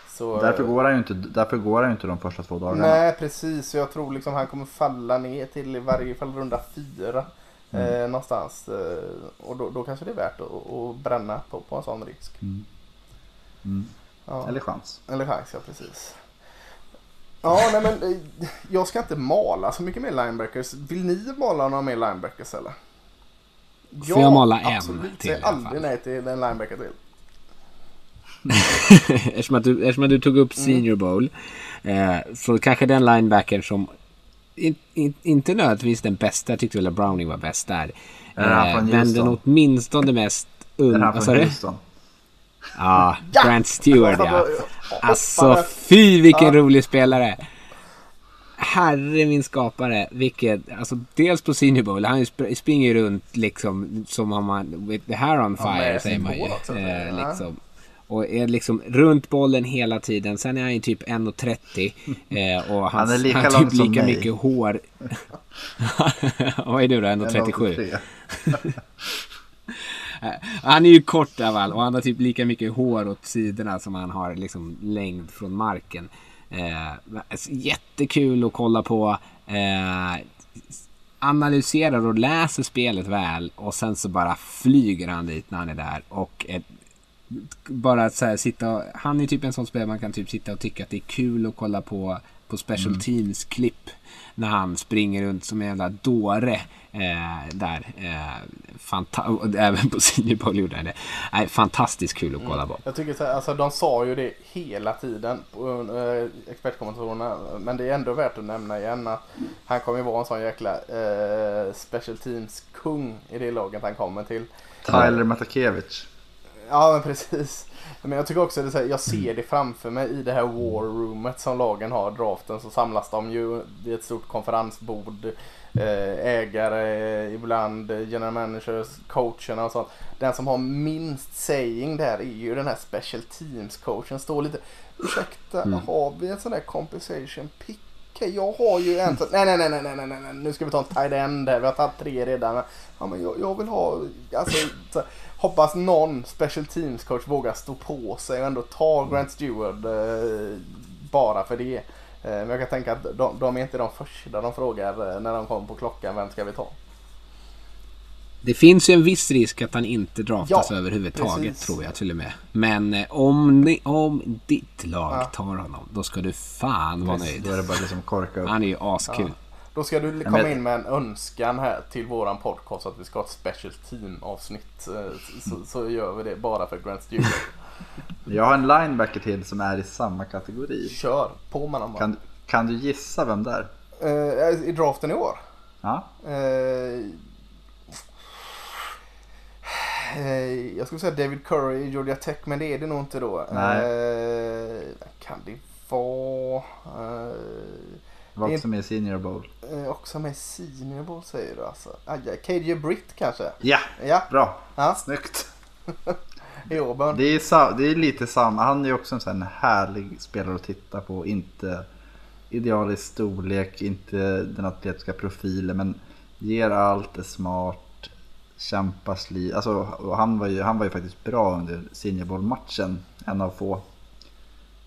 Så, Därför går han ju inte, därför går han inte de första två dagarna. Nej precis, jag tror liksom han kommer falla ner till i varje fall runda fyra. Eh, någonstans. Eh, och då, då kanske det är värt att, att bränna på, på en sån risk. Mm. Ja. Eller chans. Eller chans, ja precis. Ja, nej men eh, jag ska inte mala så mycket mer linebackers. Vill ni mala några mer linebackers eller? Får jag mala en absolut. till alla aldrig nej till en linebacker till. eftersom, att du, eftersom att du tog upp Mm. Senior Bowl. Eh, så kanske den linebacken som in, in, inte nödvändigtvis den bästa. Jag tyckte väl att Browning var bäst där. Eh, men den åtminstone mest ung... Är han Vad sa från? Houston? Ja, Ja! Grant Stewart ja. Alltså fy vilken Ja. rolig spelare. Herre min skapare, vilket, alltså dels på Senior Bowl, han sp- springer runt liksom som om man, with the hair on Ja, fire med säger man ju. Eh, ja. liksom. Och är liksom runt bollen hela tiden. Sen är han ju typ 1,30 eh, och Han han, är lika han har lång typ som lika mig. mycket hår. Vad är du då? 1,37? 1,83. Han är ju kort alla fall och han har typ lika mycket hår åt sidorna som han har liksom längd från marken. Eh, jättekul att kolla på. Eh, analyserar och läser spelet väl och sen så bara flyger han dit när han är där och eh, bara så här, sitta och, Han är typ en sån spelare man kan typ sitta och tycka att det är kul att kolla på på special Mm. teams klipp när han springer runt som en jävla dåre eh, där. Eh, även på Senior gjorde han det. Nej, fantastiskt kul att kolla på. Jag tycker så här, alltså de sa ju det hela tiden på äh, expertkommentatorerna. Men det är ändå värt att nämna igen att han kommer ju vara en sån jäkla eh, special teams kung i det laget han kommer till. Tyler Matakevich. Ja men precis. Men jag tycker också att det är här, jag ser det framför mig i det här war roomet som lagen har, draften, så samlas de ju vid ett stort konferensbord. eh, Ägare, ibland general managers, coacherna och sånt. Den som har minst saying där är ju den här special teams coachen. Står lite, ursäkta, har vi en sån där compensation pick? Jag har ju en sån, nej nej nej nej nej nej nej nu ska vi ta en tight end här, vi har tagit tre redan. Ja men jag, jag vill ha, alltså så, hoppas någon special teams coach vågar stå på sig och ändå ta Grant Stewart eh, bara för det. Eh, men jag kan tänka att de, de är inte de första de frågar eh, när de kommer på klockan, vem ska vi ta? Det finns ju en viss risk att han inte draftas Ja, överhuvudtaget precis. tror jag till och med. Men eh, om, ni, om ditt lag Ja. tar honom då ska du fan vara nöjd. Då är det bara liksom korka upp. Han är ju askul. Då ska du komma in med en önskan här till våran podcast att vi ska ha ett special team avsnitt. eh, Så, så gör vi det bara för Grant Stewart. Jag har en linebacker till som är i samma kategori. Kör på med bara. Kan, kan du gissa vem det är? Eh, I draften i år? Ja? Eh, jag skulle säga David Curry i Georgia Tech, men det är det nog inte då. Nej. Eh, kan det vara? Eh, Var också med i Senior Bowl. också med Senior Bowl säger du alltså. Aj, aj, KJ Britt kanske? Ja, Ja, bra. Ja. Snyggt. i Auburn. Det är, det är lite samma. Han är ju också en sån här härlig spelare att titta på. Inte idealisk storlek, inte den atletiska profilen. Men ger allt, är smart, kämpar, sli. Alltså, han, var ju, han var ju faktiskt bra under Senior Bowl-matchen. En av få.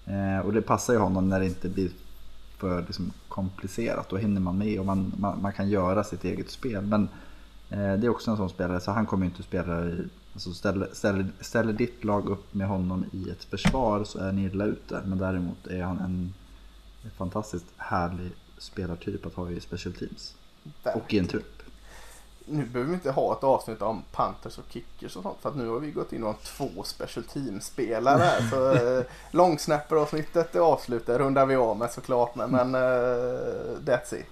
Eh, och det passar ju honom när det inte blir för liksom, komplicerat. Då hinner man med och man, man, man kan göra sitt eget spel. Men eh, det är också en sån spelare, så han kommer ju inte spela i... Alltså ställer, ställer, ställer ditt lag upp med honom i ett försvar så är ni illa ute. Men däremot är han en, en fantastiskt härlig spelartyp att ha i special teams. Och i en trupp. Nu behöver vi inte ha ett avsnitt om Panthers och Kickers och sånt. För att nu har vi gått in och två special team-spelare här. Så eh, långsnapper-avsnittet är avslutat. rundar vi av med såklart. Men, men eh, that's it.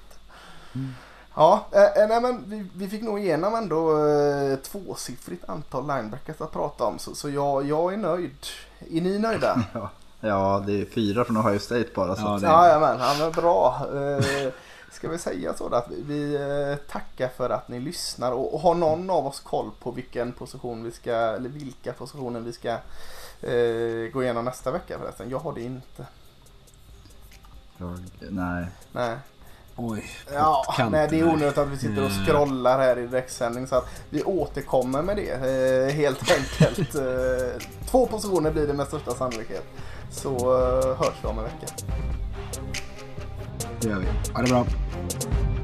Ja, eh, eh, nej, men vi, vi fick nog igenom ändå eh, tvåsiffrigt antal linebackers att prata om. Så, så jag, jag är nöjd. Är ni nöjda? Ja, ja, det är fyra från Ohio State bara. Så Ja, det- Jajamän, han är bra. Eh, ska vi säga så att vi, eh, tackar för att ni lyssnar och, har någon av oss koll på vilken position vi ska, eller vilka positioner vi ska eh, gå igenom nästa vecka förresten? Jag har det inte. jag, nej. Nej. Oj, Ja, nej, det är onödigt att vi sitter och Mm. scrollar här i direktsändning så att vi återkommer med det eh, helt enkelt. Eh, två positioner blir det med största sannolikhet. Så eh, hörs vi om en vecka. Det gör vi. Ha det bra. Bye.